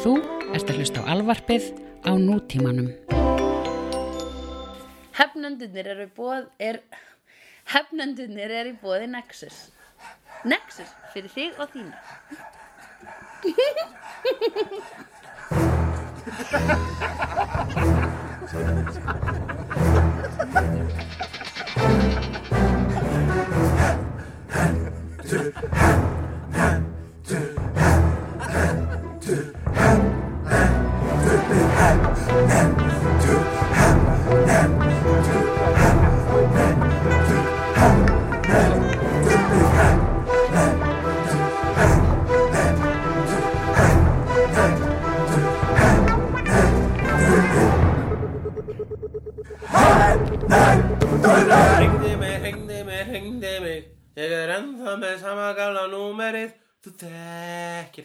Þú ert að hlusta á alvarpið á nútímanum. Hefnendunir eru bóð, er, hefnendunir eru í bóði Nexus. Nexus fyrir þig og þína. Ringdi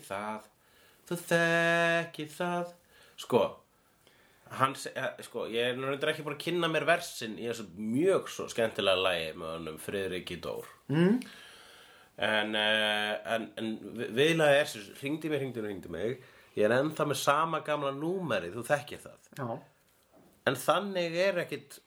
það. Þú þekkir það. Sko Hann, se- eh, sko, ég er reyndar ekki bara að kynna mér versin í þessu mjög svo skemmtilega lagi með honum Friðriki Dór. Mm. en, uh, en, en vi- viðlagið er sem ringdi mig, ringdi mig, ringdi mig. Ég er ennþá með sama gamla númerið þú þekkir það. Já. En þannig er ekkit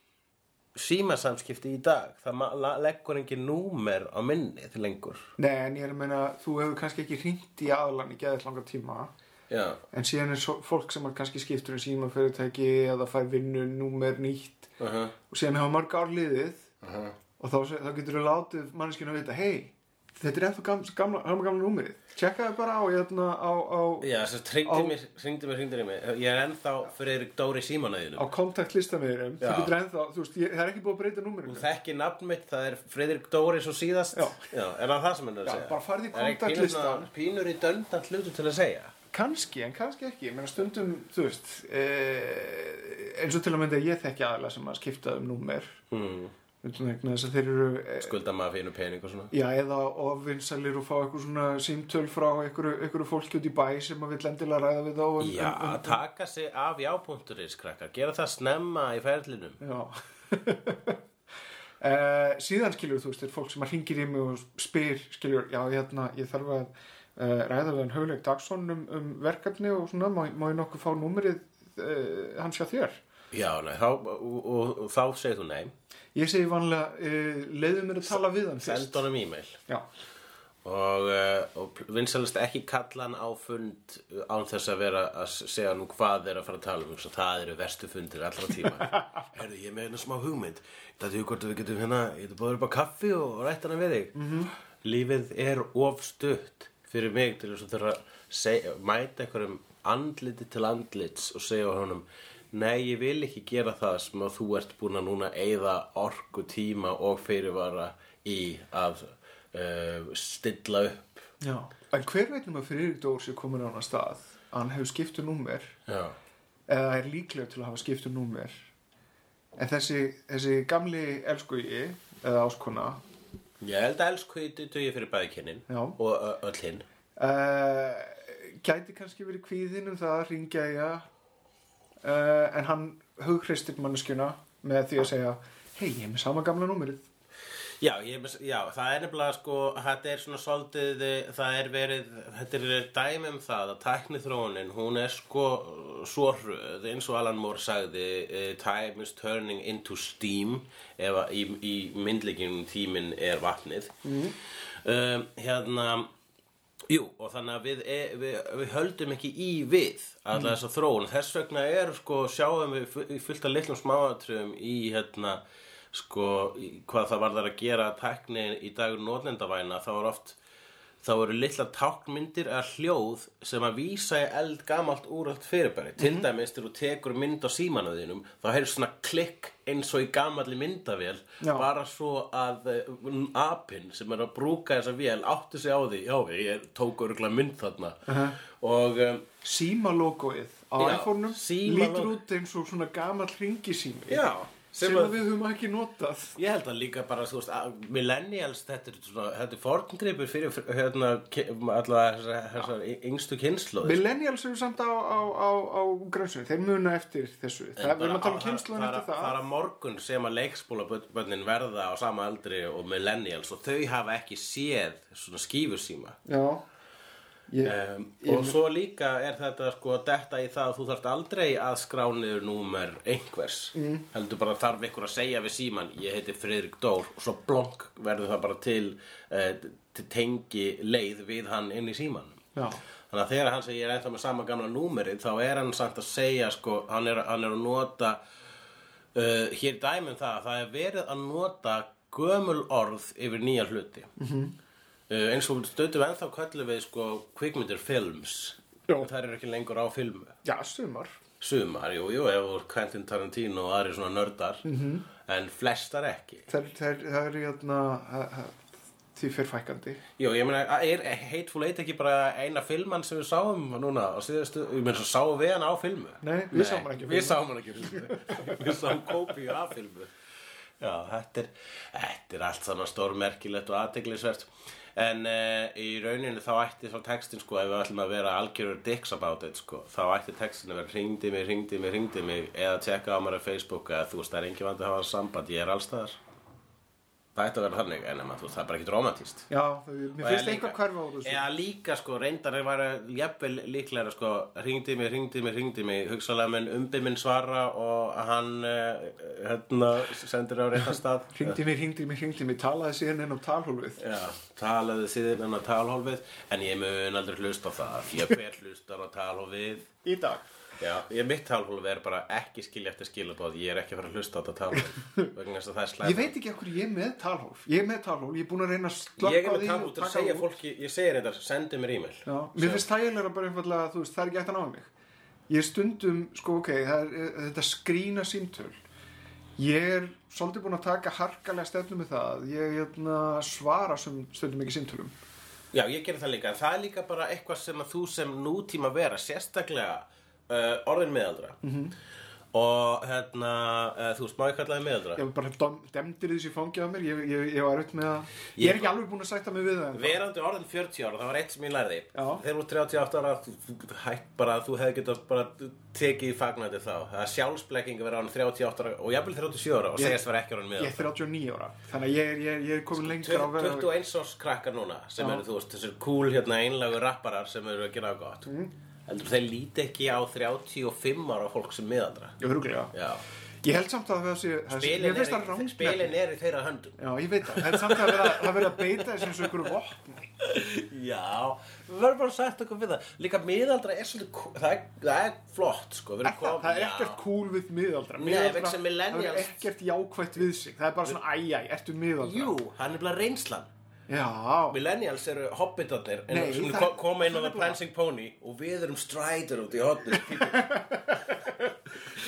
símasamskipti í dag. Það leggur engin númer á minni til lengur. Nei, en ég er að meina, þú hefur kannski ekki hringt í aðlan í geðið langa tíma Já. en síðan er svo, fólk sem kannski skiptur um símafyrirtæki eða fær vinnu, númer nýtt Uh -huh. og síðan hafa marg ár liðið Uh -huh. og þá, þá getur þú látið manneskinu að vita hei, þetta er ennþá gamla, gamla, gamla, númerið tjekkaði bara á, hérna, á, á, Já, þess að hringdi Á- mér, hringdi mér, mér. Ég er ennþá Friðrik Dóri á símanæðinum. kontaktlistanauðurum Já. þú getur ennþá, þú veist, ég, það er ekki búið að breyta Þú númerinu þekki nafn mitt, það er Friðrik Dóri svo síðast. Já. er það það sem hann er að Já, segja? bara farðu í ekki kontaktlistan. pínur í döndan hlutu til að segja. kannski, en kannski ekki, ég meina stundum þú veist eh, eins og til að mynda ég þekki aðalega sem að skipta um númer Hmm. Vegna þess að þeir eru eh, Skulda maður fyrir pening og svona. Já, eða ofvinsalir og fá eitthvað svona símtöl frá einhverju, fólki út í bæ sem að vill endilega ræða við þá um, Já, um, um, taka sig af jápunkturis, krakkar. Gera það snemma í ferlinum. Já uh, Síðan skilur þú veist, er fólk sem að ringir í mig og spyr skilur, já, hérna, ég þarf að uh, ræða við hann Hauleik Dagsson um, um verkefni og svona, má, má ég nokkuð fá númerið uh, hans hjá þér? Já, nei, þá, og, og, og þá segir þú nei. Ég segi vanlega, uh, leiðu mér að tala við hann fyrst. Send honum e-mail. Já, Og, uh, og vinsalist ekki kalla hann á fund án þess að vera að segja nú hvað er að fara að tala um. Það eru verstu fundir allra tíma. Herðu, ég með hérna smá hugmynd. Það er hvort við getum hérna, ég getum búið upp á kaffi og rætt hana við þig. -hmm. Lífið er of stutt fyrir mig til þess að þurfa að mæta einhverjum andliti til andlits og segja honum Nei, ég vil ekki gera það sem að þú ert búin að núna eyða orku, tíma og fyrirvara í að uh, stilla upp. já. En hver veit um að Friðrik Dór sé komin á hann stað að hann hefur skipt um númer Já. eða er líklega til að hafa skipt um númer en þessi, þessi gamli elskugi eða áskona Ég held að elsku í dugi fyrir bæðikynnin Já. og öll hinn. uh, gæti kannski verið kvíðin um það að ringja í að uh, en hann hughristir manneskjuna með því að segja hei, ég er með sama gamla númerið Já, ég, já, það er nefnilega sko, þetta er svona svolítið, eh, það er verið, þetta er dæmi um það að tæknithróunin, hún er sko svo hröð, eins og Alan Moore sagði, uh, time is turning into steam, ef að í, í myndleikinum tíminn er vatnið. Um, hérna, Jú, og þannig að við, e, við, við höldum ekki í við alla þessa þróun. Þess vegna er, sko, sjáum við fu- fullt af litlum smáatriðum í, hérna, sko, í, hvað það varðar að gera tækni í dagur nótlendavæna, þá er oft, þá eru litla tákmyndir eða hljóð sem að vísa í eld gamalt úröld fyrirbæri. Til dæmis, þegar þú tekur mynd á símanuðinum, þá heyrðu svona klikk eins og í gamalli myndavél, Já. bara svo að uh, apinn sem er að brúka þessa vél áttu sig á því, já, ég tók örgulega mynd þarna. Og um, símalógoið á Já, iPhone-um lítur út eins og svona gamall ringisími já, sem, að við höfum ekki notað Ég held að líka bara, þú veist, millennials, þetta er svona, þetta er forngripur fyrir, hérna, ki- alla þessar, yngstu kynnslóðir. Millennials eru samt á, á, á, á grönsunni, þeir muna eftir þessu það, við erum að tala um kynsluðan eftir það. það er að morgun sem að leikskólabönnin verða á sama aldri og millennials og þau hafa ekki séð svona skífusíma. Já, Ég, Um, og svo líka er þetta sko detta í það að þú þarft aldrei að skrá niður númer einhvers mm. heldur bara þarf ykkur að segja við síman ég heiti Friðrik Dór og svo blonk verður það bara til, uh, til tengi leið við hann inn í símanum Já. þannig að þegar hann segir ég er ennþá með sama gamla númerið þá er hann samt að segja sko hann er, hann er að nota uh, hér dæmum það að það er verið að nota gömul orð yfir nýja hluti -hmm. uh, eins og stöðum ennþá köllum við sko kvikmyndir films Já. það eru ekki lengur á filmu já, sumar. sumar, jú, jú, ef Quentin Tarantino og aðri svona nördar -hmm. en flestar ekki Það, er hérna, það- það- því fyrir fækandi. Jú, ég meina, er Hateful Eight ekki bara eina filman sem við sáum núna á síðustu, ég meina, svo sáum við hann á filmu Nei, við sáum hann ekki á Við filmu. sáum hann ekki filmu Við sáum kópíu af filmu Já, þetta er, þetta er allt saman stórmerkilegt og aðteglisvert En uh, í rauninu þá ætti þá textin sko, ef við ætlum að vera algjörur dicks about it sko, þá ætti textin að vera hringdi mig, hringdi mig, hringdi mig eða tjekka á mér á Facebook eða þú veist, það er engin vandi að hafa samband, ég er allstaðar Það ætti að vera þannig, en það er bara ekki romantíst Já, það, mér finnst einhver hverfa á þessu. Eða líka sko, reyndar er væri jafnvel líklega sko, hringdi mig, hringdi mig, hringdi mig hugsalega minn umbi minn svara og hann uh, hérna sendir á réttan stað Hringdi mér, hringdi mér, hringdi mér, talaði síðan inn á talhólfið. Já, talaði síðan á talhólfið en ég mun aldrei hlusta á það því að hver hlustar á talhólfið Í dag. Já, ég mitt talhólfið er bara ekki skilja eftir skilabóð ég er ekki að fara að hlusta á þetta talhólfið vegna þess að það er slæmt Ég veit ekki okkur ég er með talhólf. Ég er með talhólf, ég er búin að reyna að slökka Ég er með því og til að segja út. fólki ég segir þetta, sendi mér e-mail Já, mér finnst þægilega bara einfallega, þú veist, það er ekki eftir að ná mig. Ég er stundum, sko, ok, er, er þetta skrína símtöl. Ég er svolítið búin að taka harkalega stefnu með það. Ég hérna, svara sem stundum ekki símtölum. Já, ég gerir það líka, en það er líka bara eitthvað sem að þú sem nútíma vera, sérstaklega uh, orðin miðaldra og hérna, uh, þú veist, má ég kalla það miðaldra? Ég var bara dom, demdir þessi fangið á mér. Ég, ég, ég var auðvitað með að... Ég er ekki alveg búin að sætta mig við það. Verandi orðin 40 ára, það var eitt sem ég lærði. Þegar þú ert 38 ára, hætt bara þú hefði getað bara tekið í fagnandi þá Það er sjálfsblekking að vera orðin 38 ára og jafnvel 37 ára og Ég- segjast vera ekki orðin Ég er miðaldra 39 ára. Þannig að ég er, ég er, ég er komin lengra á vera... 21 árs krakkar núna sem eru, þú veist, þessir cool hérna að það. Heldur þeir líti ekki á 35 ára fólk sem miðaldra Ég öruglega. Já Ég held samt að það sé... það Spilin er, það í- rangt spilin í þeirra höndum Já, ég veit það. En samt að vera, að vera að beita þessu eins og einhverju vopni. Já, við verðum bara sagt okkur við það Líka miðaldra er svolítið það er, það er flott sko Er það, kom- það er Já. ekkert cool við millennials- Það er ekkert jákvætt við sig. Það er bara svona, æjæ, ertu miðaldra? Jú, hann er bara reynslan Já. Millennials eru hobbitarnir sem það- ko- koma inn á það Prancing Pony og við erum Strider út í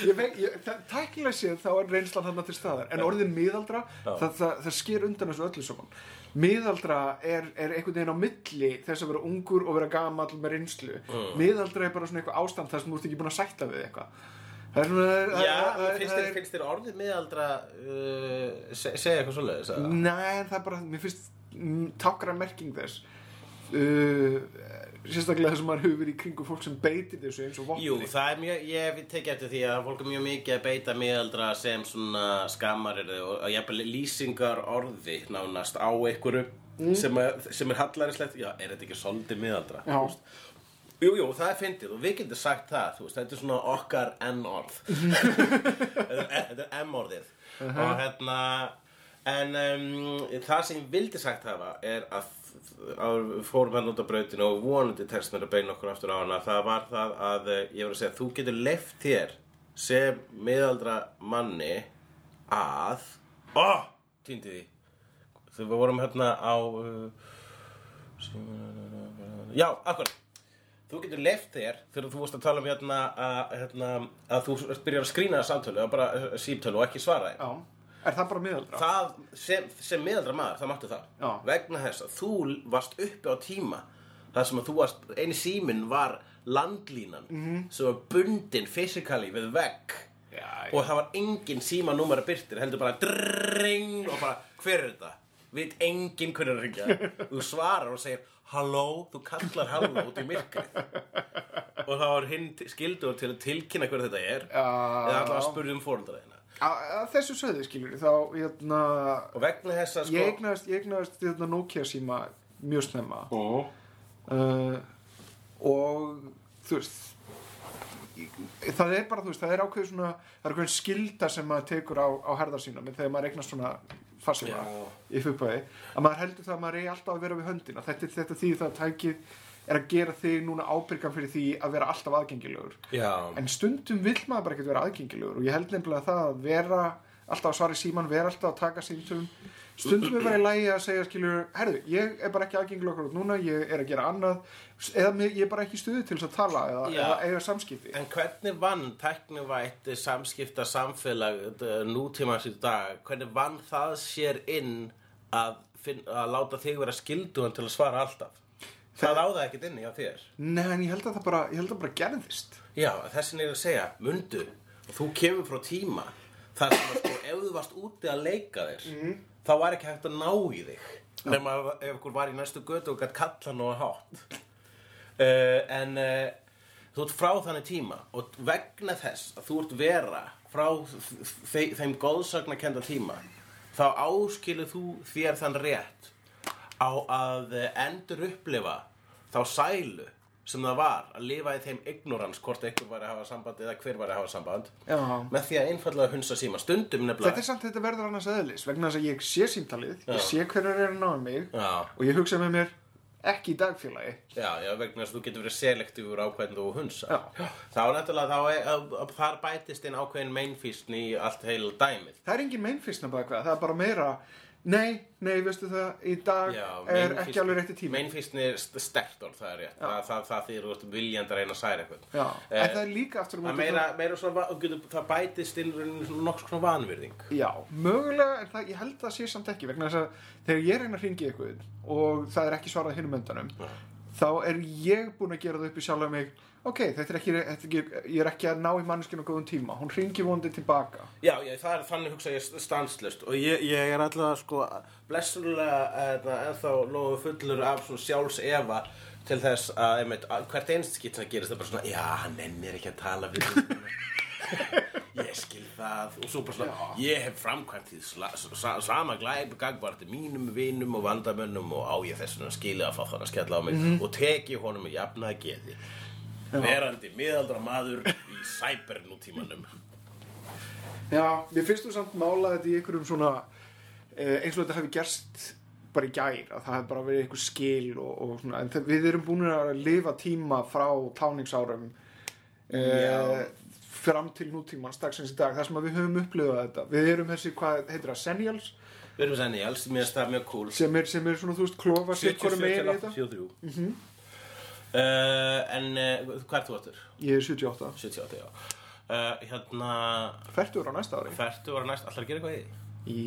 það, tæknilega séð þá er reynslan þarna til staðar. En orðin miðaldra, það, það, það sker undan þessu öllu saman. Miðaldra er, er einhvern veginn á milli þess að vera ungur og vera gamall með reynslu. Mm. Miðaldra er bara svona eitthvað ástand þar sem þú ert ekki búin að sætta við eitthvað. Það er það- Já, það- finnst þér, finnst þér orðið miðaldra uh, se, segja eitthvað svoleiðis að Nei, það er bara, mér finnst tákra merking þess uh, sérstaklega þess að maður hefur verið í kringum fólk sem beitir þessu eins og vopni Jú, það er mjög, ég teki eftir því að fólk er mjög mikið að beita miðaldra sem svona skammarir og að jafnvel lýsingar orði nánast á einhverju sem, er, sem er hallarislegt, já, er þetta ekki svolítið miðaldra? Já. Jú, jú, það er fyndið og við getum sagt það, þú veist, þetta er svona okkar N-orð. þetta er- þetta er M-orðið. Og hérna, en um, það sem ég vildi sagt hafa er að að fórum hann út á brautinu og vonandi tekst mér að beina okkur aftur á hana. Það var það að eh, ég var að segja þú getur leift þér sem miðaldra manni að ó, týndi því. Þegar við vorum hérna á uh, já, akkur. Þú getur leift þér þegar þú vorst að tala um hérna að, hérna, að þú byrjar að skrýna samtölu og bara uh, símtölu og ekki svara þeim Já, er það bara miðaldra? það sem, sem miðaldra maður, það máttu það Já. vegna þess að þú varst uppi á tíma þar sem að þú varst, eini síminn var landlínan -hmm. sem var bundin fysikali við vegg Já, og það var engin símanúmer að byrtir heldur bara dring og bara hver er þetta? Veit enginn hvernig að ringja þú svarar og segir halló, þú kallar halló út í myrkrið og þá er hinn skildur til að tilkynna hver þetta er Já. eða allavega spurði um fóröldraðina Að að þessu sögðu skilur þá, hérna, og vegna þess að sko ég eignaðist hérna, Nokia síma mjög snemma Ó. uh, og þú veist það er bara, þú veist, það er ákveð svona það er ákveðin skilda sem maður tekur á, á herðar sína með þegar maður eignast svona fassífa Já. í fuppaði að maður heldur það að maður eigi alltaf að vera við höndina þetta, er- þetta því það að tækið er að gera þig núna ábyrgan fyrir því að vera alltaf aðgengilegur. Já, en stundum vill maður bara ekkert vera aðgengilegur og ég held nefnilega það að vera alltaf að svara í síman, vera alltaf að taka símtum stundum er bara í lægi að segja skilur, herðu, ég er bara ekki aðgengilegur núna, ég er að gera annað. Eða ég er bara ekki í stuði til þess að tala eða, eða eiga samskipti. En hvernig vann tæknivætt samskipta samfélag eh, nútímans í dag, hvernig vann það sér inn að, að láta þig vera skilduðan til að svara alltaf? Það á það ekkert inni á þér. Nei, en ég held að það bara, ég held að það bara gerðist Já, þessin er að segja, mundu, þú kemur frá tíma, þar sem sko, ef þú varst úti að leika þér, þá var ekki hægt að ná í þig. Nefn að ef ykkur var í næstu götu og gætt kalla nú að hátt. Uh, en uh, þú ert frá þannig tíma og vegna þess að þú ert vera frá þe þeim góðsagnakenda tíma, þá áskilu þú þér þann rétt á að endur upplifa þá sælu sem það var að lifa í þeim ignorans hvort einhver væri að hafa samband eða hver væri að hafa samband Já. með því að einfallega hunsa síma stundum Þetta nefnilega er samt þetta verður annars eðlis vegna þess að ég sé símtalið, ég sé hverjar er að ná um mig Já. og ég hugsa með mér ekki í dagfélagi Já, já, vegna þess að þú getur verið selektífur á hvernig þú hunsa Já. Þá náttúrulega, þá er, að, að, þar bætist inn ákveðin meinfísn í allt heil dæmið Það er engin meinfísna baka það er bara meira Nei, nei, veistu það, í dag Já, er ekki alveg rétti tími Meinfísn er st- sterkt orð, það er rétt. Það, það, það ert viljandi að reyna að særa eitthvað. Já, Eh, en það er líka aftur Það móti meira, meira svona, það bætist inn nokks svona vanvirðing. Já, mögulega, en það, ég held að það sé samt ekki vegna þess að þegar ég reyna að hringi ykkur og það er ekki svarað hinum öndanum þá er ég búinn að gera það upp í sjálf mig ok, þetta er ekki, þetta er ekki ég er ekki að ná í manneskinu góðum tíma. Hún hringi vonandi tilbaka. Já, ég, það er þannig hugsa ég stanslust og ég, ég er alltaf sko blessulega eða, ennþá lofu fullur af svona sjálfs efa til þess að, einmitt, að hvert einst skitt sem gerist það bara svona, já, hann nennir ekki að tala við ég skil það. Og svo bara svona, ég hef framkvæmt því sa, sama glæp gagvarti mínum vinum og vandamönnum og á ég þess að skilja að fá þann að skella á mig og teki honum með jafnaði geði verandi miðaldra maður í cyber nútímanum Já, mér finnst þú samt mála þetta í einhverjum svona eh, eins og þetta hefði gerst bara í gær, að það hefði bara verið einhver skil og, og svona, en við erum búin að lifa tíma frá táningsárum eh, Já. fram til nútímans dagsins í dag, þar sem við höfum upplifað þetta. Við erum þessi, hvað heitir það, senials Við erum senni alls, mér finnst það mjög cool. Sem er, sem er svona, þú veist, klofa sitt hvorum megin í þetta. 73 mm -hmm. Uh, En uh, hvað er þú áttur? ég er 78, 78, já. Uh, Hérna, færtur á næsta ári. Færtu var næst, allar að gera eitthvað í því?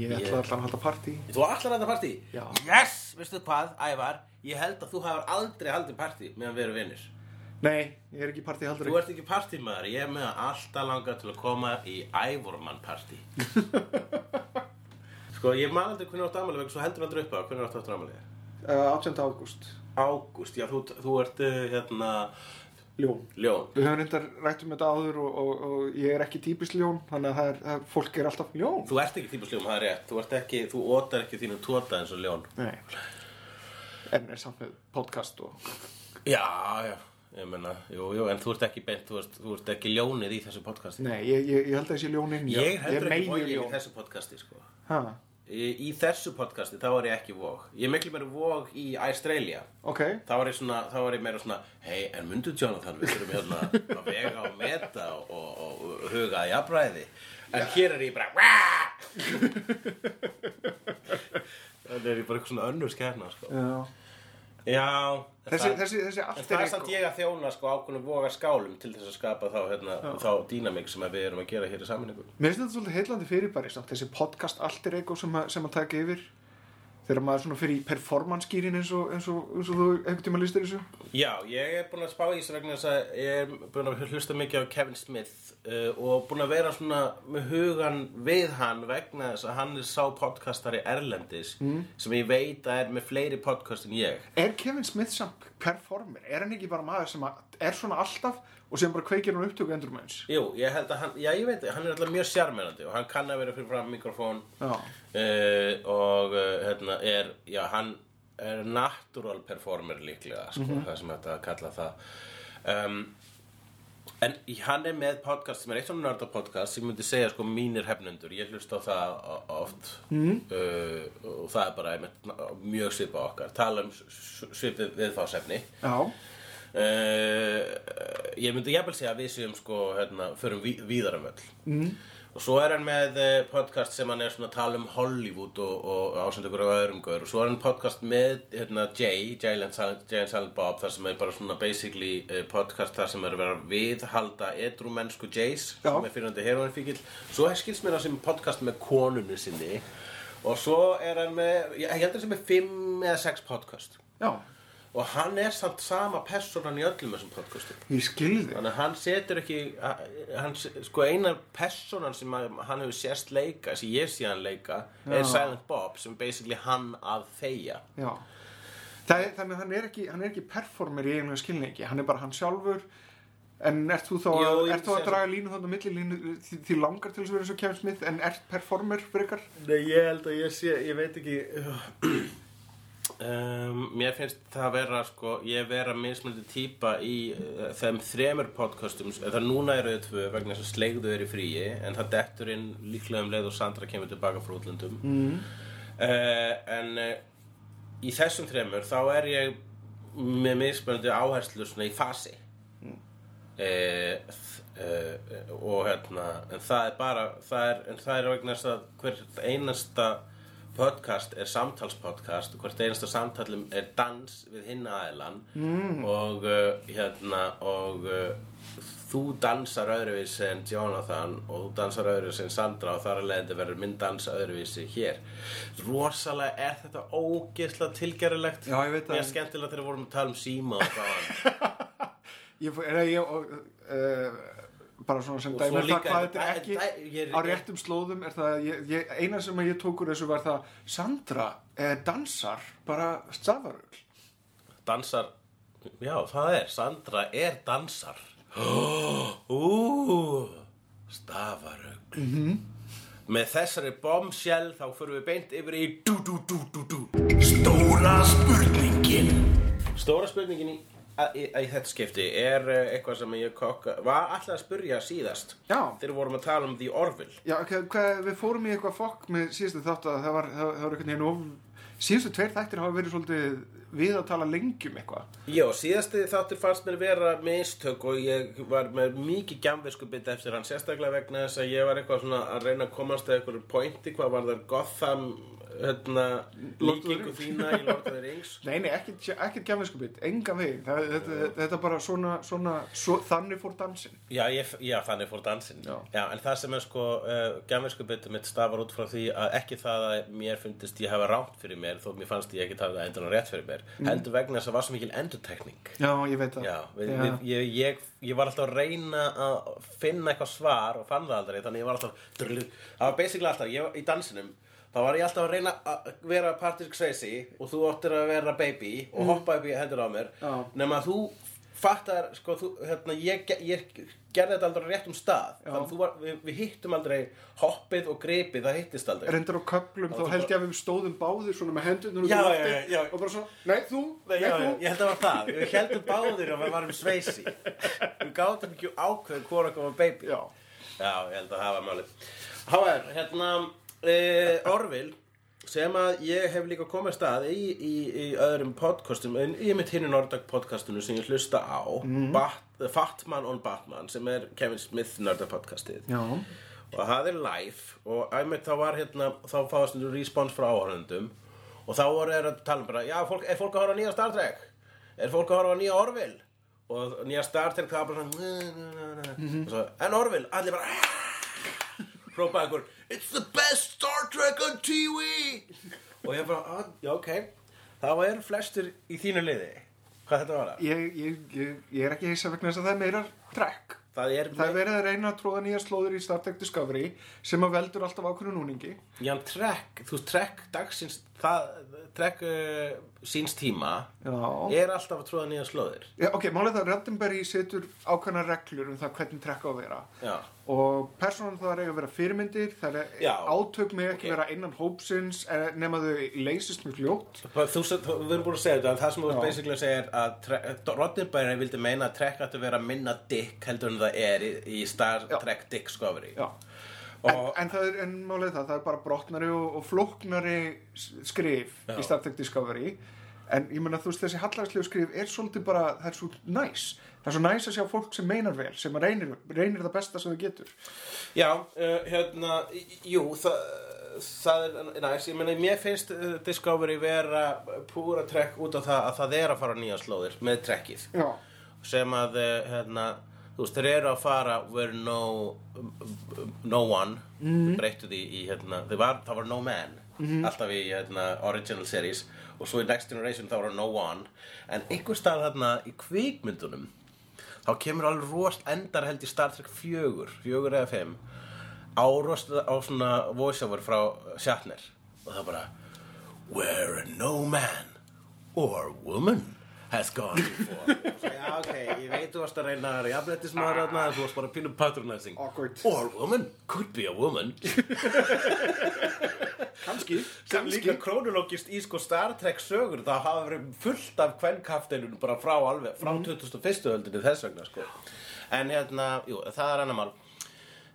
ég ætla alltaf að halda partí. Þú allar að þetta partí? Já. Yes, veistu hvað, Ævar? Ég held að þú hafur aldrei haldið partí meðan við erum vinnir nei, ég er ekki partí haldur Þú ert ekki partímaður, ég er með að alltaf langa til að koma í Ævormann partí Sko, ég man aldrei hvernig átt vegna svo heldur aldrei upp á. Hvernig átt amalið uh, 18. ágúst, Ágúst, já, þú, þú ert uh, hérna ljón Ljón Við höfum reyndar rætt um þetta áður og, og, og ég er ekki típist ljón, þannig að það er, það, fólk er alltaf ljón. Þú ert ekki típusljón, það er rétt Þú ert ekki, þú ótar ekki þínu tóta eins og ljón Nei. En er samt með podcast og... Já, já, ég menna, jú, jú En þú ert ekki beint, þú ert, þú ert ekki ljónið í þessu podcasti Nei, ég, ég, ég held að ég sé ljón inn. Ég er heldur ekki megi vogið í ljón. þessu podcasti, sko Ha, í, þessu podcasti, þá er ég ekki vog Ég er miklu meira vog í Australia ok. Þá er ég svona, þá er ég meira svona Hei, en myndu Jonathan, við þurfum hérna að vega og meta og, og, og huga að jafnræði En hér er ég bara! Þannig er ég bara eitthvað svona önnur skefna, sko Já. Já Þessi, það- þessi, þessi En það er samt ég að þjóna sko ákveðnum voga skálum til þess að skapa þá, hérna, þá dýnamik sem við erum að gera hér í saminningu. Mér finnst þetta svolítið heillandi fyrirbæri samt, þessi podcast allt er eitthvað sem, sem að taka yfir. Þegar maður fyrir í performance gýrin eins og, eins og, eins og þú einhvern tíma listir þessu. Já, ég er búinn að spá í þessu vegna þess að ég er búinn að hlusta mikið á Kevin Smith uh, og búinn að vera svona með hugan við hann vegna þess að hann er sá podcastari Erlendis sem ég veit að er með fleiri podcast en ég. Er Kevin Smith samt performer? Er hann ekki bara maður sem er svona alltaf og sem bara kveikir hann upptöku endur með eins? Jú, ég held að hann, já ég veit, hann er alltaf mjög sjarmerandi og hann kann að vera fyrir fram mikrofón uh, og uh, hérna er, já hann er natural performer líklega sko, það sem þetta kalla það um, en hann er með podcast sem er eitt svona nörda podcast sem myndi segja sko mínir hefnendur. Ég hlust á það oft. Mm. uh, og það er bara einmitt, mjög svipað okkar. Tala um svipið viðfásefni Já, uh, ég myndi jafnvel segja að við séum sko hérna, förum ví, víðar um mm. Og svo er hann með eh, podcast sem hann er svona að tala um Hollywood og, og ásend ykkur á öðrum gaur. Og svo er hann podcast með hérna, Jay, Jay and Silent, Silent Bob þar sem er bara svona basically uh, podcast þar sem er að vera viðhalda edru mennsku Jays sem er fyrirandi heroinfíkil svo skils mér að sem podcast með konunni sinni. Og svo er hann með, ég held að sem er fimm eða sex podcast. Já, og hann er samt sama personan í öllum þessum podcastum. Ég skilði þannig að hann setur ekki hann, sko einar personan sem að, hann hefur sérst leika sem ég sé hann leika er Silent Bob sem basically hann að þegja. Já, þannig að hann er ekki, hann er ekki performer í einhverju skilningi, hann er bara hann sjálfur. En ert þú þá Jú, að, ert þú að draga línu þannig á milli línu því, því langar til þess að vera svo Kevin Smith en ert performer fyrir ykkar? Nei, ég held að ég sé, ég veit ekki um, Mér finnst það vera sko, ég vera mismunandi típa í uh, þeim þremur podcastum það núna eru þau tvö vegna þess að sleigðu er í fríi en það dettur inn líklega um leið og Sandra kemur tilbaka frá útlöndum. Mm. en uh, í þessum þremur þá er ég með mismunandi áherslu svona í fasi. E, og hérna en það er bara það er, en það er vegna þess að hvert einasta podcast er samtalspodcast og hvert einasta samtalum er dans við hinn aðeilan mm. og uh, hérna og uh, þú dansar öðruvísi en Jonathan og þú dansar öðruvísi en Sandra og þar að leiðandi verður minn dans öðruvísi hér rosalega er þetta ógeðslega tilgerulegt Já, ég veit það. Mér er skemmtilega þegar við vorum að tala um síma og það Ég, er, ég, og, uh, bara svona sem dæmi það líka- hvað þetta er ekki æ, ég er- á réttum slóðum er það, ég, ég, eina sem ég tók úr þessu var það Sandra eh, dansar bara stafarugl dansar já það er, Sandra er dansar. Ú stafarögl mm Mhm. með þessari bombshell þá fyrir við beint yfir í dú dú dú dú dú. Stóra spurningin. Stóra spurningin í, í, þetta skipti er eh, eitthvað sem ég kokka var alltaf að spurja síðast. Já. þegar við vorum að tala um The Orville. Já, hvað, hvað, við fórum í eitthvað fokk með síðustu þátt að það var, það, það var veginn of síðustu tveir þættir hafa verið svolítið við að tala lengi um eitthvað. Já, síðasti þáttur fannst mér vera mistök og ég var með mikið gjamvisku bit eftir hann sérstaklega vegna þess að ég var eitthvað svona að reyna að komast að eitthvað pointi hvað var það Gotham hérna, líkingu þína í Lord of the Rings. Nei, nei, ekkert, ekkert gjafneskupið, enga veginn. Það, þetta, þetta er bara svona, svona svo, þannig fór dansin Já, ég, já, þannig fór dansinn. Já. en það sem er sko uh, gjamvisku bitur mitt stafar út frá því að ekki það að mér fundist ég hafa rátt fyrir mér þó mér fannst ég ekki það að endur rétt fyrir mér heldur vegna þess að var svo mikil endurtekning. Já, ég veit það. Já, Já. Ég, ég, ég var alltaf að reyna að finna eitthvað svar og fann það aldrei þannig ég var alltaf það var basically alltaf, ég, í dansinum þá var ég alltaf að reyna að vera Patrick Swayze og þú áttir að vera baby og hoppa upp í hendur á mér. Já. nema að þú fattar sko, þú, hérna, ég, ég gerði þetta aldrei á réttum stað. Já. þannig að við, við hittum aldrei hoppið og gripið, það hittist aldrei. Reyndar á köplum, þá held ég að við stóðum báðir svona með hendunum Já, í já, já, og bara svona, nei þú, Nei, já, þú. ég held að það var það. Við heldum báðir að við varum sveisi Við gátum ekki ákveð okkur var baby. Já, Já, ég held að það var máli Háver, hérna uh, Orville sem að ég hef líka komið stað í, í, í öðrum podcastum en í mitt hinni Nordag podcastinu sem ég hlusta á Bat, Fatman on Batman sem er Kevin Smith Nordag podcastið. Já, og það er live og einmitt þá var hérna þá fáast þetta respons frá áhörðundum og þá voru þeir að tala um bara já, fólk, er fólk að horfa nýja Star Trek? Er fólk að horfa nýja Orville? Og nýja Star Trek það var bara svona og svo, en Orville, allir bara hrópaði einhver It's the best Star Trek on TV og ég bara, "Ah, já ok. Það var flestir í þínu liði. Hvað þetta var það? ég, ég, ég, ég er ekki hissa vegna þess að það er meira trekk Það er, Það er verið að reyna að tróða nýja slóður í Star Trek Discovery sem að veldur alltaf ákveðnu núningi. Já, Trek, þú veist, Trek dagsins, það, Trek uh, síns tíma Já. er alltaf að tróða nýja slóðir Já, ok, málið það að Roddenberry setur ákveðna reglur um það hvernig trekk á að vera Já, og persónan það er eiga að vera fyrirmyndir það er Já. átök með ekki Ok. vera innan hópsins eh, nema þau leysist mjög fljótt þú, erum búin að segja þetta en það sem þú Já. basically segir að Roddenberry vildi meina að trekk ætti að vera minna dick heldur en það er í, í Star Já. Trek Discovery Já. En, en það er, en málið það, það er bara brotnari og, og flóknari s- skrif Já. í Star Trek Discovery. En ég meina þú veist þessi hallarslegu skrif er svolítið bara, það er svo næs. Það er svo næs að sjá fólk sem meinar vel sem reynir, reynir það besta sem þau getur. Já, uh, hérna, jú, það, það er næst, ég meina, mér finnst uh, Discovery vera púra trekk út af það að það er að fara nýja slóðir með trekkið. Já, sem að, uh, hérna, þú veist, þeir eru að fara where no, no one, mm. breyttu því í, hérna, var, það var no man, alltaf í, hérna, original series. Og svo í Next Generation þá var no one, en einhver stað þarna í kvikmyndunum, þá kemur alveg rost endar held í Star Trek 4, 4 eða 5 árost á svona voiceover frá Shatner. Og það bara where no man or woman has gone before. Já ok, ég veit þú varst að reyna að jafnættismaður þarna en þú varst bara pínu patronizing. Awkward. or woman, could be a woman. Kannski. Sem líka krónulógist í sko Star Trek sögur það hafa verið fullt af kvenkaftelun bara frá alveg, frá 2001. öldinni þess vegna sko. En hérna, jú, það er annar mál.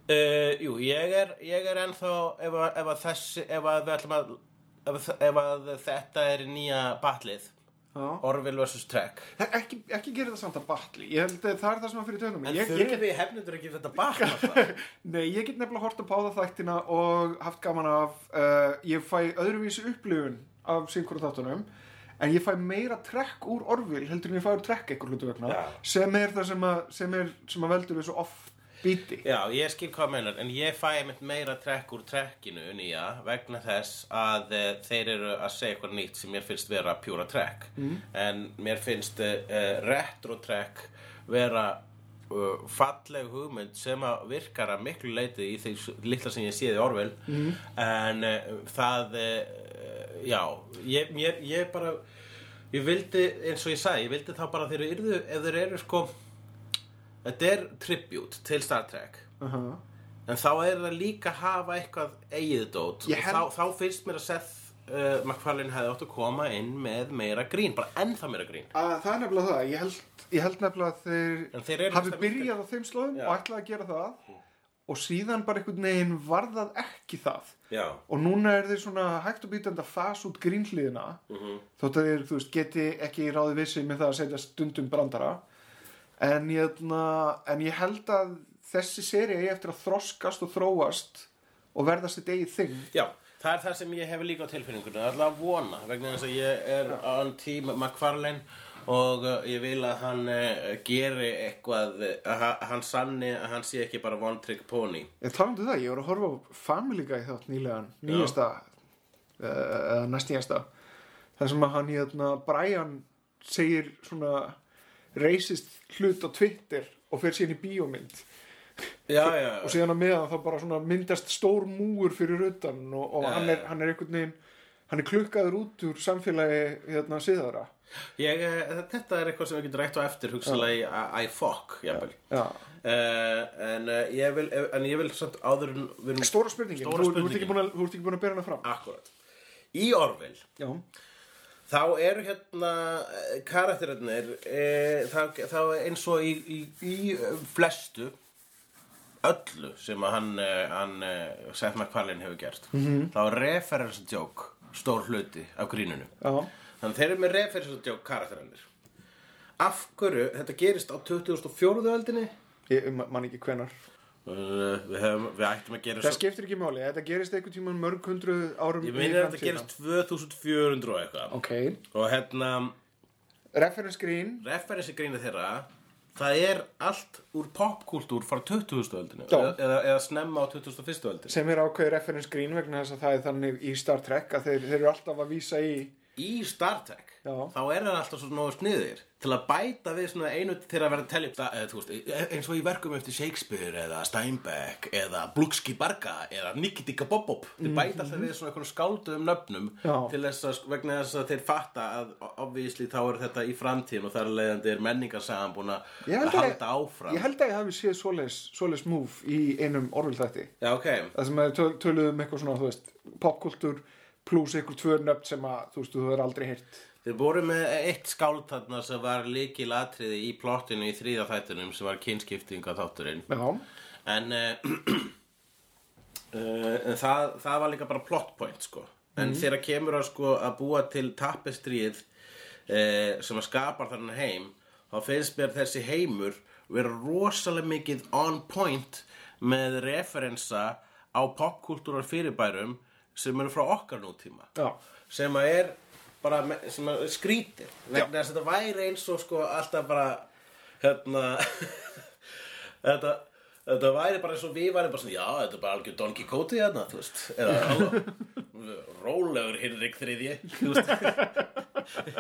Uh, jú, ég er ég er ennþá ef að, ef að þessi, ef að við ætlum að ef, að- ef að þetta er nýja batlið. Orville vs. Trek ekki, ekki gera það samt að batli ég held að það er það sem að fyrir tönum en ég, ég, þurfum við hefnendur ekki þetta batla? Nei, ég get nefnilega hort að páða þættina og haft gaman af uh, ég fæ öðruvísi upplifun af synkur þáttunum en ég fæ meira trekk úr orvil heldur en ég fæ úr trekk eitthvað hlutu vegna Já. sem er það sem að, sem er, sem að veldur þessu off beati Já, ég skil hvað meinar, en ég fæ einmitt meira trekk úr trekkinu nýja vegna þess að uh, þeir eru að segja eitthvað nýtt sem mér finnst vera pjúra trekk mm. en mér finnst uh, retro trekk vera uh, falleg hugmynd sem að virkar að miklu leiti í því litla sem ég séði Orwell mm. en það já, ég, mér, ég bara ég vildi, eins og ég sagði, ég vildi þá bara þeir eru, ef þeir eru sko þetta er tribute til Star Trek. Uh -huh. en þá er það líka að hafa eitthvað eigið dót. Ég og held- þá, þá finnst mér að Seth uh, MacFarlane hefði átt að koma inn með meira grín, bara ennþá meira grín. Að, Það er nefnilega það, ég held, ég held nefnilega að þeir þeir hafi byrjað á þeim slóðum og ætlaði að gera það. Og síðan bara einhvern veginn var það ekki það. Já, og núna er þeir svona hægt og býtandi að fasa út grínhliðina. Mhm. þótt að þeir, þú veist, geti ekki ráði vissi með það að setja stundum brandara en ég, en ég held að þessi seri eigi eftir að þroskast og þróast og verða sitt eigið þing. Já Það er það sem ég hef líka á er alltaf að vona vegna þess að ég er on team McFarlane og uh, ég vil að hann uh, geri eitthvað, uh, að ha- hann sanni að hann sé ekki bara one trick pony. Ég talandi um það, ég voru að horfa á Family Guy þátt nýlegan, nýjasta eða næstíjasta þar sem að hann hérna Brian segir svona racist hlut á Twitter og fer síðan í bíómynd. Já, já, og síðan að meðan þá bara svona myndast stór múur fyrir utan og, og Já, hann, er, hann er einhvern veginn hann er klukkaður út úr samfélagi hérna síðara Ég, eh, þetta er eitthvað sem við getum rætt á eftir hugsalega í I- fuck, jafnvel. Já. Uh, en uh, ég vil en ég vil samt áður Stóra spurningin, Stóra þú, þú, ert spurningin. ekki búin að, að bera hana fram. Akkurat í Orville Já, þá eru hérna eh, karakterinir e, þá, þá eins og í, í, í eh, flestu öllu sem að hann, eh, hann eh, Seth MacFarlane hefur gert -hmm. þá er reference joke stór hluti af grínunu já, þannig þeir eru með reference joke karakterinir af hverju, þetta gerist á 2004. öldinni ég ma- man ekki hvenar Uh, við, hefum, við ættum að gera Það skiptir ekki máli, þetta gerist einhvern tímann mörg hundruð árum Ég meina að þetta gerist 2400 og eitthvað Ok, Og hérna, reference green referensi grínið þeirra Það er allt úr popkúltúr frá 20. öldinu Já. eða, eða, snemma á 21. öldinu sem er ákveði reference green vegna þess að það er þannig í Star Trek að þeir, þeir eru alltaf að vísa í í Star Trek Já. þá er það alltaf svo nógu sniðir til að bæta við svona einu til að vera að telja upp veist, e- eins og í verkum eftir Shakespeare eða Steinbeck eða Blukski Barga eða Nikkitika Bob-Bob þeir bæta alltaf við svona skálduðum nöfnum. Já. til þess að vegna þess að þeir fatta að obvísli þá er þetta í framtíðin og þar leiðandi er menningarsagan búin að halda áfram Ég held að ég hafi séð svoleiðis move í einum orðvill þætti Já, ok, Það sem töluðum um eitthvað svona, popkultúr pluss einhver tvö nöfn sem að, þú veist, þú hefur aldrei heyrt. Þeir voru með eitt skáld þarna sem var líkil atriði í plottinu í þrýða þættinum sem var kynskiptinga þátturinn Já, en, uh, uh, það, það var líka bara plot point sko. en þegar kemur að, sko, að búa til tapestríð uh, sem að skapar þannig heim þá finnst mér þessi heimur vera rosalega mikið on point með referensa á popkultúrar fyrirbærum sem eru frá okkar nútíma. Já, sem að er bara skrítir vegna þess að þetta væri eins og sko alltaf bara hérna þetta þetta væri bara eins og við væri bara svona já, þetta er bara algjör Don Quixote hérna, þú veist. Eða rólegur Hinrik þriðji. Þú veist.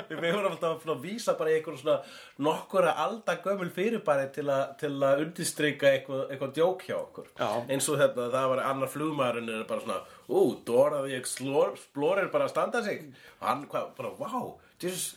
Við vorum alltaf að vísa bara í einhver svona nokkura alda gömul fyrirbæri til, a, til að undirstryka eitthvað, eitthvað djók hjá okkur. Já. eins og þetta, það var annar flugmaðurinn er bara svona, ú, Dora the Explorer bara að standa sig. Hann hvað, bara, wow, Jesus,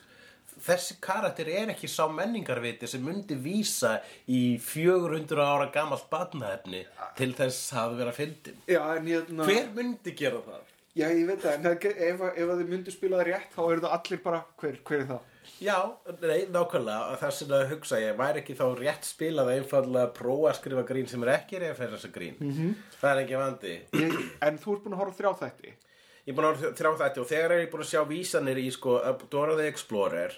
þessi karakter er ekki sá menningarviti sem myndi vísa í 400 ára gamalt badnaefni til þess að vera fyndin já, en ég, na, hver myndi gera það? já, ég veit það, en það, ef, að- ef að þið myndu spila það rétt, þá eru það allir bara, hver, hver er það? Já, nei, nákvæmlega það sem að hugsa ég, væri ekki þá rétt spilað einfallega að prófa að skrifa grín sem er ekki referensa grín -hmm. það er ekki vandi Ég, en þú ert búin að horfa þrjá þætti. Ég er búin að þrjá þætti og þegar er ég búin að sjá vísanir í sko Dora the Explorer.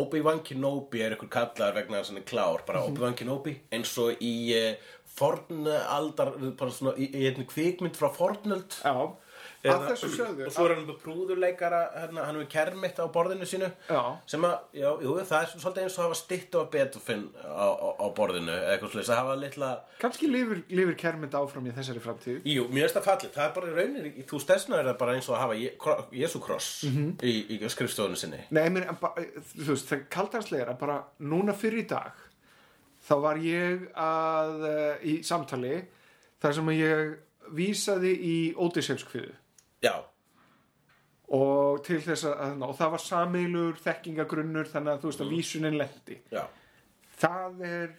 Obi-Wan Kenobi er ykkur kallar vegna er klár bara Obi-Wan Kenobi eins og í uh, fornaldar bara svona í, einni kvikmynd frá fornöld. Já, að þessu sögðu. og svo er hann með prúðurleikara hérna, hann er með kermitt á borðinu sínu Já. sem að, já, jú, það er svolítið eins og hafa styttu á Beethoven á, á, á borðinu eða eitthvað svolítið, að hafa litla Kannski lifir, lifir kermynd áfram í þessari framtíð. Jú, mér finnst það fallið, það er bara í rauninni í- þú stessna er það bara eins og að hafa Je- kro- Jesú kross í, í skrifstofunni sinni Nei, ba- þú veist, það kaldarslega er að bara núna fyrir í dag þá var ég að uh, í samtali þar sem að ég vísaði í Ódysseifskviðu Já, og til þess að, og það var sammeilur þekkingagrunnur þannig að þú veist að vísunin lendi já, það er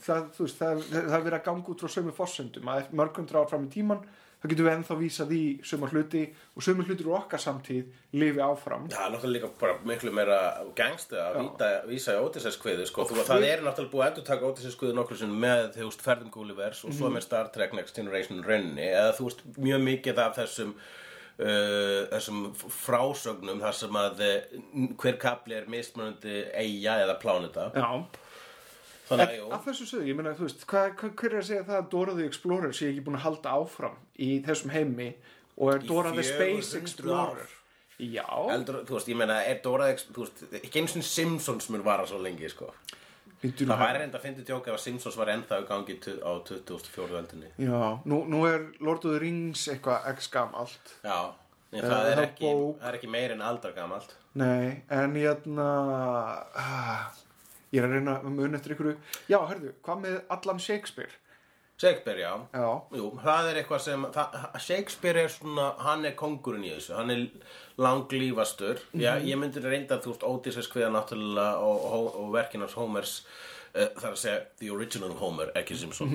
það, veist, það, það er verið að ganga út frá sömu forsendum. Að mörgum dráð fram í tíman þá getum við ennþá vísað í sömu hluti og sömu hlutir úr okkar samtíð lifi áfram. Það er náttúrulega líka miklu meira gangstu að víta, vísa í Ódisseskviðu sko, þú, það er náttúrulega búið að endur taka Ódisseskviðu nokkur sinni með, þú veist, ferðum Gullivers og svo með Star Trek Next Generation rauninni eða þú veist, mjög mikið af þessum Uh, þessum frásögnum þar sem að uh, hver kapli er mismunandi eiga eða pláneta. Já, þannig En að þessu sögðu, ég meina, þú veist, hvað, hvað, hver er að segja það að Dora the Explorer sé ekki búin að halda áfram í þessum heimi og er Í Dora the Space 400 Explorer? Já, Eldur, þú veist, ég meina, er Dora, þú veist, ekki eins og Simpsons mun vara svo lengi, sko. Það væri reynda að fyndi djóka ef að Simpsons var ennþá í gangi á 2004. öldinni. Já, nú, nú er Lord of the Rings eitthvað x gamalt. Já, Eh, það er ekki, það er ekki meir en aldar gamalt. Nei, en hérna, ah, ég er að reyna að mun eftir ykkur. Já, hörðu, hvað með allan Shakespeare? Shakespeare, já. Já, Jú, það er eitthvað sem, það, Shakespeare er svona, hann er kongurinn í þessu, hann er langlífastur. Já, ég myndi reynda að þú veist, Ódísess kviða náttúrulega og, og, og verkinars Homers, uh, það er að segja, the original Homer, ekki Simpson.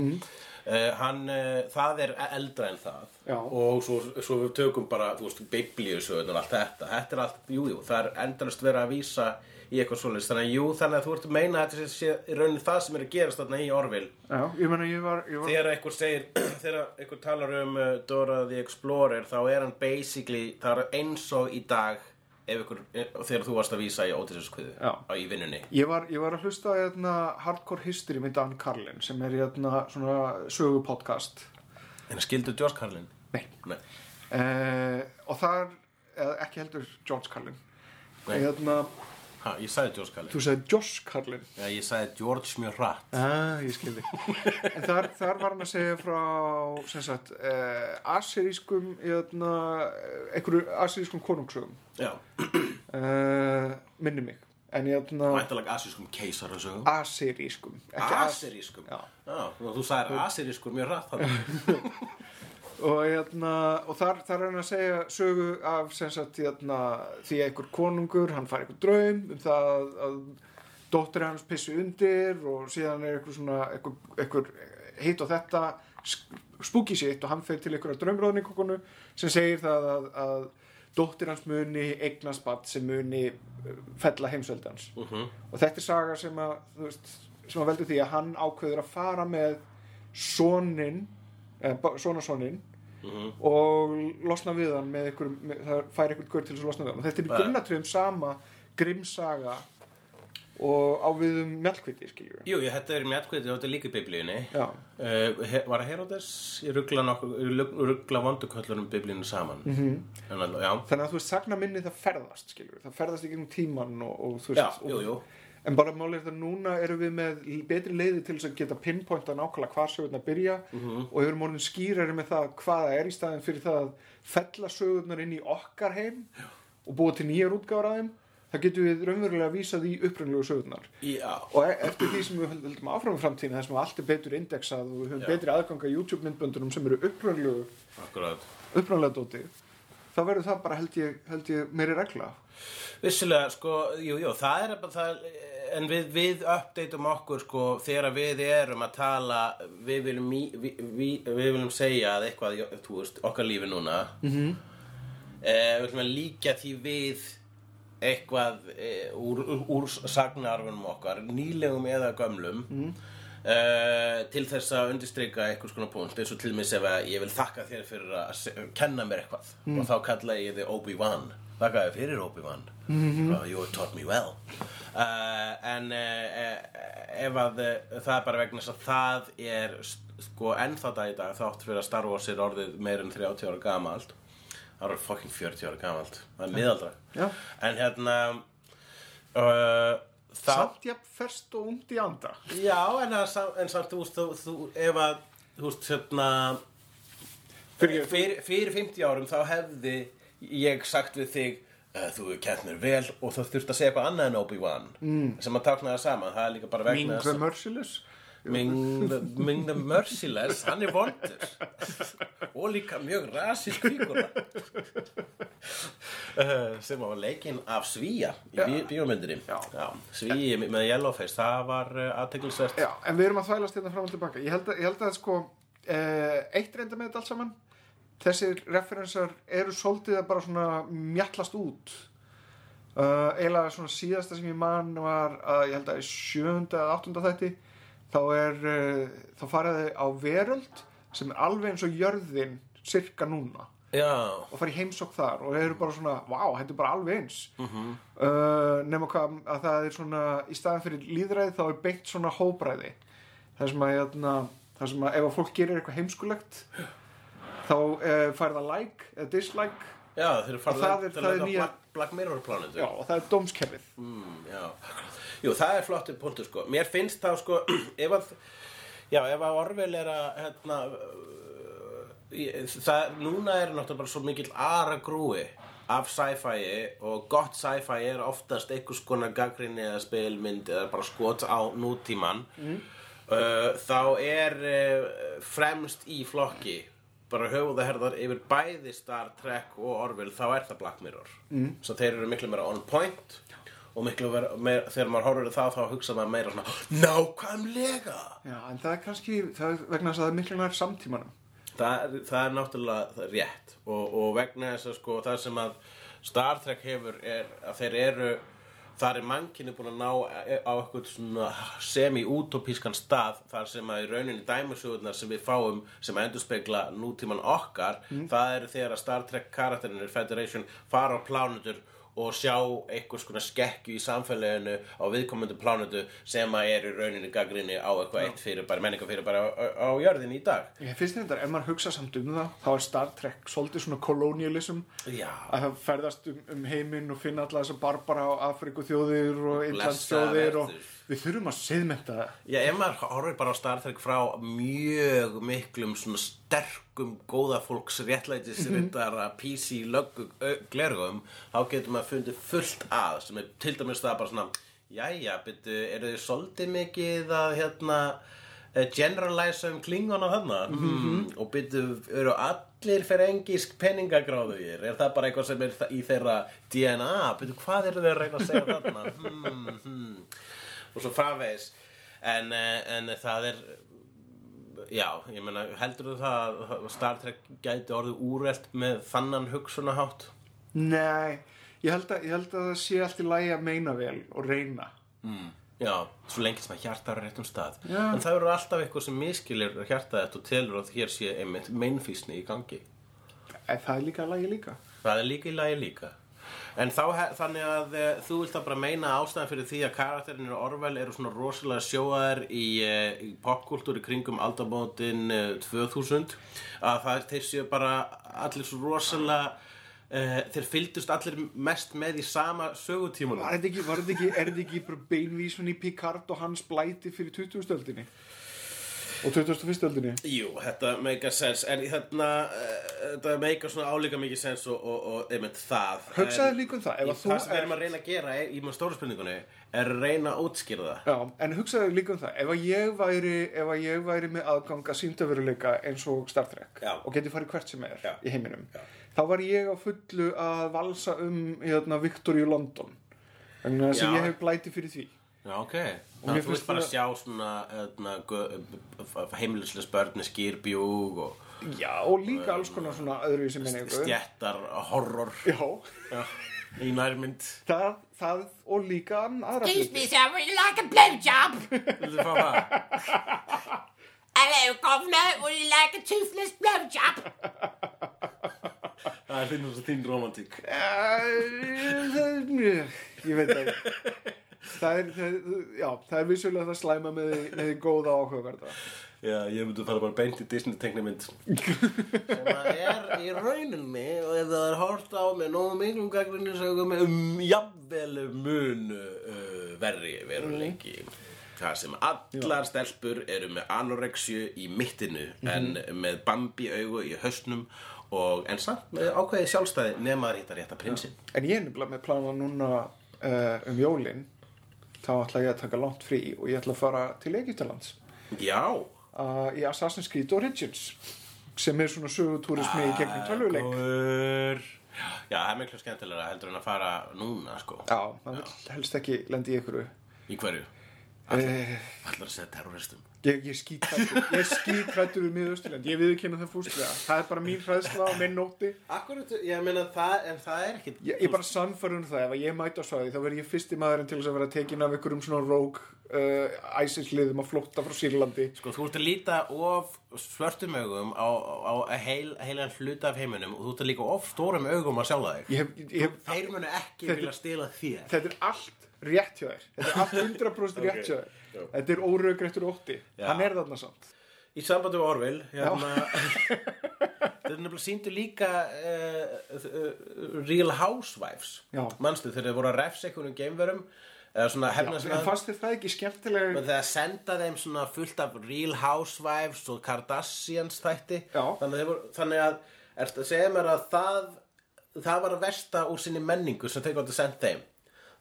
Uh, hann, uh, það er eldra en það Já. og svo, svo við tökum bara, þú veist, biblíusögun og allt þetta, þetta er allt, jú, jú, það er endalist verið að vísa í eitthvað svoleiðis, þannig að jú, þannig að þú ert að meina að þetta sé- í rauninni það sem er að gerast þarna í Orville já, ég meina, ég var, ég var, þegar einhver segir þegar einhver talar um uh, Dora the Explorer þá er hann basically það er eins og í dag eh, þegar þú varst að vísa í Ótisarskviðu Já. í vinnunni ég var, ég var að hlusta á hérna, Hardcore History með Dan Carlin sem er hérna svona sögu podcast. en skildu George Carlin? Nei. Nei. Eh, og þar, eða ekki heldur George Carlin. Nei. Hérna, Ha, ég sagði George Carlin. Þú sagði Josh Carlin. Já, ég sagði George mjög hratt. Ah, ég skilði. en þar, þar var hann að segja frá, sem sagt, uh, aserískum, hérna, einhverju aserískum konungsögum. Já, Uh, minni mig. En hérna, mæntalega asískum keisarasögum. aserískum. ekki as- Asirískum? Já. Já, þú sagði asirískur mjög hratt. og, hérna, og þar, þar er hann að segja sögu af sagt, hérna, því einhver konungur hann fær einhver draum um það að, að dóttir hans pissi undir og síðan er einhver svona einhver, einhver hitt og þetta spooky shit og hann fer til einhverja draumróðningokonu sem segir það að, að dóttir hans muni eignast badd sem muni uh, fella heimsveldans Uh -huh. og þetta er saga sem að, veist, sem að veldur því að hann ákveður að fara með sonin sonasonin Mhm. og losna við hann með einhver, með, það fær einhvern gaur til þess að losna við hann og þetta er í grunnatröðum sama grimsaga og á við um mjallkviti skiljur Jú, þetta er mjallkviti og þetta er líka í biblíunni. já, Uh, var það Herodes? Ég ruggla ruggla vonduköllunum biblíunni saman. Mm -hmm. já. þannig að þú veist sagna minni það ferðast skiljur, það ferðast í gegnum tíman og, og þú Já, veist jú, og, jú. En bara máli er það núna erum við með betri leiði til þess að geta pinpointa nákvæmlega hvar sögurnar byrja Mhm. og erum orðin skýrari með það hvað það er í staðin fyrir það að fella sögurnar inn í okkar heim og búa til nýjar útgáður að þeim það getum við raunverulega að vísa því upprænlegu sögurnar Já, og e- eftir því sem við höld- höldum áfram framtíðin þar sem allt er betur indexað og við höfum Já. betri aðganga YouTube myndböndunum sem eru upprænlegu akkurat. upprænlega dóti þá verður það bara held ég, held ég meiri regla Vissulega, sko, jú, jú, það er bara það, en við, við uppdateum okkur, sko, þegar við erum að tala, við viljum, í- við, við, við viljum segja að eitthvað, þú veist, okkar lífi núna, mm -hmm. eh, við viljum að líka því við eitthvað eh, úr, úr, úr sagnarfunum okkar, nýlegum eða gömlum, mm. til þess að undirstryka einhvers konar punkt, eins og til mig ef að ég vil þakka þér fyrir að kenna mér eitthvað. Og þá kalla ég þið Obi-Wan. Þakka þér fyrir Obi-Wan. Oh, you taught me well. uh, en uh, ef að það er bara vegna þess að það er sko ennþá dag í dag þátt fyrir að Star Wars er orðið meir en 30 ára gamalt. Það er fucking 40 ára gamalt. Það er miðaldra. Já. en hérna uh, samt jafn ferst og umt í anda. Já, en, sam- en samt, þú þú, þú, ef að, þú veist, hérna, Fyrir- fyrir, fyrir 50 árum þá hefði ég sagt við þig, þú hefur kent mér vel og þú þurft að segja eitthvað annað en Obi-Wan, mm. sem að tákna það saman, það er líka bara Ming vegna the Merciless? Ming, the- Ming Merciless, hann er vondur. Og líka mjög rasísk fígura uh, sem var leikinn af Svíja í bí bíómyndinni. Já. Svíi með Yellowface, það var uh, aðteglisvert Já, en við erum að þvælast hérna fram og tilbaka. Ég held að, ég held að sko eh, eitt reynda með þetta allt saman þessir referensar eru svolítið að bara svona mjallast út. Uh, eiginlega svona síðasta sem ég man var að ég held að í sjönda eða áttunda þætti þá er uh, þá faraði á veröld sem er alveg eins og jörðin cirka núna. Já, og fara í heimsók þar og þeir eru bara svona, vá, þetta er bara alveg eins. Uh, nema hvað að það er svona í staðan fyrir líðræði þá er beint svona hóbræði það sem að, hérna, sem að ef að fólk gerir eitthvað heimskulegt þá uh, fær það like eða dislike. Já, Og það er- það er nýja- Black, Mirror plánutu já, og það er dómskerfið. Mm. Jú, það er flottur punktur sko. Mér finnst þá sko ef að, já, ef að Orwell er að hérna, uh, ég- það, núna er náttúrulega bara svo mikill ara grúi af sci-fi og gott sci-fi er oftast einhvers konar gaggrinni eða spilmynd eða bara skot á nútíman mm. þá er uh, fremst í flokki bara höfuðaherðar yfir bæði Star Trek og Orville þá er það Black Mirror. Mm. svo þeir eru miklu meira on point og miklu meira, meira þegar maður á það þá hugsa maður meira svona nákvæmlega! Já, en það er kannski, það er vegna þess að það er miklu nær samtímanum. Það, það er náttúrulega það er rétt og, og vegna þess að sko það sem að Star Trek hefur er að þeir eru þar er mannkynni búin að ná á eitthvað semi-utopískan stað þar sem að í rauninni dæmisögurnar sem við fáum sem endurspegla nútíman okkar það eru þegar að Star Trek karakterinir Federation fara á plánutur og sjá einhvers konar skekkju í samfélaginu á viðkomandi plánutu sem að er í rauninni gaggrinni á eitthvað eitt fyrir bara menninga fyrir bara á, á, á jörðinni í dag. Ég finnst þetta, ef maður hugsa samt um það þá er Star Trek svolítið svona kolonialism Já, að það ferðast um, um heiminn og finna alla þessar barbara á Afriku þjóðir og Blessaðar þjóðir og við þurfum að siðmenta það Já, ef maður horfir bara á Star Trek frá mjög miklum svona sterkum góða fólks réttlætis rittara PC löggu glergum þá getur maður fundið fullt að sem er til dæmis það bara svona jæja, byrju, eru þið svolítið mikið að hérna eh, generalisa um klingona þarna? Hmm. og byrju, eru allir fyrir engisk peningagráðugir er það bara eitthvað sem er í þeirra DNA byrju, hvað eru þið að reyna að segja þarna? Hmm, hmm og svo framvegis. En, eh, en það er já, ég meina heldur þú það að Star Trek gæti orðið úrelt með þannan hugsunahátt Nei, ég held, að, ég held að það sé allt í lagi að meina vel og reyna. Mm. já, svo lengi sem að hjarta er á réttum stað. Já. en það eru alltaf eitthvað sem miskilir hjarta þetta og telur að hér sé einmitt meinfísni í gangi. Það er líka að lagi líka. Það er líka í lagi líka en þá, þannig að e, þú vilt að bara meina ástæðan fyrir því að karakterinir Orwell eru svona rosalega sjóðar í, e, í popkultúr í kringum aldamótin e, 2000 að það þeir séu bara allir svo rosalega e, þeir fylgdust allir mest með í sama sögutímanum Var þetta ekki, ekki, er ekki beinvísun í Picard og hans blæti fyrir 20. Og 21. öldinni? Jú, þetta meikar sens en þarna, uh, þetta meikar svona álíka mikið sens og, og, og einmitt það Hugsaðu líka um það, í Það sem við er- erum að reyna að gera í með stóra spurningunni er að reyna að útskýra það Já, en hugsaðu líka um það, ef að ég væri, ef að ég væri með aðgang að síndaveruleika eins og Star Trek Já. og geti farið hvert sem er Já. í heiminum, Já. þá var ég á fullu að valsa um hérna, Victoria London, þannig að ég hef blæti fyrir því. Já, ok Þannig að þú vilt bara sjá svona hérna, heimilislega spörni skýrbjúg og Já, og líka alls konar svona öðru sem menningu. stjettar horror Já, Já, í nærmynd það, það og líka aðra Excuse hluti. me, sir, would you like a blowjob? Viltu fá það? Hello, governor, would you like a toothless blowjob? Það er þinn, þín romantík Eh, Ég veit það Það er, það, já, það er vissulega það slæma með, því- góða áhugaverða. Já, ég myndi fara bara beint í Disney teknimynd sem að er í rauninni og ef það er hort á með nógu miklum gagnrinni sögum um jafnvel mun uh, verri veruleiki. Það sem allar stelpur eru með anorexju í mittinu en með bambi augu í hausnum og en samt með ákveði sjálfstæði nema að hitta rétta prinsinn. En ég er nefnilega með plana núna uh, um jólin, þá ætla ég að taka langt frí og ég ætla að fara til Egyptalands Já, uh, í Assassin's Creed Origins sem er svona sögutúrismi í gegnum tölvuleik. Góður Já, það er miklu skemmtilega heldur en að fara núna sko Já, maður helst ekki lendi í ykkur. Í hverju? Uh, Allar að segja terroristum ég, ég skítrættur, ég skítrættur um miðausturland, ég viðurkenna það fúslega. Það er bara mín hræðsla og minn nótti. Akkurat, ég meina það, en það er ekkit Ég, ég bara sannfærum það, ef ég mæti á svæði þá verð ég fyrsti maðurinn til þess að vera tekin af einhverjum svona rogue uh, ISIS-liðum að flótta frá Sýrlandi. Sko, þú ert að líta of svörtum augum á, á heil, heilan hluta af heiminum og þú ert að líka of stórum augum að sjálfa þig Ég hef, ég hef, Þeir munu ekki vilja stila þér þetta er allt rétt hjá þér. Þetta er allt 100% rétt hjá þér. Þetta er órauggrættur ótti. Já. Hann er þarna samt. Í sambandi við Orville hérna, Þetta er nefnilega síndu líka uh, uh, Real Housewives Já. Manstu þegar þeir voru að refsa einhvernum geimverum eða svona hefna En fannst þér það ekki skemmtilega? Men þegar senda þeim svona fullt af Real Housewives og Kardashians þætti Já. þannig að, voru, þannig að ertu að segja mér að það það var að versta úr sinni menningu sem þeir gáttu sendt þeim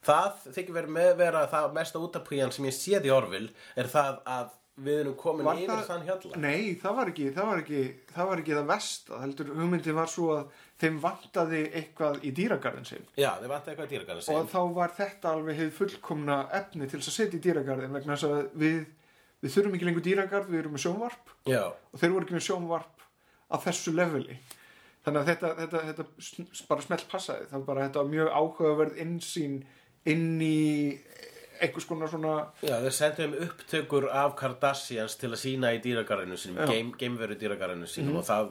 það þykir verið með vera það mesta útapíjan sem ég séð í Orville er það að við erum komin Var yfir það- þann hjalla Nei, það var ekki það, var ekki, það, var ekki það versta. Heldur hugmyndin var svo að þeim vantaði eitthvað í dýragarðin sinn. Já, þið vantaði eitthvað í dýragarðin Og þá var þetta alveg hefð fullkomna efni til þess að setja í dýragarðin vegna þess að við, við þurfum ekki lengur dýragarð, við erum með sjónvarp Já, og þeir voru ekki með sjónvarp á þessu leveli. Þannig að þetta, þetta, þetta bara smelt passaði. Það var bara þetta mjög áhugaverð innsýn inn í einhvers konar svona Já, þeir sendum upptökur af Kardashians til að sína í dýragarinu sínum, game, gameveru dýragarinu sínum og það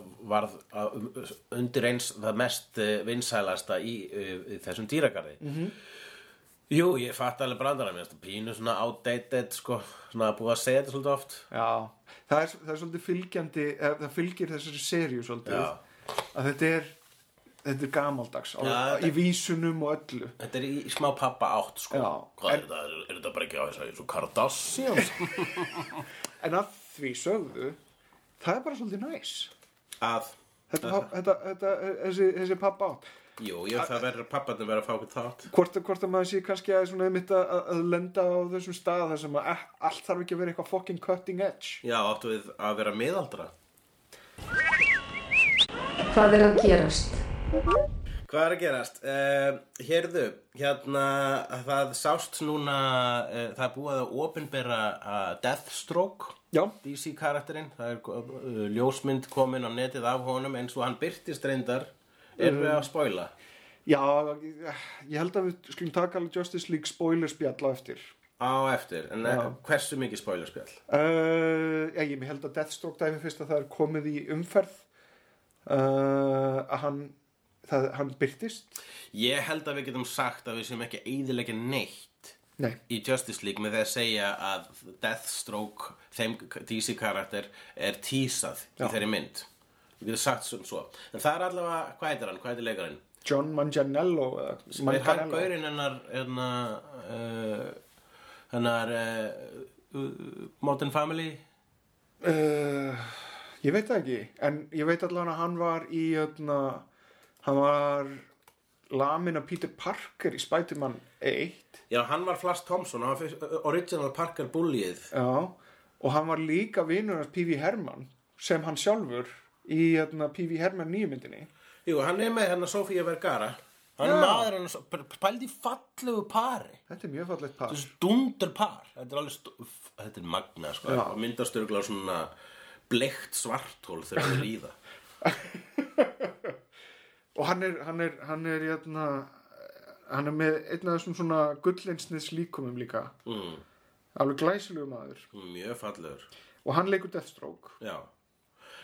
að- um, undir eins það mest uh, vinsælasta í, uh, í þessum dýragarði. -hmm. Jú, ég fatt alveg brandara mér, þetta pínu svona outdated, sko, svona búið að segja þetta svolítið oft. Já, það er, það er svolítið fylgjandi, eða, það fylgir þessari seríu svolítið, Já. að þetta er, þetta er gamaldags, á, Já, þetta- í vísunum og öllu. Þetta er í, smá pappa átt, sko. Já. Hvað er þetta? Er, er þetta bara ekki á þess að þessu Kardashians? En að því sögðu, það er bara svolítið næs. að, Þetta, þetta, þetta, þetta þessi, þessi pappa átt. jú, ég, það verður pappatum verður að fá okkur þátt. Hvort, hvort að maður sé kannski að, svona, einmitt að, að lenda á þessum stað þar sem að eh, allt þarf ekki að vera eitthvað fucking cutting edge. Já, áttu við að vera miðaldra. Hvað er að gerast? Hvað er að gerast? Uh, hérðu, hérna, það sást núna, uh, það er búið að opinbera uh, Deathstroke, Já. DC karakterinn, það er ljósmynd komin á netið af honum eins og hann byrtist reyndar, erum við að spoila? Já, ég, held að við skulum taka alveg Justice League spoiler spjall á eftir. Á eftir, en uh, hversu mikið spoilerspjall? Uh, já, ég held að Deathstroke dæmi fyrst að það er komið í umferð uh, að hann, það, hann byrtist. Ég held að við getum sagt að við sem ekki eiðilegja neitt Nei, í Justice League með því að segja að Deathstroke, þeim DC karakter, er tísað Já. í þeirri mynd. Við getum sagt sem svo. En það er allavega, hvað heitir hann, hvað heitir leikarinn? John Manganiello eða Er hann gaurinn hennar, hennar, uh, hennar uh, uh, Modern Family? Uh, ég veit það ekki, en ég veit allan að hann var í, öðna, hann var lamin af Peter Parker í Spider-Man 1, Já, hann var Flash Thompson, hann var original Parker bullið. já, og hann var líka vinur hans P.V. Herman sem hann sjálfur í öðna, P.V. Herman nýjumyndinni. Jú, hann er með hennar Sofía Vergara. Hann er Já. maður hann, pældi fallegu pari. Þetta er mjög fallegt par. Stundur par. Þetta er alveg, stu- þetta er magna, sko. Myndasturgla svona bleikt svartól þegar það er í það. Og hann er, hann er, hann er, jötna, hann er með einn af þessum svona gullinsnis líkumum líka. Mm, Alveg glæsilegu maður. mjög fallegur. Og hann leikur Deathstroke. Já.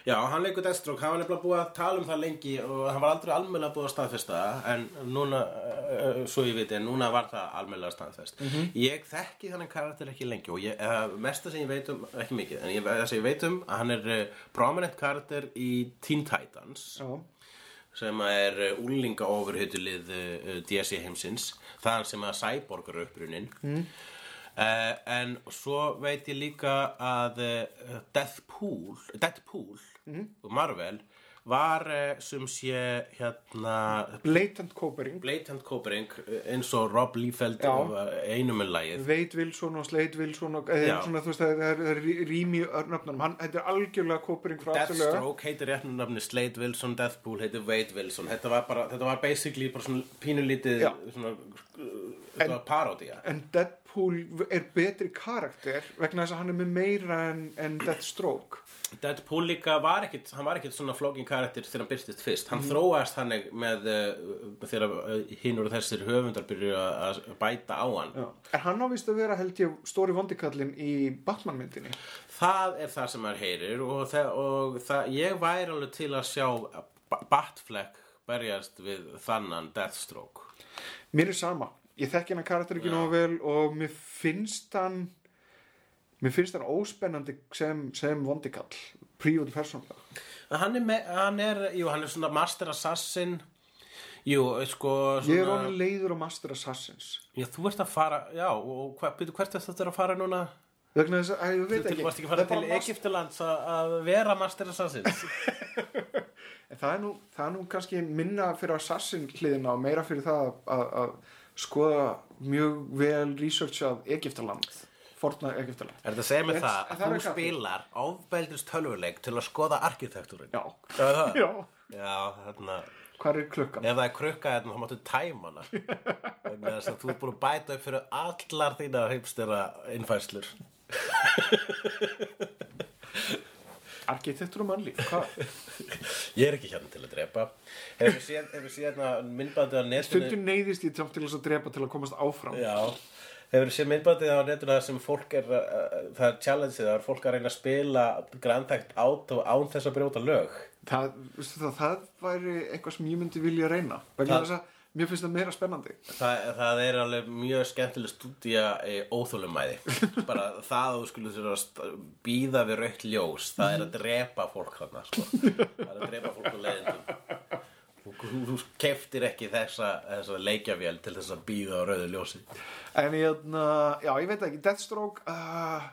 Já, hann leikur Deathstroke, hann var nefnilega búið að tala um það lengi og hann var aldrei almennilega búið að staðfesta en núna, uh, svo ég veit, en núna var það almennilega staðfest. Ég þekki þannig karakter ekki lengi og ég, uh, mesta sem ég veit um, ekki mikið, en ég, það sem ég veit um að hann er prominent karakter í Teen Titans Já. Sem er uh, úlinga ofurhytulið uh, DC heimsins, þaðan sem að Cyborg er upprunin. Mm. Uh, en svo veit ég líka að Deathpool, Deadpool og Marvel var sem sé hérna Blatant Copering. blatant copering eins og Rob Liefeld uh, einum með lagið. Veit Wilson og Slade Wilson og Já. svona veist það er, er rým í örnöfnum hann, er algjörlega afturlega Deathstroke heitir réttnum nafni Slade Wilson, Deathpool heitir Wade Wilson. Þetta var bara, þetta var basically bara svona pínulítið svona, var parodía en Deadpool er betri karakter vegna þess að hann er með meira en, en Deathstroke Deadpool líka var ekkit, hann var ekkit svona flókin karakter þegar hann byrstist fyrst. Hann Mhm. þróast þannig með uh, þegar uh, hinn og þessir höfundar byrju að bæta á hann. Já. en hann ávist að vera held ég stóri vondikallin í Batman-myndinni Það er það sem maður heyrir og, það, og það, ég væri alveg til að sjá Ba- Batfleck berjast við þannan Deathstroke. mér er sama, ég þekki hann karakter ekki nógu vel og mér finnst hann mér finnst hann óspennandi sem, sem vondikall prívat persónlega Hann er, með, hann er, jú, hann er svona Master Assassin. Jú, sko, svona... ég er orðin leiður á Master Assassins Já, þú ert að fara, já, og hva, byrju, hvert er þetta að fara núna? vegna þess að, ég Þú veit ekki, varst ekki að fara Það til bara Master- Egyptalands að- vera Master Assassins? Það er, nú, það er nú kannski minna fyrir assassin hliðina og meira fyrir það að, skoða mjög vel researchað Egiptaland, forna Egiptaland. Er þetta að segja mig En- það að það þú er spilar ofbeldist tölvuleik til að skoða arkitektúrin? Já. Er? Já. Já, þarna, Hvað er klukkan? ef það er krukka hérna þá máttu tæma hana. Þess að þú ert búin að bæta upp fyrir allar þína heimstera innfæslur. Arkitektur og mannlíf, hvað? Ég er ekki hérna til að drepa. Hefur hefur séð hérna myndbandið á netinu? Stundum neyðist ég til að drepa til að komast áfram. Já, Hefur séð myndbandið á netuna sem fólk er, uh, það er challengeið, það er fólk að reyna að spila Grand Theft Auto án þess að brjóta lög. það, það, það væri eitthvað sem ég myndi vilja reyna vegna Það- þess að mér finnst það meira spennandi Það, það er alveg mjög skemmtileg stúdía í óþólumæði. Bara það að þú skulle þurfa að bíða við raukt ljós, það er að drepa fólk þarna, sko. Það er að drepa fólk á leiðindum. Þú, keftir ekki þessa, þessa leikjavél til þess að bíða á rauðu ljósi. en ég, já, ég veit ekki Deathstroke uh,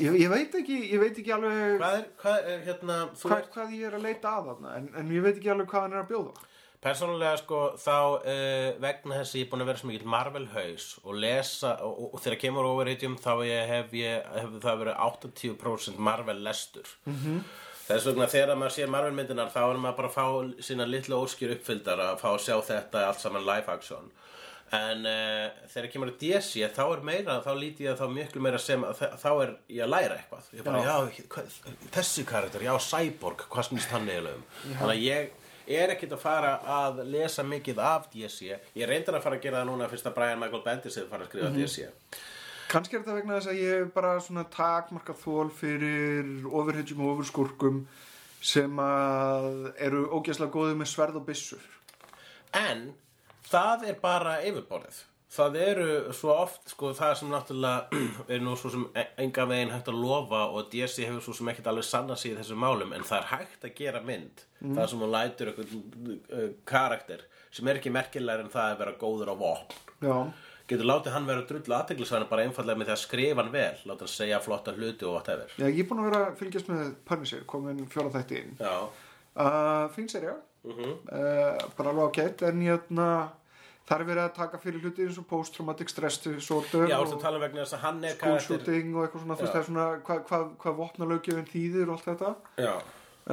ég, ég veit ekki ég veit ekki alveg Hvað er, hvað er hérna, hvað, hvað ég er að leita að þarna en, en ég veit ekki alveg hvað hann er að bjóða Persónulega sko þá uh, vegna þess að ég er búin að vera svo mikill Marvel haus og lesa og, og, og þegar kemur overhitjum þá ég hef, hef það verið 80% Marvel lestur -hmm. Þess vegna þegar maður sér Marvel myndinar þá er maður bara að fá sína litlu óskir uppfyldar að fá að sjá þetta allt saman live action. En uh, þegar kemur að DC þá er meira, þá líti ég þá miklu meira sem að þá er ég að læra eitthvað. Ég bara, já, hvað, þessi karakter, já, Cyborg hvað snýst hann eiginlega um? Þannig að ég er ekkert að fara að lesa mikið af DC ég reyndar að fara að gera það núna fyrst að Brian Michael Bendis er fara að skrifa DC kannski er þetta vegna þess að ég hef bara svona takmarka þól fyrir ofurhetjum og ofurskurkum sem að eru ógæslega góðið með sverð og byssur En það er bara yfirborðið. Það eru svo oft, sko, það sem náttúrulega er nú svo sem e- enga veginn hægt að lofa og DC hefur svo sem ekkert alveg sanna sig í þessum málum, en það er hægt að gera mynd, það sem hún lætur eitthvað uh, karakter, sem er ekki merkilegar en það að vera góður á vopn. já, Getur látið hann vera drullu aðteglisvæðan bara einfallega með því að skrifa hann vel, láta hann segja flotta hluti og whatever. já ég er búin að vera að fylgjast með Punisher, komin fjóra þætti inn. Uh, fín serja uh, bara alveg ágætt en hérna það er verið að taka fyrir hluti eins og post-traumatic stress disorder já, þú tala um vegna þess að hann er school shooting og eitthvað svona, þú veist það er svona hvað hva, hva vopnalaugjöfin þýðir og allt þetta. Já,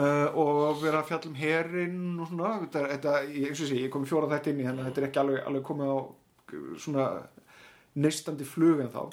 uh, og vera að fjalla um herinn og svona, þetta, þetta ég- eins og sé, ég kom fjóra þætti inn í þannig að þetta er ekki alveg, alveg komið á uh, svona neistandi flug en þá.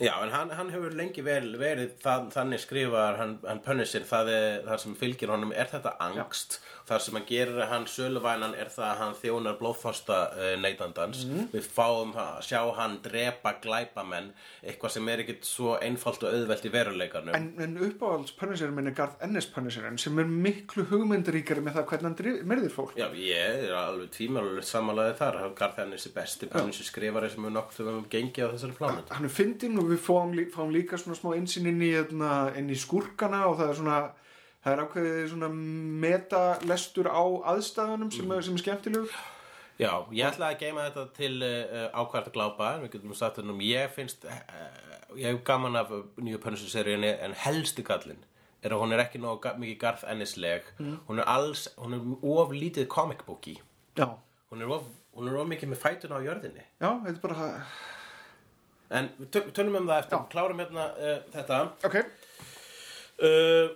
Já, en hann, hann hefur lengi vel verið það, þannig skrifar hann, hann Punisher, það, er, það sem fylgir honum. Er þetta angst það sem hann gerir hann söluvænan er það að hann þjónar blóðfosta uh, neytandans. Við fáum að sjá hann drepa glæpamenn, eitthvað sem er ekkit svo einfalt og auðvelt í veruleikanum. En, en uppáhalds Punisher minn er Garth Ennis Punisherinn sem er miklu hugmyndaríkari með það hvernig hann myrðir fólk. Já, ég er alveg tímalega samanlega þar, Garð Ennis er besti Punisher skrifari sem við nokkuð við höfum gengið á þessari plánet hann er fyndinn og við fáum, lí, fáum líka svona smá einsinn inn í, hérna, inn í skúrkana og það er svona það er ákveðið svona metalestur á aðstæðunum sem, er, sem er skemmtilegur. Já, ég ætla að geima þetta til uh, ákvært að glápa, við getum sagt þetta um, ég finnst, uh, ég hef gaman af nýju Punisher-seríunni, en helsti gallinn er að hún er ekki nóg mikið garð ennisleg, hún er alls, hún er of lítið comic booky, já, hún er of, hún er of mikið með fætuna á jörðinni. já, þetta er bara En við töl- tölum um það eftir, Já. klárum hérna uh, þetta. ok, Uh,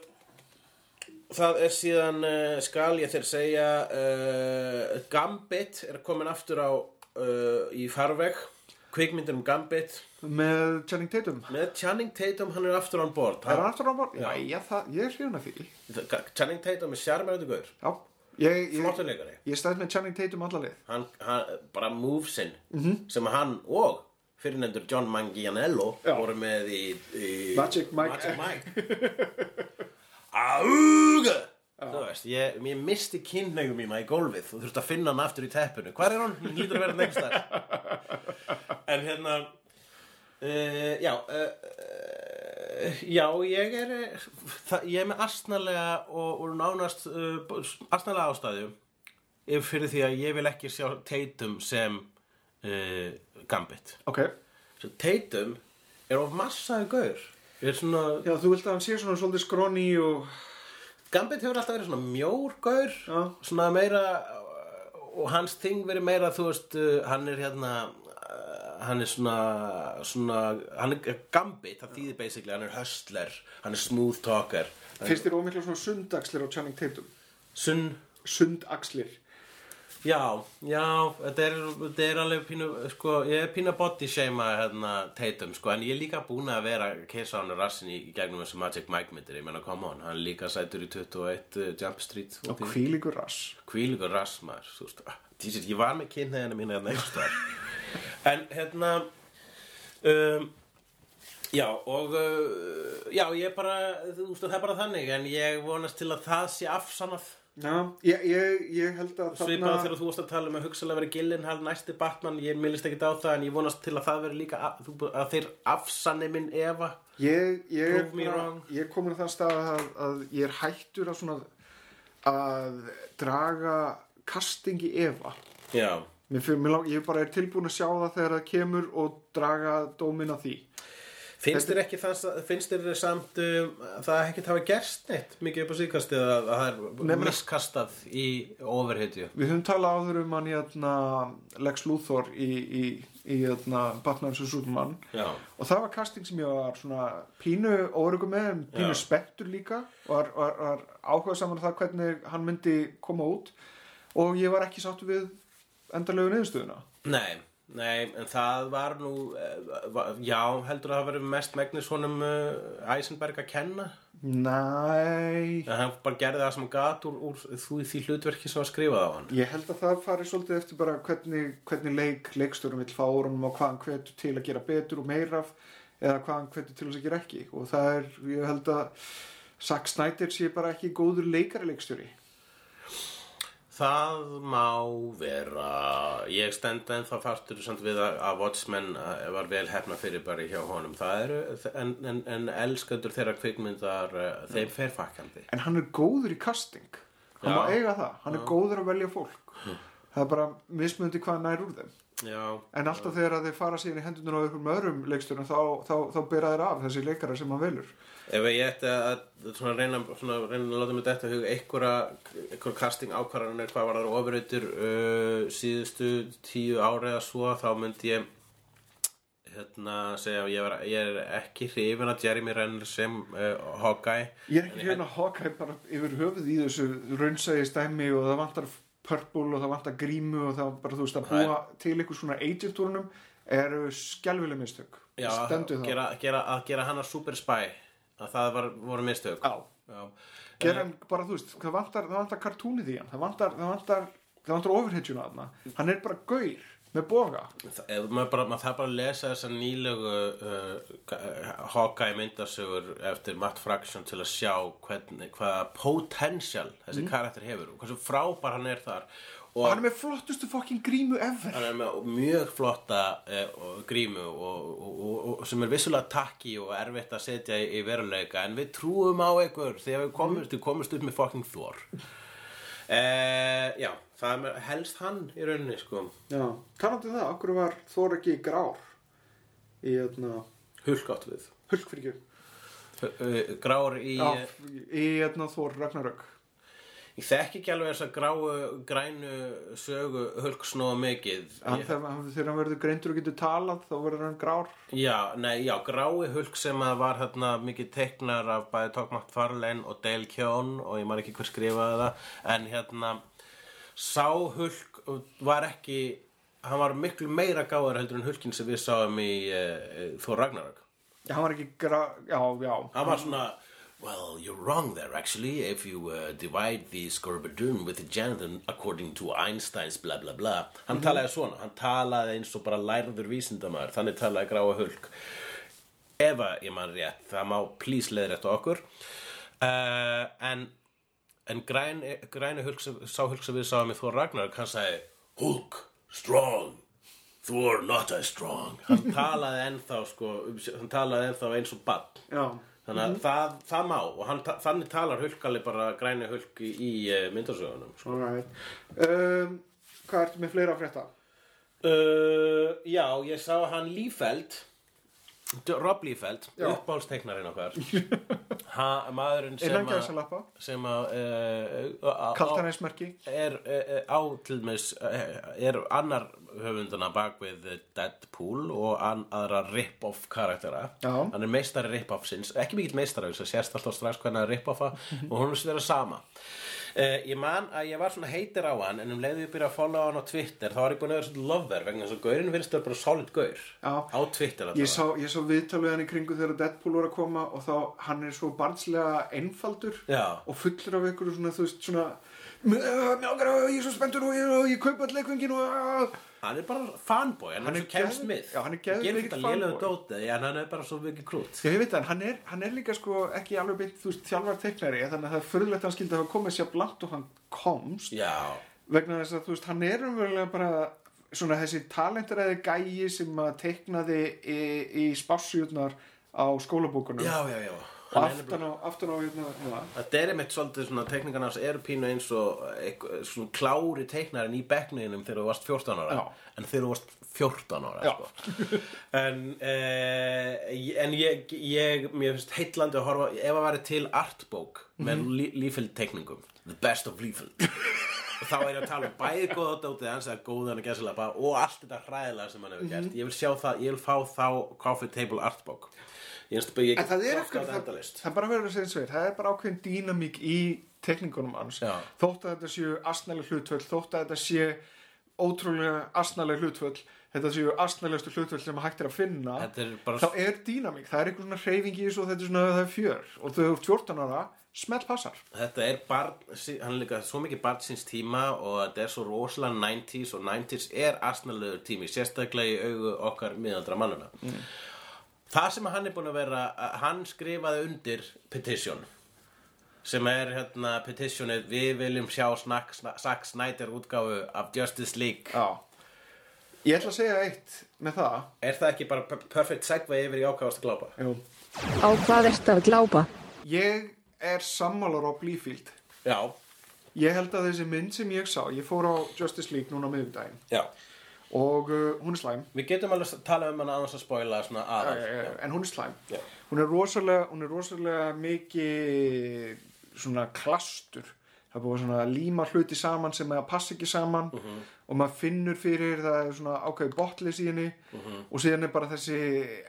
það er síðan uh, skal ég þér segja uh, Gambit er komin aftur á uh, í farveg. Kvikmyndir um Gambit. Með Channing Tatum. Með Channing Tatum hann er aftur án bord er hann aftur á bort? Já. já, það, ég er af því. Channing Tatum er sjarmærandi gaur. Já, ég, ég, flottur leikari. ég stæð með Channing Tatum alla leið. Hann, hann, bara movesinn sem hann og fyrirnefndur John Manganiello Já. voru með í, í Magic Mike. Magic Mike Auga Þú veist, ég, ég misti kynneigum mína í gólfið. Og þurfti að finna hann aftur í teppinu. Hvar er hann? Hann hlýtur að vera next þar En hérna uh, Já uh, Já, ég er það, Ég er með astnalega og, og nánast uh, astnalega ástæðu ef fyrir því að ég vil ekki sjá Tatum sem uh, Gambit. Ok, Svo Tatum er of massaði gaur er svona, já, þú vilt að hann sé svona svolítið skroni og Gambit hefur alltaf verið svona mjór gaur Já. svona meira og hans þing verið meira þú veist, uh, hann er hérna uh, hann er svona, svona hann er Gambit, það þýðir basically hann er hustler, hann er smooth talker. Finnst þér ómikla svona sundaxlir á Channing Tatum? Sunn sundaxlir Já, já, þetta er, þetta er alveg pínu, sko, ég er pínu að body shama hérna Tatum, sko, en ég er líka búin að vera að keisa hann rassin í, í gegnum þessu Magic Mike myndir, ég menna, come on, hann er líka sætur í 21 uh, Jump Street og hvílíkur rass. Hvílíkur rass, maður, þú veist, ah, Jesus, ég var með kynneðina mína hérna einhvers þar En hérna um, Já, og uh, já, ég bara, þú veist, það er bara þannig en ég vonast til að það sé afsannað Já, ég, ég, ég held að svipað þegar þú varst að tala um að hugsalega verið Gyllenhaal næsti Batman, ég millist ekkert á það en ég vonast til að það veri líka að, að þeir afsanni minn Eva. Ég, ég, komin að það stað að, að ég er hættur að svona að draga casting í Eva. Já, mér, fyrir, mér lang, ég bara er tilbúin að sjá það þegar það kemur og draga dómin að því finnst þér ekki það, finnst þér samt um, að það ekkert hafa gerst neitt mikið upp á síkastið að, að það er miskastað í overhitju Við höfum talað áður um hann hérna, Lex Luthor í, í, í hérna, Batman sem Superman. Já, og það var casting sem ég var svona pínu óryggur með, pínu Já. spettur líka. Og var, var, var áhuga saman það hvernig hann myndi koma út. Og ég var ekki sáttu við endarlegu niðurstöðuna. Nei, nei, en það var nú, eh, já, heldur að það verið mest megnis honum uh, Eisenberg að kenna? Næ, en hann bara gerði það sem gat úr, úr því, því hlutverki sem var skrifað á hann. Ég held að það fari svolítið eftir bara hvernig, hvernig leik leikstörum vill fá úr honum og hvað hann hvetur til að gera betur og meira af eða hvað hann hvetur til að gera ekki. Og það er, ég held að Zack Snyder sé bara ekki góður leikari leikstjóri Það má vera, ég stend ennþá fastur samt við að, að Watchmen eh, var vel hefna fyrir bara hjá honum. Það eru, en, en, en elskandur þeirra kvikmyndar, uh, þeim fer fakkandi. en hann er góður í casting. Hann Já. má eiga það, hann er góður að velja fólk. Það er bara mismundi hvað nær úr þeim. Já, en alltaf þegar að þeir fara síðan í hendunar á einhverjum öðrum leikstjórum þá, þá, þá bera þeir af þessi leikara sem hann velur ef ég ætti að svona reyna, svona reyna að láta mig þetta huga einhverja, casting ákvarðanir hvað var það ofurautur uh, síðustu tíu ári eða svo, þá myndi ég hérna segja að ég, var, ég er ekki hrifin að Jeremy Renner sem uh, Hawkeye. Ég er ekki hérna að Hawkeye bara yfir höfuð í þessu raunsæði stæmi og það vantar purple og það vantar grímu og það bara þú veist að búa til einhver svona agentúrunum eru skelvileg mistök. Já, gera, gera, að gera hana super spy að það var, voru mistök. Já. Já. gera hann bara þú veist það vantar, það vantar kartúnið í hann það vantar, það vantar, það vantar overhedjuna þarna. Hann er bara gaur með boga. Það- maður, bara, maður þarf bara að lesa þessa nýlegu uh, Hawkeye myndasögur eftir Matt Fraction til að sjá hvernig, hvaða potential þessi karakter hefur og hversu frábær hann er þar og hann er með flottustu fokkin grímu ever. Hann er með mjög flotta uh, og grímu og, og, og, sem er vissulega takki og erfitt að setja í, í veruleika en við trúum á ykkur þegar við komumst, við komumst upp með fucking Thor. Uh, já, það er með- helst hann í rauninni sko. Já, talandi um það, okkur var Þór ekki grár í hérna hulkátt við. Hulkfyrkju Uh, grár í Já, í hérna Þór Ragnarök ég þekki ekki alveg þess að gráu grænu sögu hulks nóga mikið. Ég, þegar, hann- verður greindur og getur talað þá verður hann grár. Já, nei, já, grái hulk sem að var hérna mikið teiknar af bæði Tók McFarlane og Dale Keown og ég man ekki hver skrifaði það en hérna sá hulk var ekki hann var miklu meira gáður heldur en hulkin sem við sáum í uh, Þór Ragnarök. Já, hann var ekki grár, já, já. Hann var svona Well, you're wrong there, actually. If you uh, divide the scorbadun with the genital according to Einstein's bla bla bla. Hann talaði svona, hann talaði eins og bara lærður vísindamaður, þannig talaði gráa hulk. Ef að ég man rétt, það má please leiðrétta okkur. Uh, en en græn, græni hulk sá hulk sem við sáum í Þór Ragnar, hann sagði Hulk, strong. Thor, not as strong. Hann talaði ennþá, sko, hann talaði ennþá eins og bann. Þannig að það, það má og hann, þannig talar hulkali bara græni hulk í, uh, myndasögunum sko. um, hvað ertu með fleira frétta? uh, Já, ég sá hann Lífeld Rob Lífeld Já. uppáhaldsteiknarinn okkar. Ha, maðurinn sem að sem að uh, uh, kaltanesmerki er uh, á til með er annar höfundana bak við Deadpool og an, aðra rip-off karaktera. Já. hann er meistari rip-offsins ekki mikill meistari, þess að sérst alltaf strax hvernig að rip-offa og hún er sér að sama uh, ég man að ég var svona heitir á hann en um leiðu ég byrja að followa hann á Twitter þá var ég búin að vera svona lover vegna þess að gaurinn virðist vera bara solid gaur Já. á Twitter ég sá, ég sá viðtalið hann í kringu þegar Deadpool var að koma og þá hann er svo barnslega einfaldur Já. og fullur af einhverju svona þú veist svona "Mér- mér langar að- ég er svo spenntur og ég, og ég kaupa all leikvingin og Hann er bara fanboy, hann, Hann er geð- mið já, hann er er bara svo mikið krút. Já, ég veit hann er, hann er líka sko ekki alveg veist, þjálfar teiknari þannig að það er fyrirlegt að hann skildi hafa komið sér blant og hann komst. Já, vegna þess að þú veist, hann er umverulega bara svona þessi talentraði gæi sem að teiknaði í, í spássjútnar á skólabókunum já, já, já aftan á, aftan á hérna, hérna. Þetta er einmitt svolítið svona tekningarna hans eru pínu eins og svona klári teiknarinn í bekknuðinum þegar þú varst 14 ára Já. en þegar þú varst 14 ára sko. en, eh, en ég, ég mér finnst heitlandi að horfa ef að væri til artbók með mm -hmm. lífild teikningum the best of lífild og þá er ég að tala um bæði góða dótið hans eða góðan að gæslega og allt þetta hræðilega sem hann hefur gert ég vil sjá það, ég vil fá þá coffee table artbók ég En það er þetta það, það að það er bara ákveðin dýnamík í tekningunum hans. Já. Þótt að þetta séu asnaleg hlutvöld, þótt að þetta sé ótrúlega asnaleg hlutvöld, þetta séu asnalegustu hlutvöld sem hægt er að finna, er bara þá er dýnamík, það er einhver svona hreyfing í þessu og þetta er svona, það er fjör. Og þau eru 14 ára, smelt passar. Þetta er barn, hann er líka svo mikið barn síns tíma og þetta er svo rosalega 90s og 90s er asnalegur tími, sérstaklega í augu okkar miðaldra mannuna. Það sem hann er búin að vera, hann skrifaði undir petition sem er hérna petitionið við viljum sjá Zack Snyder útgáfu af Justice League. Já. Ég ætla að segja eitt með það. Er það ekki bara per- perfect segue yfir í ákvæðast að glápa? Jú. Á hvað ertu að glápa? Ég er sammálar á Blífield. Já, Ég held að þessi mynd sem ég sá, ég fór á Justice League núna já. Og uh, hún er slæm. Við getum alveg að tala um hana aðeins að spoila svona aðal. Eh, en hún er slæm. Já. hún er rosalega, hún er rosalega mikið svona klastur. Það er búið svona að líma hluti saman sem að passa ekki saman og maður finnur fyrir það er svona ákveði botlis í henni. Og síðan er bara þessi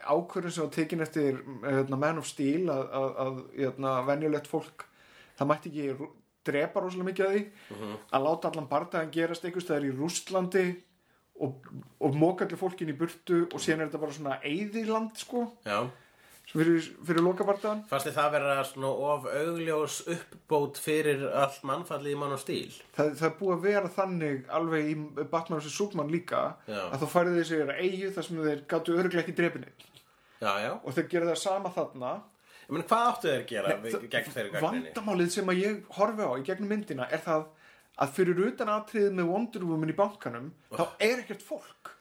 ákvörðun sem var tekin eftir hérna, Man of Steel að, að, að hérna, venjulegt fólk það mætti ekki drepa rosalega mikið að því. Að láta allan bardaðan gerast einhvers það er í Rústlandi og, og móka allir fólkin í burtu og síðan er þetta bara svona eyðiland sko Já. fyrir, fyrir lokabardaðan Fannst þið það vera svona of augljós uppbót fyrir allt mannfallið í mann og stíl? það, það er búið að vera þannig alveg í Batman vs. Superman líka Já. að þá færið þessi eigu þar sem þeir gáttu örglega ekki já. og þeir gera það sama þarna Ég meina, hvað áttu þeir að gera við, gegn þeirri gagnrinni? vandamálið sem að ég horfi á í gegnum myndina er það að fyrir utan atriðið með Wonder Woman í bankanum þá er ekkert fólk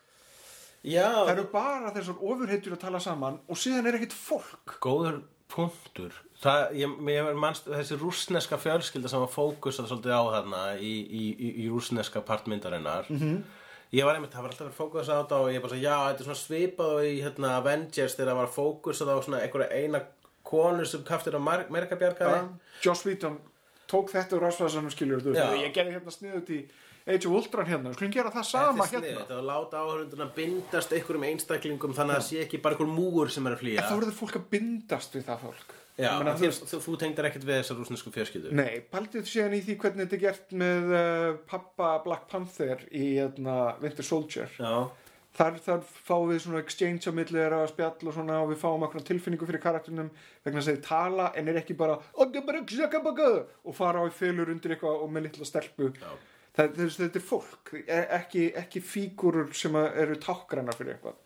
Já, það eru bara þessar ofurheitjur að tala saman og síðan er ekkert fólk góður punktur. Það, ég, ég mannst þessi rússneska fjölskylda sem var fókusað svolítið á þarna í, í, í, í rússneska partmyndarinnar. -hmm. Mhm. Ég var einmitt, það var alltaf verið fókusað á þetta og ég bara svo, já, þetta er svona svipað og í hérna, Avengers þegar það var fókusað á svona einhverja eina konu sem kaftir á Merkabjargaði. Joss Whedon tók þetta úr rasvarsanum skiljur þú veist, ég gerði hérna sniðut í Age of Ultron hérna, skulum gera það sama Þetta hérna. sniðugt, að láta áhörunduna bindast einhverjum einstaklingum þannig að það sé ekki bara einhver múur sem er að flýja. En þá verður fólk að bindast við það fólk. Já, Ég meina, þú, þú þú, tengdar ekkert við þessar rúsnesku fjölskyldu. Nei, paldið síðan í því hvernig þetta er gert með uh, pappa Black Panther í hérna, Winter Soldier. Já, þar, þar fáum við svona exchange á milli þeirra spjall og svona og við fáum okkur tilfinningu fyrir karakterinum vegna að þeir tala en er ekki bara og fara á í fylur undir eitthvað og með litla stelpu. Það, þetta er fólk e- ekki, ekki fígurur sem að eru tákgrannar fyrir eitthvað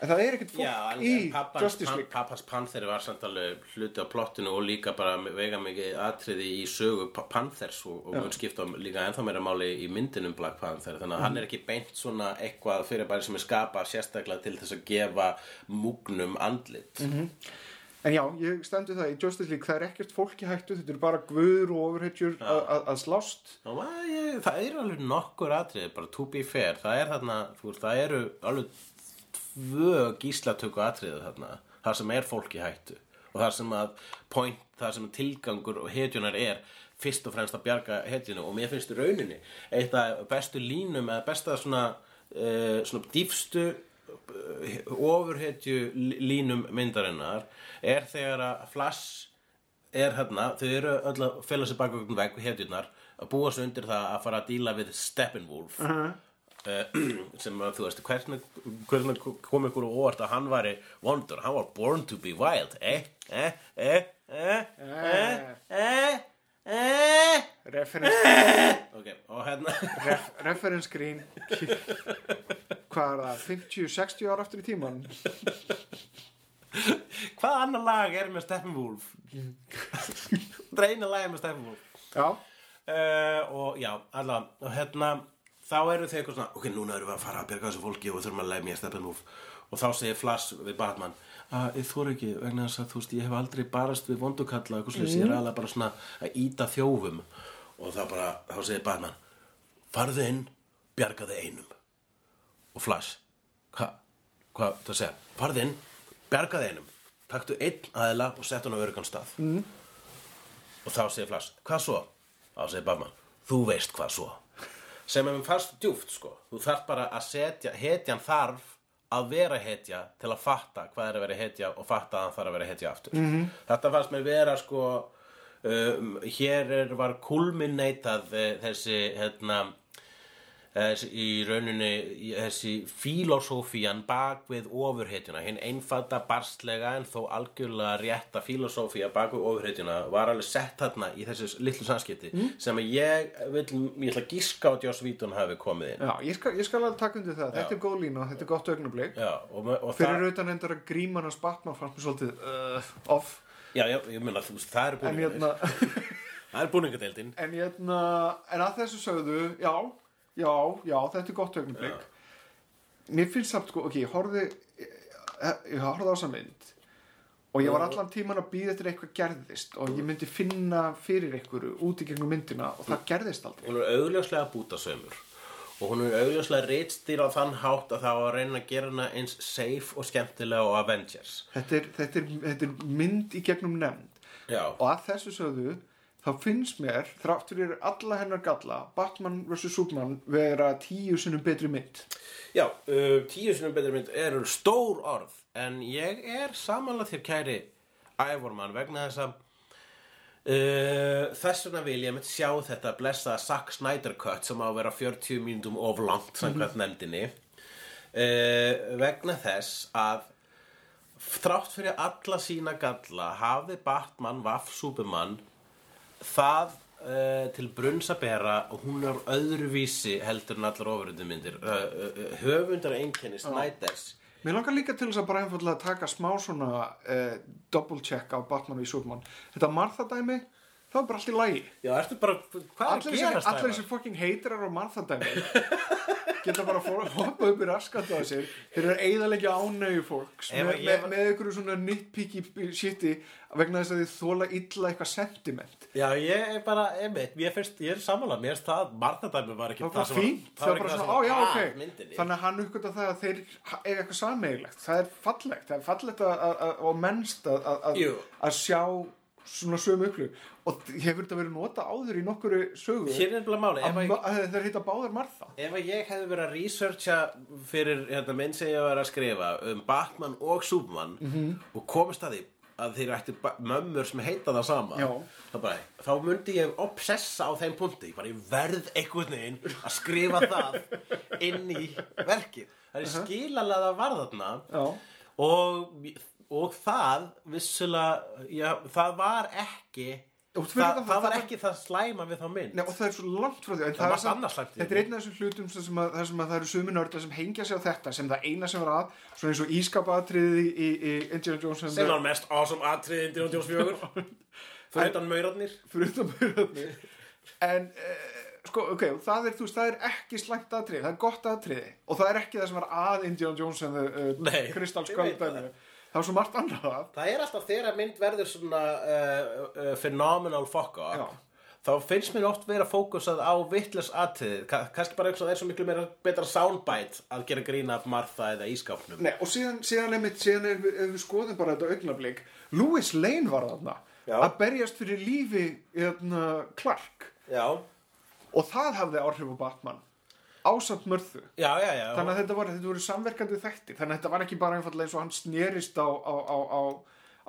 en það er ekkert fólk Já, en, í en Justice League. pappans Pantheri var samt alveg hluti á plottinu og líka bara vega mikið atriði í sögu Pa- Panthers og, og mun skipta líka ennþá meira máli í myndinum Black Panther þannig að hann er ekki beint svona eitthvað fyrirbæri sem er skapað sérstaklega til þess að gefa múgnum andlit. En já, ég stendur það í Justice League, það er ekkert fólk í hættu, þetta eru bara guður og ofurhetjur að- slást. Ná, það eru alveg nokkur atriði bara to be fair, það er þarna veist, það eru alveg tvö gíslatöku atriði þarna þar sem er fólk í hættu og þar sem að point, þar sem tilgangur og hetjunar er fyrst og fremst að bjarga hetjunu og mér finnst í rauninni eitt af bestu línum eða besta svona, uh, svona dýfstu ofurhetju línum myndarinnar er þegar að Flash er hérna, þau eru öll að fela sér baka okkur vegg hetjurnar að búa sig undir það að fara að díla við Steppenwolf. Uh sem að þú veist hvernig, hvernig kom ykkur á óvart að hann væri Wonder, hann var born to be wild. Eh, eh, eh, eh, eh, eh, eh? Reference, ok, og hérna ref, reference green. hvað er það, 50-60 ára aftur í tíman Hvað annar lag er með Steppenwolf? Það er eina lag með Steppenwolf. Já, uh, Og já, allavega Og hérna, þá eru þau eitthvað svona Ok, núna erum við að fara að bjarga þessu fólki Og við þurfum að lemja Steppenwolf. Og þá segir Flash við Batman að ég þóra ekki vegna þess að þú veist ég hef aldrei barast við vondukalla eitthvað slags, ég er alveg bara svona að íta þjófum. Og þá bara, þá segir Batman farðu inn, bjargaðu einum. Og Flash hvað, hvað, það segja farðu inn, bjargaðu einum. Taktu einn aðila og sett hann á örgan stað. Mm. og þá segir Flash hvað svo? þá segir Batman, þú veist hvað svo sem er mér fast djúft sko þú þarf bara að setja, hetjan þarf að vera hetja til að fatta hvað er að vera hetja og fatta að hann þarf að vera hetja aftur -hmm. þetta fannst mér vera sko um, hér er, var kulminneitað uh, þessi hérna í rauninni þessi fílósófían bak við ofurhetjuna hinn einfalda barstlega en þó algjörlega rétta fílósófía bak við ofurhetjuna var alveg sett þarna í þessu litlu samskipti sem að ég vil, ég ætla að gíska á að Whedon hafi komið inn. Já ég, skal, ég skal alveg taka undir það. Þetta er góð lína, þetta er gott augnablik. Já, og, og fyrir utan endur að gríman hans Batman fannst mér svolítið uh, off. Já, já, ég meina, þú veist, það er búningadeildin hérna, Það er búningadeildin. En hérna en að þessu sögðu, já, já, já þetta er gott augnablik. Mér finnst samt sko, ok, ég horfði ég, ég horfði á þessa mynd og ég var allan tíman að býða eftir eitthvað gerðist og ég myndi finna fyrir einhverju út í gegnum myndina og það gerðist aldrei. Hún er augljóslega bútasömmur og hún er augljóslega reitstýr á þann hátt að það á að reyna að gera hana eins safe og skemmtilega og Avengers. Þetta er, þetta er, þetta er mynd í gegnum nefnd. Já, og að þessu sögðu þá finnst mér, þrátt fyrir alla hennar galla Batman vs. Superman vera tíu sinnum betri mynd já uh, tíu sinum betri mynd eru stór orð en ég er samanlega þér kæri ævormann vegna þess að Uh, þess vegna vil ég mitt sjá þetta blessa Zack Snyder cut sem á að vera 40 mínútum of langt samkvæmt nefndinni uh, vegna þess að þrátt fyrir alla sína galla hafði Batman Vaff Superman það uh, til brunns að bera og hún er öðruvísi heldur en allar ofuröndumyndir uh, uh, höfundar einkenni Snyders. Mér langar líka til þess að bara einfallega taka smá svona double check á Batman v Superman. Þetta Martha dæmi, það var bara allt í lagi. Já, ertu bara, hvað er að þessi, gerast allir þessi fucking heiterar á Martha dæmi geta bara að hoppa upp í raskat á sér. Þeir eru að eigðalegja ánægju fólks Ef með, ég með, var- einhverju svona nitpicky shiti vegna þess að þið þóla illa eitthvað sentiment. Já, ég er bara, einmitt, ég finnst, ég er sammála, mér finnst það, marnadæmi var ekki það var sem fínt, það var bara svona, á já, að ok. myndinni. þannig að hann uppgötta það að þeir eiga eitthvað sameigilegt, það er fallegt það er fallegt að, að, að, svona sömu yklu og hefur þetta verið nota áður í nokkuru sögu? Er máli, að, að, að þeir heita báðar Martha. Ef ég hefði verið að researcha fyrir hérna, minn sem ég var að skrifa um Batman og Superman Mhm. og komist að því að þeir ættu ba- mömmur sem heita það sama bara, þá myndi ég obsessa á þeim punkti. Bara ég verð einhvern veginn að skrifa það inn í verkið. Það er skilalega var þarna Já. og, og það vissulega já, það var ekki það, það, utan það- var það- ekki það slæma við þá mynd. Nei, og það er svo langt frá því Það í þetta er einn af þessum hlutum sem, sem, að, sem að það eru sumi nörda sem hengja sig á þetta sem það eina sem var að svona eins og ískapatriði í, í, í Indiana Jones sem var mest awesome atrið Indiana Jones 4 fyrir utan maurarnir. Fyrir utan mörðarnir en uh, sko, ok, það er, veist, það er ekki slæmt atriði, það er gott atriði. Og það er ekki það sem var að Indiana Jones and the uh, Nei, Það. var svo margt annað að það er alltaf þegar mynd verður svona uh, uh, phenomenal fuck Já. up þá finnst mér oft vera fókusað á vittles atrið Ka kannski bara eins og það er svo miklu meira betra soundbite að gera grína af Martha eða ískápnum Nei, og síðan, síðan, einmitt, síðan ef, ef við skoðum bara þetta augnablik Louis Lane var þarna Já. að berjast fyrir lífi hérna, Clark já, og það hafði áhrif á Batman ásamt mörðu. Já, já, já. þannig að þetta voru, þetta voru samverkandi þættir. Þannig að þetta var ekki bara einfallega eins og hann snerist á, á, á, á,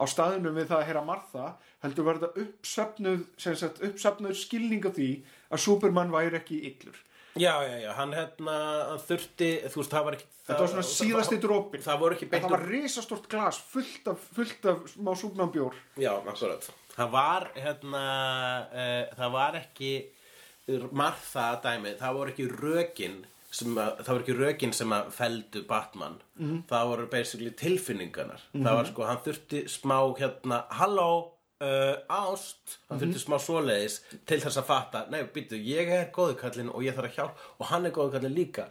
á staðinu við það að heyra Martha heldur var þetta uppsöfnuð, sagt, uppsöfnuð skilning á því að Superman væri ekki illur. Já, já, já, hann hérna hann þurfti, þú veist, það var ekki þetta var svona síðasti drópin það voru ekki það beint var risastort glas fullt af, fullt af smá Superman bjór. Já, akkurat. Það var, hérna, uh, það var ekki Martha dæmið, það voru ekki rökin að, það var ekki rökin sem að feldu Batman. Það voru basically tilfinningarnar. Það var sko, hann þurfti smá hérna, halló uh, ást, hann þurfti smá svoleiðis til þess að fatta, nei, býttu, ég er góðu kallinn og ég þarf að hjálp og hann er góðu kallinn líka.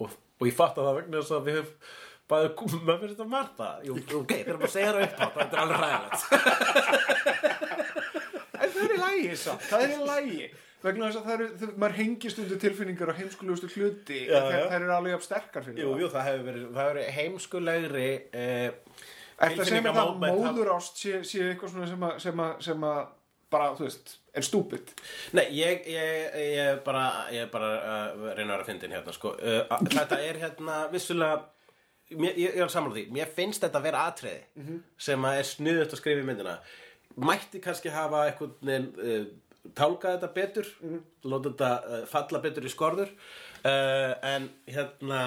Og, og ég fatta það vegna þess að við höfum bæði, maður finnst þetta Marta Jú, ok, þeir eru bara að segja það upp þetta er alveg ræðilegt En það er í lægi samt, það er í lægi vegna þess að það eru, maður hengist undir tilfinningar og heimskulegustu hluti Já, já. það eru alveg sterkar fyrir Jú, það jú, það hefur verið, verið heimskulegri eh, Ætla að segja það að tilfinningamóment- móðurást sé, sé eitthvað svona sem að, sem að, sem að bara, þú veist, er stúpid Nei, ég, ég, ég bara, ég bara uh, reyna að vera að fyndin hérna, sko. Uh, þetta er hérna, vissulega, mér, ég, ég er sammála því, mér finnst þetta að vera atriði sem að er snuðut að skrifa í myndina. Mætti kannski hafa eitthvað uh, tálkað þetta betur, láta þetta uh, falla betur í skorður, uh, en hérna,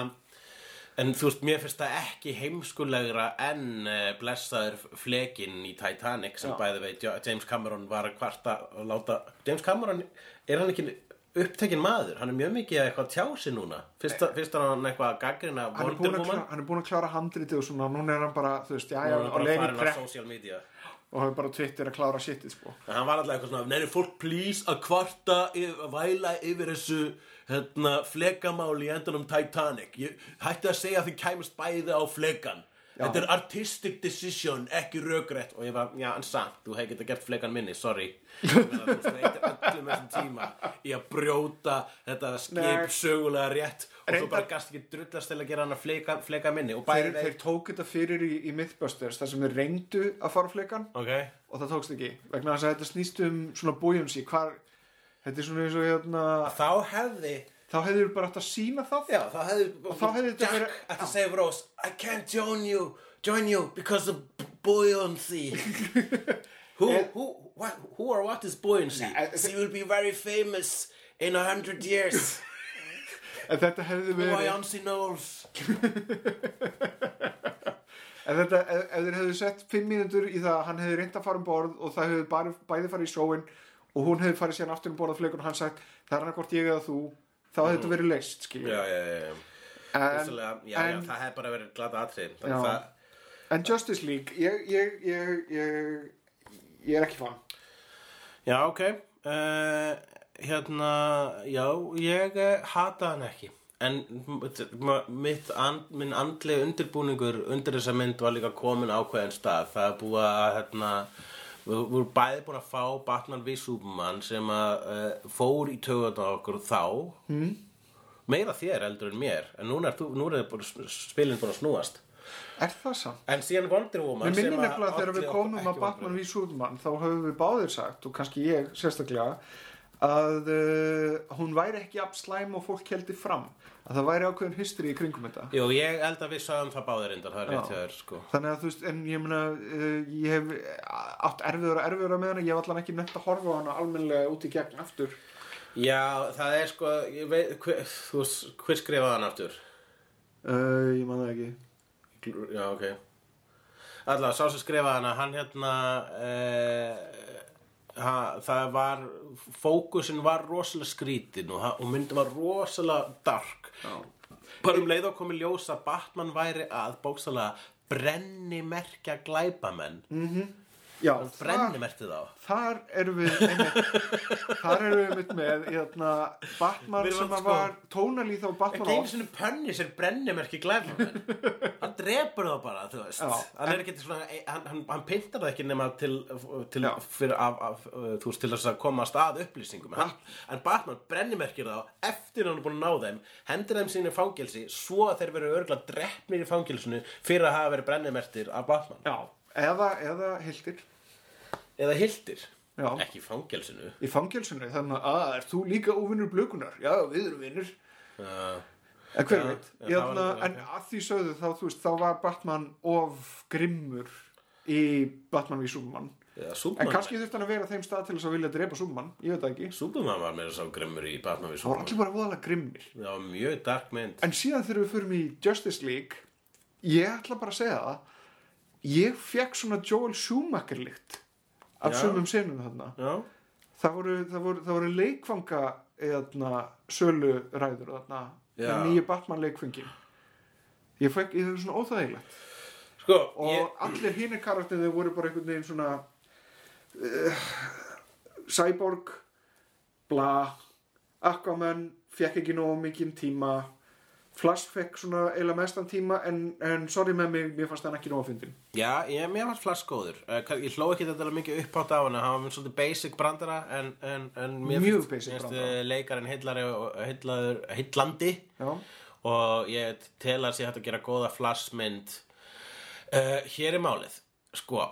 En þú veist, mér finnst það ekki heimskulegra en uh, blessaður flekin í Titanic sem bæði veit, James Cameron var að kvarta og láta, James Cameron, er hann ekki upptekinn maður? Hann er mjög mikið að eitthvað tjá sig núna. Fyrst, er hann eitthvað að gaggrina hann er, Wonder að Woman hann er búin að klára handritið og svona, núna er hann bara, þú veist, já, já, hann er á bara farin á prep social media. Og er bara Twitter að klára shitið, sko En hann var alltaf eitthvað svona, neður fólk please að kvarta, að væla yfir þessu hérna, flekamáli í endanum Titanic. Ég hætti að segja að þið kæmust bæði á flekan. Þetta er artistic decision, ekki rökrétt. Og ég var, já, en samt, þú hefði getað gert flekan minni, sorry. Þú streytir öllum þessum tíma í að brjóta þetta skip sögulega rétt Reyndar- gast ekki drullast til að gera hann að fleka, fleka minni. Þeir, bæði þeir tók þetta fyrir í, í Mythbusters þar sem þeir reyndu að fara á flekan. Ok, og það tókst ekki vegna þess að þetta snýst um svona buoyancy hvar, þetta er svona eins og hérna þá hefði þá hefur bara átt að sína það. Já, þá hefði, Og þá hefði þetta Jack verið- ætti að segja Rose I can't join you, join you because of buoyancy who, who, what, who or what is buoyancy? Nei, eh, She will be very famous in a hundred years en þetta hefði verið Buoyancy knows en þetta, ef, ef þeir hefðu sett fimm mínútur í það að hann hefði reynd að fara um borð og það hefði bara, bæði farið í sjóin og hún hefði farið síðan aftur um borð á flekun og hann sagt það er annað hvort ég eða þú. Þá hefði þetta verið leist Já, já, já, já. en, já, já, en, það hefði bara verið glata atrið Já. það, en Justice League ég, ég, ég, ég, ég er ekki fan. Já, ok. Uh, Hérna, já, ég uh, hata hann ekki. En mitt and, minn andlega undirbúningur undir þessa mynd var líka komin ákveðin stað. Það er búið að, hérna Við vorum bæði búin að fá Batman v Superman sem að uh, fór í töguna okkur þá. Mm. Meira þér eldur en mér. En núna er, núna er bara spilin búin að snúast. Er það samt? En síðan Wonder Woman Mér minnir sem að nefnilega þegar við komum að Batman v Superman þá höfum við báðir sagt og kannski ég sérstaklega að uh, hún væri ekki jafn slæm og fólk heldur fram að það væri ákveðin history í kringum þetta Jú, ég held að við sagðum það báðir reyndar, það er rétt þér, sko. þannig að þú veist, en ég meina uh, ég hef átt erfiður og erfiður með hana ég hef allan ekki nefnt að horfa hana almennilega út í gegn aftur Já, það er sko, veit, hver, þú hver skrifaði hann aftur? uh, ég man það ekki Já, ok. Allavega, sá sem skrifaði hana, hann hérna, eh, ha, það var, fókusin var rosalega skrítin og, og myndin var rosalega dark. Já. Bara um leið og komið ljós að Batman væri að bóksalega brenni merkja glæpamenn. Já, Hann þar, brenni merkti þá. þar erum við þar erum við einmitt með hérna, Batman sem sko- var tónalí þá Batman Ekki einu off sinni pönni sér brennimerki glæfamenn Hann drepur það bara, þú veist. Já, Hann er svona, hann, hann, hann pyntar það ekki nema til, til, Já. fyrir, af, af, þú veist, til að komast að upplýsingum. Hann, En Batman brennimerkir þá eftir hann er búin að ná þeim hendur þeim sínu fangelsi svo að þeir veru örgulega drepnir í fangelsinu fyrir að hafa verið brennimertir af Batman. Já, eða, eða hildir. Eða hildir? Já. Ekki í fangelsinu. Í fangelsinu þannig að "Ah, er þú líka óvinnur blökunar já, við erum vinnur uh, en hver Já, veit, já, Jæna, var- en að því sögðu þá, þú veist, þá var Batman of grimmur í Batman v Superman. Ja, en kannski þurfti hann að vera þeim stað til þess að vilja drepa Superman, ég veit ekki. Superman var meira sá grimmur í Batman við það var allir bara voðalega grimmir. Var mjög dark mynd. En síðan þegar við förum í Justice League ég ætla bara að segja það ég fekk svona Joel Schumacher lykt af Já. sumum senum þarna. Það voru, það voru, það voru leikfanga eðna, sölu ræður þarna nýju Batman leikfengin ég fekk, ég hefði svona óþægilegt. Sko, og ég, allir hinir karakterið voru bara einhvern veginn svona uh, Cyborg bla Aquaman fekk ekki nógu mikið tíma Flash fekk svona eiginlega mestan tíma en, en sorry með mig, mér fannst hann ekki nógu að fyndin. Já, ég, mér var Flash góður. Kann- Ég hló ekki þetta mikið uppátt á hana Hann var svolítið basic brandara En, en, en mér Mjög finnst- eh, Leikarinn heitlari og ég tel að sé hægt að gera góða Flash-mynd uh, Hér er málið. Sko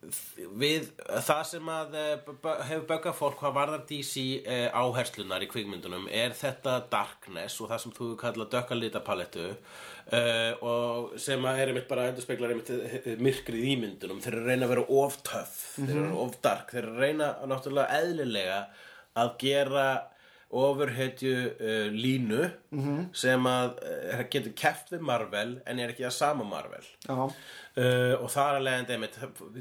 við það sem að eh, hefur böggað fólk hvað varðar DC eh, áherslunar í kvikmyndunum er þetta darkness og það sem þú kallar dökka litapalettu eh, og sem að er einmitt bara endurspeglar einmitt myrkrið í myndunum. Þeir eru að reyna að vera of töff þeir eru of dark, þeir eru að reyna náttúrulega eðlilega að gera ofurhetju uh, línu sem að uh, getur keft við Marvel en er ekki að sama Marvel. Uh, og það er að leiðandi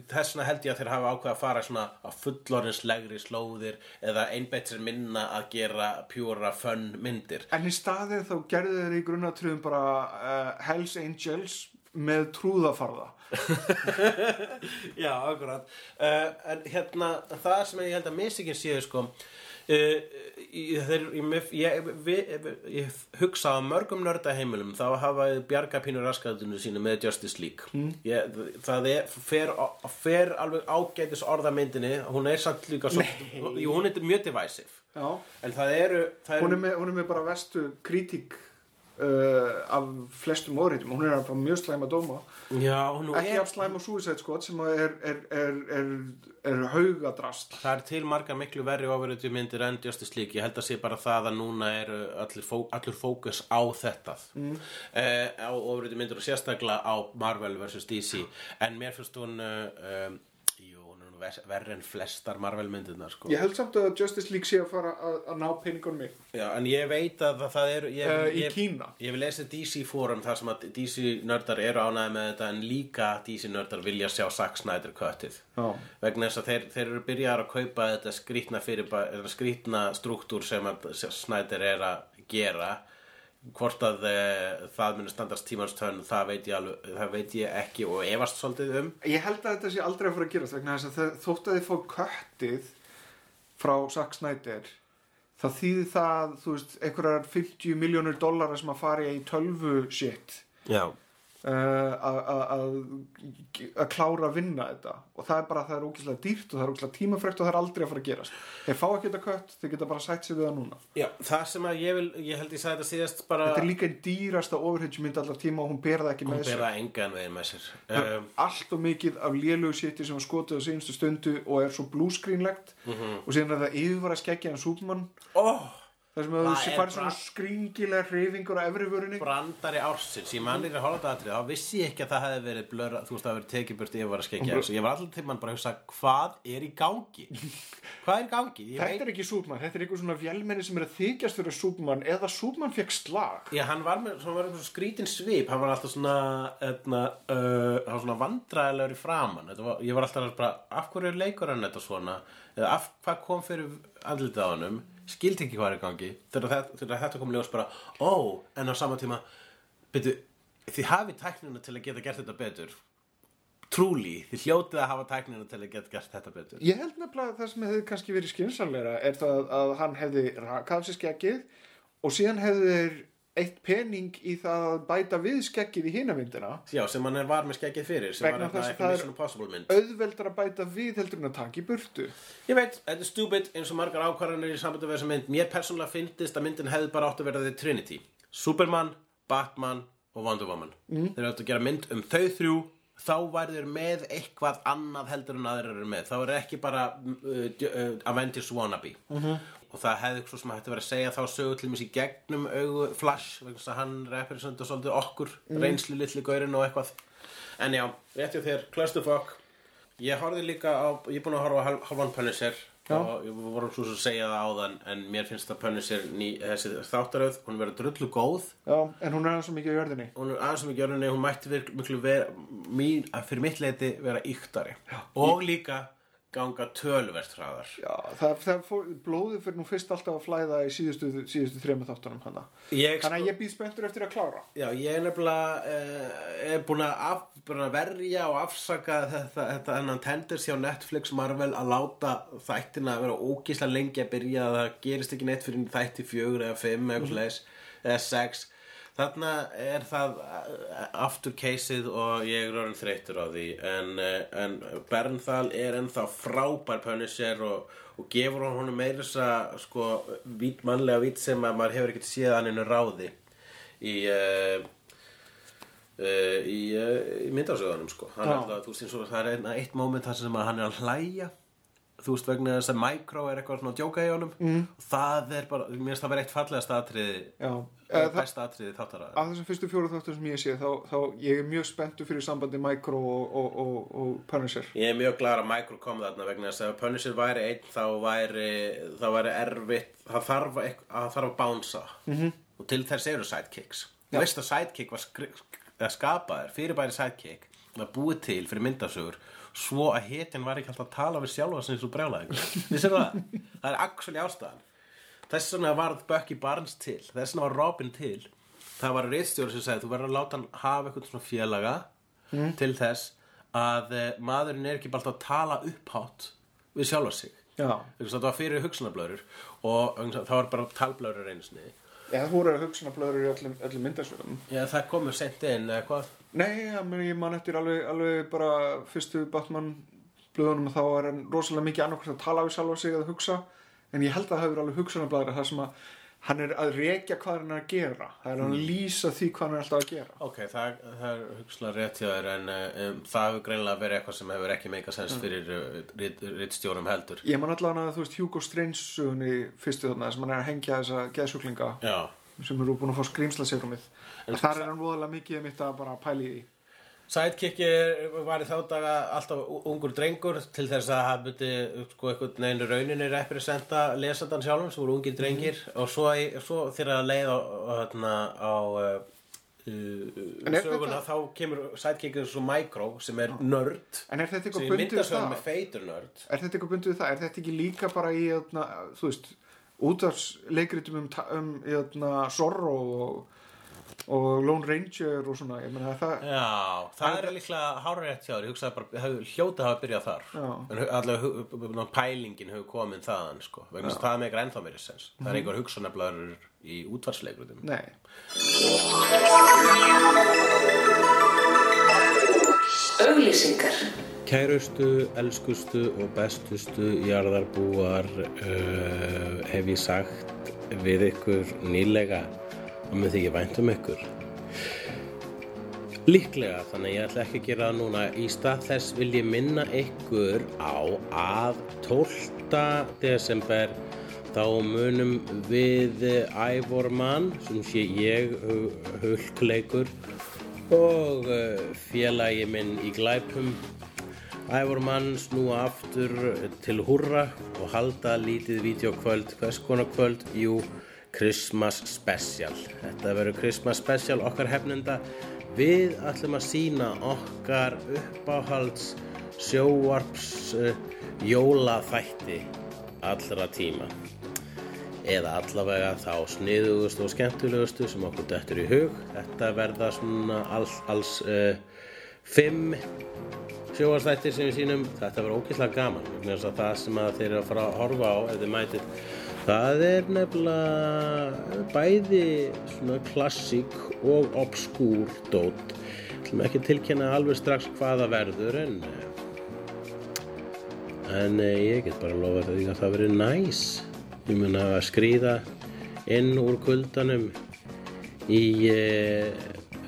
þess vegna held ég að þeir hafa ákveð að fara svona á fullorðinslegri slóðir eða einbeitt sér minna að gera pjúra fönn myndir. En í staðið þá gerðu þeir í grunnatröðum bara Hells Angels með trúðafarða. Já, akkurat. En hérna, það sem ég held að misikinn séu sko uh, ég, þeir, ég, ég, við, ég hugsa á mörgum nördaheimilum þá hafa bjarga pínur raskaðinu sínu með Justice League. Mm. ég, það er, fer, fer alveg ágætis orðamyndinni. Hún er samt líka svo, hún er mjög divisive. En það eru það hún eru, er með, hún er með bara vestu kritík uh, af flestum óreitum hún er að fá mjög slæma dóma já, ekki er, af slæma Suicide Squad sem er, er, er, er, er haugadrast Það er til margar miklu verri ofurötu myndir en Justice League. Ég held að sé bara það að núna eru allir fó, allur fókus á þetta. Mm. á ofurötu myndir og sérstaklega á Marvel vs. DC. En mér finnst hún, uh, um, er nú ver- verri en flestar Marvel myndirnar, sko. ég held samt að Justice League sé að fara að, ná peningunum mig Já, en ég veit að það, eru... Ég, uh, í ég, Kína Ég vil lesa DC fórum þar sem að DC nördar eru ánæði með þetta en líka DC nördar vilja sjá Zack Snyder köttið. Já. Vegna þess að þeir, þeir eru byrjar að kaupa þetta skrýtna, fyrir, skrýtna struktúr sem að Snyder er að gera. Hvort að e, það muni standast tímans tönn, það veit ég, alveg, það veit ég ekki og efast svolítið um. ég held að þetta sé aldrei að fara að gerast vegna þess að þau- þótt að þið fá köttið frá Zack Snyder þá þýði það, þú veist, einhverjar 50 miljónur dollara sem að fara í tölvu shit Já. Uh, að- að að- að klára að vinna þetta. Og það er bara það er ógeðslega dýrt og það er ógeðslega tímafrekt og það er aldrei að fara að gerast. Þeir fá ekki þetta kött, þeir geta bara sætt sér við það núna. Já, það sem að ég vil, ég held ég sagði þetta síðast bara... þetta er líka einn dýrasta overhedjumynd allar tíma og hún ber það ekki Hún með sér. bera engan veginn með sér. Um, allt og mikið af lélögu sétti sem var skotið á sínstu stundu og er svo blúskrínlegt Mhm. og síðan er það yfirvara skeggja þar sem Það þú er fær svona skringilega hreyfingur á efri vörunni. Brandari ársins. Ég mann í hálfdagatri, þá vissi ég ekki að það hefði verið blöra, þú veist það hefði verið tekið burt yfir að skekja. Þessu, ég var allir tímann bara að hugsa hvað er í gangi? Hvað er í gangi, ég Þetta er ekki Súpmann, þetta er einhver svona vélmenni sem er að þykjast fyrir Súpmann eða Súpmann fekk slag. Já, hann var með svona, svona skrítin svip. Hann var alltaf svona etna, uh, hann var svona vandræðilegur í framann Þetta var, ég var alltaf bara, af hverju er leikur hann þetta svona, eða af hvað kom fyrir hannum, skildi ekki hvað er í gangi. Þegar þetta, þetta kom ljós bara ó, en á sama tíma byrju, þið hafið tæknina til að geta gert þetta betur. Trúli, þið hljótið að hafa tæknina til að geta gert þetta betur. Ég held nefnilega að það sem hefði kannski verið skynsamleira er það að hann hefði rakað sér skeggið og síðan hefði þeir eitt pening í það að bæta við skeggið í hinamyndina Já, sem hann var með skeggið fyrir sem var að eitthvað Mission Impossible mynd. auðveldar að bæta við heldur en að taka í burtu. Ég veit, þetta er stupid eins og margar ákvarðanir í sambandi við þessa mynd. Mér persónulega finnst að myndin hefði bara átt að vera The Trinity. Superman, Batman og Wonder Woman. Mm. Þeir átt að gera mynd um þau þrjú. Þá væri þeir með eitthvað annað heldur en aðrir eru með. Þá er ekki bara uh, uh, Avengers wannabe. -hmm. Og það hefði svo sem hætti verið að segja þá sögu til mér í gegnum augu Flash þess að hann representar svolítið okkur reynslu litli gaurinn og eitthvað. En já, rétt hjá þér, Clusterfuck Ég horfði líka á, ég er búin að horfa á hal- halvan Punisher og ég voru svo að segja það áðan en mér finnst að Punisher ný, þessi þáttaröð, hún verður drullu góð. Já, en hún er aðeins svo mikið á jörðinni. Hún er aðeins sem ekki orðinni, hún mætti vir, miklu vera, mín, fyrir mitt leiti vera yktari og líka ganga tölvert hraðar Já, það, það fór, blóðið fyrir nú fyrst alltaf að flæða í síðustu, síðustu þrema þáttunum hana. ég, Þannig að ég býð spenntur eftir að klára. Já, ég er nefnilega uh, er búin að, af, búin að verja og afsaka þetta, þetta hennan tendensi á Netflix Marvel að láta þættina að vera ógísla lengi að byrja það gerist ekki neitt fyrir þætti fjögur eða fimm mm eða sex þarna er það uh, aftur caseið og ég er orðin þreyttur á því. En, uh, en Bernthal er ennþá frábær Punisher og, og gefur honum meira þess að sko, vít, mannlega vít sem að maður hefur ekkert séð hann innu ráði í uh, uh, í, uh, í myndasöðunum sko. alltaf, veist og það er eitt moment þar sem að hann er að hlæja. Þú veist vegna þess að Micro er eitthvað svona að djóka í honum. Mm. og það er bara, mér finnst það vera eitt uh, Eh, það- besta atriði þáttara Af þessum fyrstu fjóru þáttum sem ég sé, þá, þá ég er mjög spenntur fyrir sambandi Micro og, og, og, og Punisher. Ég er mjög glæður að Micro kom þarna vegna þess að ef Punisher væri einn þá væri, þá væri erfitt það þarf, að það þarf að bánsa -hmm. og til þess eru sidekicks Þú veist að sidekick var skri, eða skapaður fyrir bæri sidekick var búið til fyrir myndasögur svo að hetjan var ekki alltaf að tala við sjálfa sem svo brjálæðingur Vissir það? Það er actually ástæðan Þess vegna varð Bucky Barnes til. Þess vegna var Robin til. Það var reitstjóri sem sagði þú verður að láta hann hafa eitthvað svona félaga til þess að eh, maðurinn er ekki bara alltaf að tala upphátt við sjálfa sig. Það var fyrir hugsunarblöður og að það var bara talblöður einu sinni. Já, það voru hugsunarblöður í öllum, öllum myndasögum. Já, það komur sent inn eða hvað? Nei, ég, meni, ég man eftir alveg, alveg bara fyrstu Batman blöðunum þá er hann rosalega mikið annarkvæmst að tala við sjálfa sig eða hugsa en ég held að það hefur alveg hugsunarblæður það sem að hann er að rekja hvað hann er að gera. Það er að lýsa því hvað hann er alltaf að gera. Ok, það, það er hugsanlega rétt hjá þér en um, það hefur greinilega verið eitthvað sem hefur ekki meika sens fyrir uh, rittstjórum heldur. Ég man allavega að þú veist Hugo Strange sögunni fyrstu þarna sem hann er að hengja þessa geðsjúklinga Já, sem eru búin að fá skrýmsla sérumið þar er hann voðalega mikið mitt að bara pæli í því Sidekicki var í þá daga alltaf ungur drengur til þess að það myndi sko einhvern veginn rauninni representa lesandan sjálfum sem voru ungir drengir. Og svo, svo þegar að leið á, hérna, á uh, er söguna þá kemur sidekickin svo micro sem er nörd. Er sem við myndasögum með feitur nörd. Er þetta eitthvað bundið það? Er þetta ekki líka bara í, jötna, þú veist, útvarsleikritum um, um jötna, Zorro og, og Lone Ranger og svona, ég meina það, Já, það er líklega hárætt hjá þér, ég hugsaði bara, hljóta hafa byrjað þar. En allavega pælingin hefur komið þaðan sko, vegna þess að það meikar ennþá meiri sens. Það er einhver hugsanablaður í útvarsleikrutum nei. Auglýsingar. Kærustu, elskustu og bestustu jarðarbúar uh, hef ég sagt við ykkur nýlega og því ég vænt um ykkur. Líklega, þannig ég ætla ekki að gera það núna. Í stað þess vil ég minna ykkur á að 12. desember þá munum við Ævormann, sem sé ég, hu- hulkleikur og uh, félagi minn í glæpum Ævormann snúa aftur til húrra og halda lítið vídeokvöld, hvers konar kvöld? Jú, Christmas Special. Þetta verður Christmas Special okkar hefnenda. Við ætlum að sína okkar uppáhalds sjóvarps uh, jólaþætti allra tíma. Eða allavega þá sniðugustu og skemmtilegustu sem okkur dættur í hug. Þetta verða svona alls, alls uh, fimm sjóastættir sem við sýnum þetta verður ógeðslega gaman það sem þeir eru að fara að horfa á ef þið mætið það er nefnilega bæði svona klassík og obskúr dót. Ætlum ekki að tilkynna alveg strax hvaða verður en en eh, ég get bara lofa því að það verður næs. Ég mun að skrýða inn úr kuldanum í e,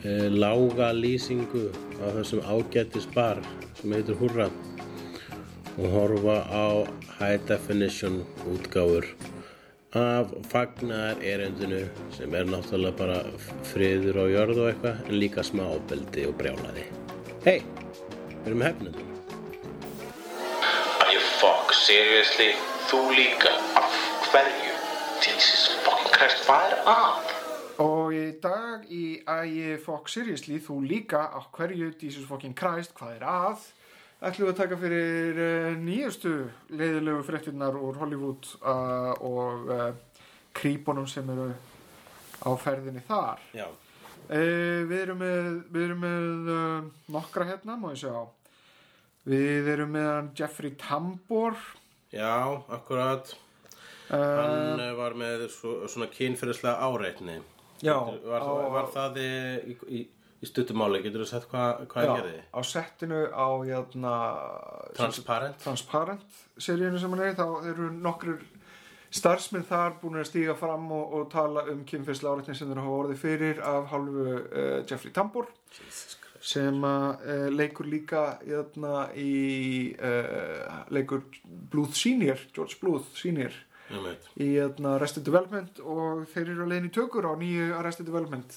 e, lága lýsingu á þessum ágættis bar sem heitir Hurra og horfa á high definition útgáfur af fagnar erendinu sem er náttúrulega bara friður og jörð og eitthvað en líka smá ábeldi og brjálaði hei, við erum hefnum Are you fuck, seriously? Þú líka? Af hverju? Jesus fucking Christ, hvað er að? Og í dag í Ægi Fox Seriously, þú líka á hverju Jesus fucking Christ, hvað er að? Ætlum við að taka fyrir uh, nýjustu leiðilegu fréttinnar úr Hollywood uh, og uh, krípunum sem eru á ferðinni þar. Uh, við erum með, við erum með nokkra hérna, má ég sjá. Við erum með Jeffrey Tambor. já, akkurat. Hann var með svo, svona kynferðislega áreitni. já, Var, á- var það í, í, í stuttumáli, getur þú sett hvað hva já, hann gerði? á settinu á hérna, Transparent? Transparent seríinu sem hann er, þá eru nokkur starfsmenn þar búin að stíga fram og, og tala um kynfyrsla áreitni sem þeir hafa orðið fyrir af hálfu uh, Jeffrey Tambor. sem uh, leikur líka jötna, í uh, leikur Bluth Senior George Bluth Senior Ég veit. í jötna, Arrested Development og þeir eru að leiðin í tökur á nýju Arrested Development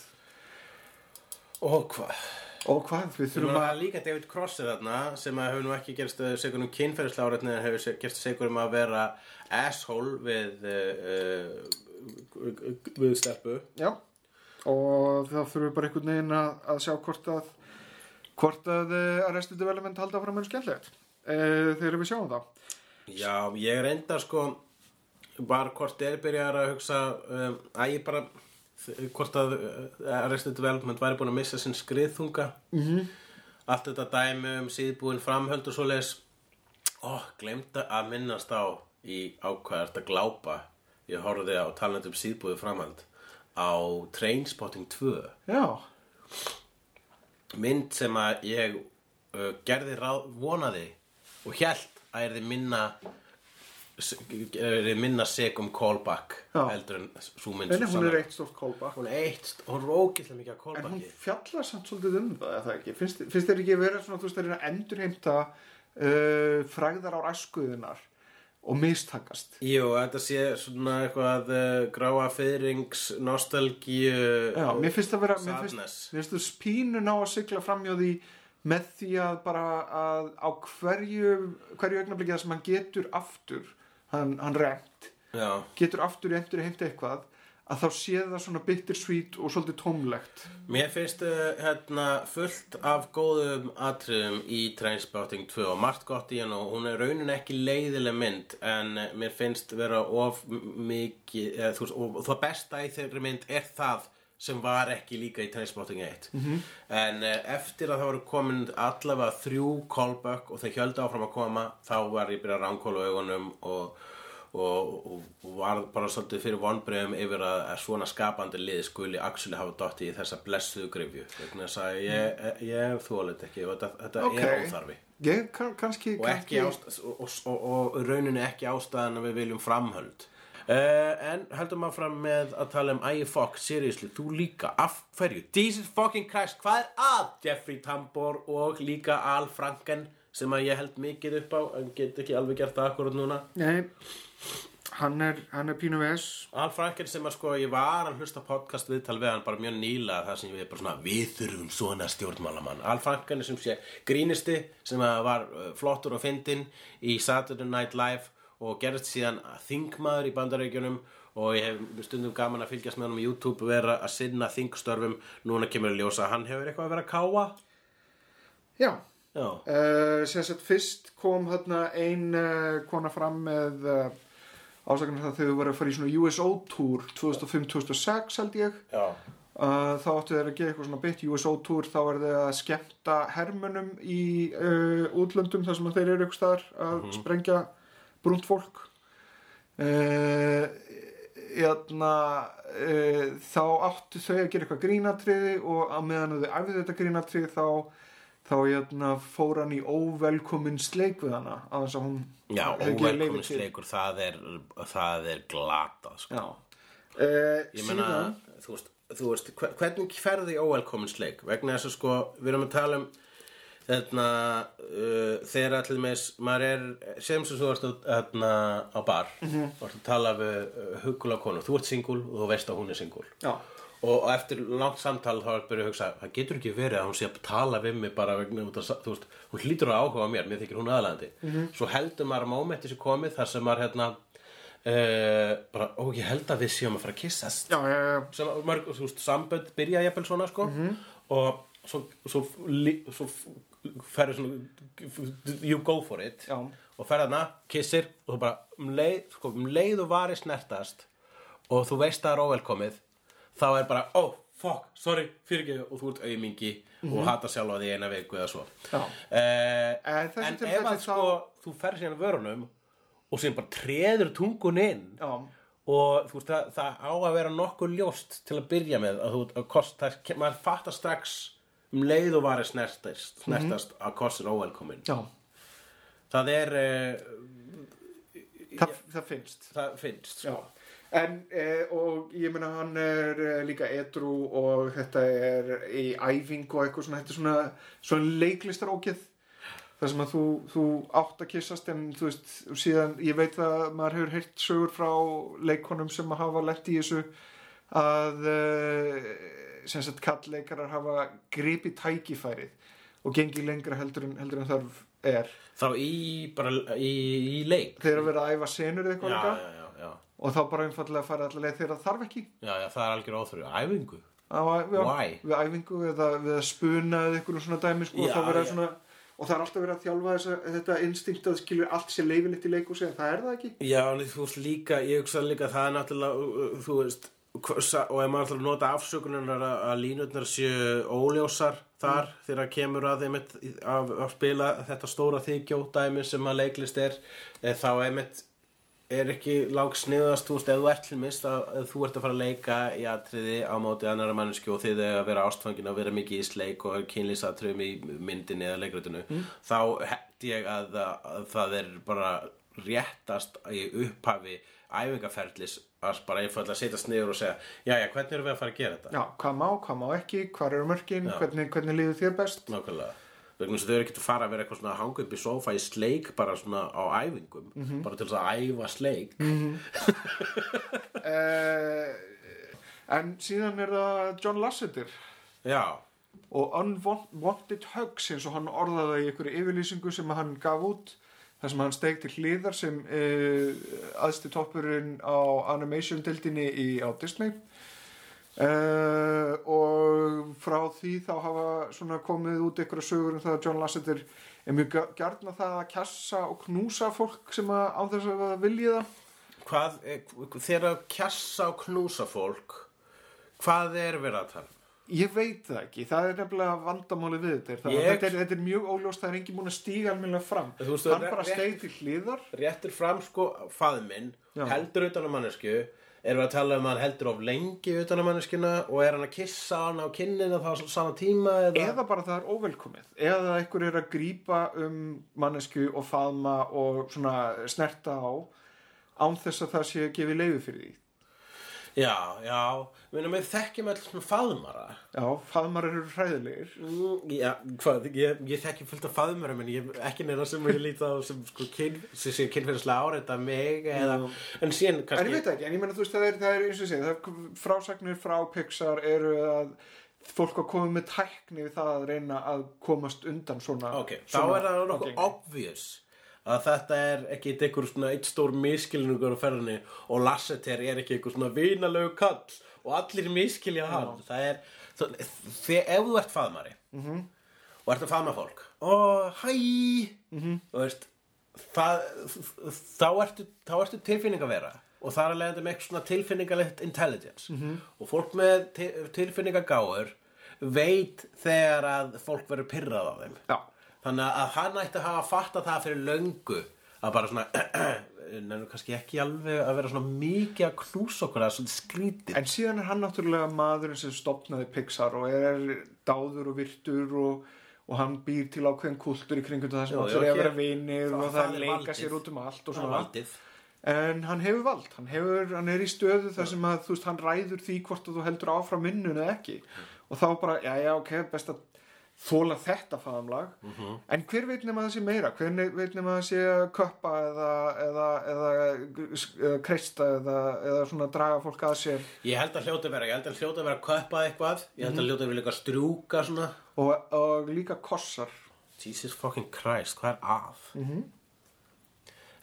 Og hvað? og hvað, við Þurfum að líka David Cross er þarna sem að hefur nú ekki gerst uh, segur um kynferðislega áreitni en hefur gerst segur um að vera asshole við uh, uh, við stelpu. Já, og þá þurfum við bara einhvern veginn að, að sjá hvort að hvort að Arrested Development halda áfram mjög skemmtilegt. Uh, þegar við sjáum það Já, ég reyndar sko bara hvort er byrjar að hugsa um, að ég bara hvort að uh, Arrested Development væri búin að missa sinn skriðþunga. -hmm. allt þetta dæmi um síðbúin framhöld og svoleiðis. Ó, glemta að minnast á í ákvæðart að glápa. Ég horfði á talandi um síðbúið framhald á Trainspotting 2 já, mynd sem að ég uh, gerði ráð, vonaði og hélt að er þið minna minna seg um callback Já. heldur en mynd en hún er eitt stórt callback hún er eitt, hún er ógæslega mikið af En hún callbacki fjallar samt svolítið um það, það ekki? Finnst, finnst þér ekki að vera svona, þú veist, að reyna að endurheimta uh, fræðar á æskuðunar og mistakast? Jú, þetta sé svona eitthvað uh, gráa fyrrings nostalgíu Já, mér finnst það vera, mér finnst, mér finnst þú spínu ná að sigla framjá því með því að bara að á hverju, hverju augnablikið sem hann getur aftur, hann, hann rent, Já, getur aftur í endurheimta eitthvað, að þá sé það svona bittersweet og svolítið tómlegt. Mér finnst uh, hérna fullt af góðum atriðum í Trainspotting 2 og margt gott í hann og hún er raunin ekki leiðileg mynd en uh, mér finnst vera of mikið eða, veist, og það besta í þeirri mynd er það sem var ekki líka í Trainspotting 1 -hmm. en uh, eftir að það voru komin allavega þrjú callback og þeir hjöldu áfram að koma þá var ég byrjað að ránkóla augunum og og, og, og var bara svolítið fyrir vonbreyðum yfir að, að svona skapandi lið skuli actually hafa dotti í þessa blessuðu grifju þess að ég, ég þólit ekki. Þetta, þetta Ok. er óþarfi. Ég kann, kannski, og, ekki ást, og, og, og, og rauninni ekki ástæðan að við viljum framhöld uh, en höldum áfram með að tala um Ægi Fox, seriously, þú líka af hverju, Jesus fucking Christ hvað er að? Jeffrey Tambor og líka Al Franken sem að ég held mikið upp á en get ekki alveg gert það akkurat núna. Nei, hann er, hann er pínu ves Al Franken sem að sko ég var að hlusta podcast viðtal við hann bara mjög nýla það sem ég er bara svona við þurfum svona stjórnmálamann. Al Franken er sem sé grínisti sem að var uh, flottur og fyndinn í Saturday Night Live og gerðist síðan þingmaður í bandaríkjunum og ég hef stundum gaman að fylgjast með hann á YouTube vera að sinna þingstörfum. Núna kemur að ljósa að hann hefur eitthvað að vera að káa Já, Já, uh, sem sagt fyrst kom þarna ein uh, kona fram með uh, ásakanir það þegar þau voru að fara í svona USO tour 2005-2006 held ég. Já, þá áttu þeir að gera eitthvað svona beitt USO tour þá er þeir að skemmta hermönum í útlöndum þar sem þeir eru ykkur staðar að sprengja brúnt fólk uh, Jæna, uh, þá áttu þau að gera eitthvað grínatriði og að meðan þau æfðu þetta grínatriði þá þá jæna, fór hann í óvelkomin sleik við hana já til. óvelkominsleikur það er, það er glatað sko. Já. Uh, Ég meina, þú veist, þú veist hver- hvernig ferði óvelkomin sleik vegna þess að sko, við erum að tala um þarna uh, þegar allir með, maður er sem sem þú varst að- þarna á bar mm -hmm. varst að tala við uh, hugulega konu, þú ert singul og þú veist að hún er singul og, eftir langt samtal þá er byrjuð að hugsa það getur ekki verið að hún sé að tala við mig bara vegna, þú veist, hún hlýtur að áhuga mér mér þykir hún aðlæðandi svo heldur maður að mómenti sem komið þar sem maður hérna uh, bara, ó ég held að við séum að fara að kissast Já, já, já. sem mörg, þú veist, sambönd byrja jafnvel svona sko. Og svo, svo, svo ferðu svona you go for it Já. og ferð hana, kissir og þú bara um leið, sko, um leið og vari snertast og þú veist að það er óvelkomið þá er bara, oh, fuck, sorry, fyrirgeðu og þú ert auðmingi og hata sjálfa því eina viku eða svo. Eh, En en ef að þá- sko þú ferð síðan vörunum og síðan bara treður tungun inn Já. og þú veist það, það á að vera nokkuð ljóst til að byrja með að þú að kost, það, maður fattar strax um leið og varir snertast, snertast að kost er óvelkomin. Já, það er uh, það, það finnst. Það finnst sko. en eh, og ég meina hann er eh, líka edru og þetta er í æfingu og eitthvað svona, svona, svona leiklistar ógeð það sem að þú, þú átt að kissast en þú veist, síðan ég veit að maður hefur heyrt sögur frá leikonum sem að hafa lett í þessu að uh, sem sagt kallleikarar hafa gripið tækifærið og gengið lengra heldur en, heldur en þarf er. Þá í bara í, í leik. Þeir eru að vera að æfa senur eða eitthvað já, já, já, og þá bara einfallega að fara allavega þegar það þarf ekki. Það er algjör óþurri æfingu? Á, við æfingu eða við að spuna eða eitthvað svona dæmi sko, og, svona, og það er alltaf verið að þjálfa þessa, þetta instinkt að skilur allt sé leifilegt í leikhúsi en það er það ekki. Já, þú veist líka, ég hugsa líka að það er náttúrulega, þú veist, og ef maður ætlar að nota afsökunar að, að línutnar séu óljósar þar þegar kemur að þeim að, að spila þetta stóra þykjódæmi sem að leiklist er, eh, þá einmitt er ekki lág sniðast, þú veist, ef þú ert til mist að, að þú ert að fara að leika í atriði á móti annara mannesku og þið að vera ástfangin að vera mikið í sleik og kynlýsatriðum í myndinni eða leikritinu, þá held ég að, að það er bara réttast í upphafi æfingaferlis að bara einfallega setjast niður og segja já, já, hvernig erum við að fara að gera þetta? já, hvað má, hvað má ekki, hvað eru mörkin Já. hvernig, hvernig líður þér best? Nákvæmlega. Vegna þess að þau eru ekki að fara að vera eitthvað svona að hanga upp í sofa í sleik bara svona á æfingum bara til þess að æfa sleik. Uh, en síðan er það John Lasseter. Já, og Unwanted Hugs eins og hann orðaði í einhverju yfirlýsingu sem hann gaf út þar sem hann steig til hliðar sem uh, aðsti toppurinn á animation-dildinni á Disney uh, og frá því þá hafa komið út einhverja sögur um það að John Lasseter er mjög gjarn að það að kjassa og knúsa fólk sem að á þess að það vilji það hvað er- þegar að kjassa og knúsa fólk hvað er verið að tala um? Ég veit það ekki, það er nefnilega vandamáli við þetta, Ég- þetta, er, þetta er mjög óljóst, það er engin búin að stíga almennilega fram, veist, hann bara rétt- steig til hliðar. Réttir fram sko faðminn heldur utan á mannesku erum við að tala um að hann heldur of lengi utan á manneskuna og er hann að kissa hann á kinnina þá á sama tíma eða, eða bara það er óvelkomið. Eða einhver er að grípa um mannesku og faðma og svona snerta á án þess að það sé að gefi leiði fyrir því já, já, við við þekkjum öll svona faðmara. Já, faðmar eru hræðilegir. Mm, Já, hvað, ég, ég þekki fullt af faðmurum en ég ekki neina sem ég líti á sem sko kyn, sem sé kynferðislega áreita mig eða, en síðan en ég kannski veit ekki, en ég meina þú veist það er, það er eins og segi, það er frásagnir frá Pixar eru að fólk að koma með tækni við það að reyna að komast undan svona Ok, þá svona er það nokkuð obvious að þetta er ekki einhver svona eitt stór miskilningur á ferðinni og Lasseter er ekki einhver svona vinalegu kall og allir miskilja hann það er, það, ef þú ert faðmari -hmm. og ert að faðma fólk og hæ -hmm. og veist það, þá, ertu, ertu tilfinning að vera og það er að leiðandi með eitthvað svona tilfinningalegt intelligence -hmm. og fólk með til, tilfinningagáur veit þegar að fólk verður pyrrað á þeim Já. Þannig að hann ætti að hafa fattað það fyrir löngu að bara svona nefnum kannski ekki alveg að vera svona mikið að knúsa okkur að svona skrítið En síðan er hann náttúrulega maðurinn sem stopnaði Pixar og er dáður og virtur og, og hann býr til ákveðin kultur í kringum það sem allir jú, er að vera vinir og það leika valdið. sér út um allt og Svona valdið En hann hefur vald, hann, hefur, hann er í stöðu þar sem að þú veist, hann ræður því hvort að þú heldur áfram vinnun eða ekki. Og þá bara, já, já, ok, best að þóla þetta faðamlag. Mhm. En hver veit nema það sé meira? Hver veit nema það sé að köppa eða, eða, eða, eða kreista eða, eða svona draga fólk að sér Ég held að hljóta vera, ég held að hljóta vera að köpa eitthvað Ég held að hljóta vera líka strjúka svona og, og líka kossar. Jesus fucking Christ, hvað er að? Mm -hmm.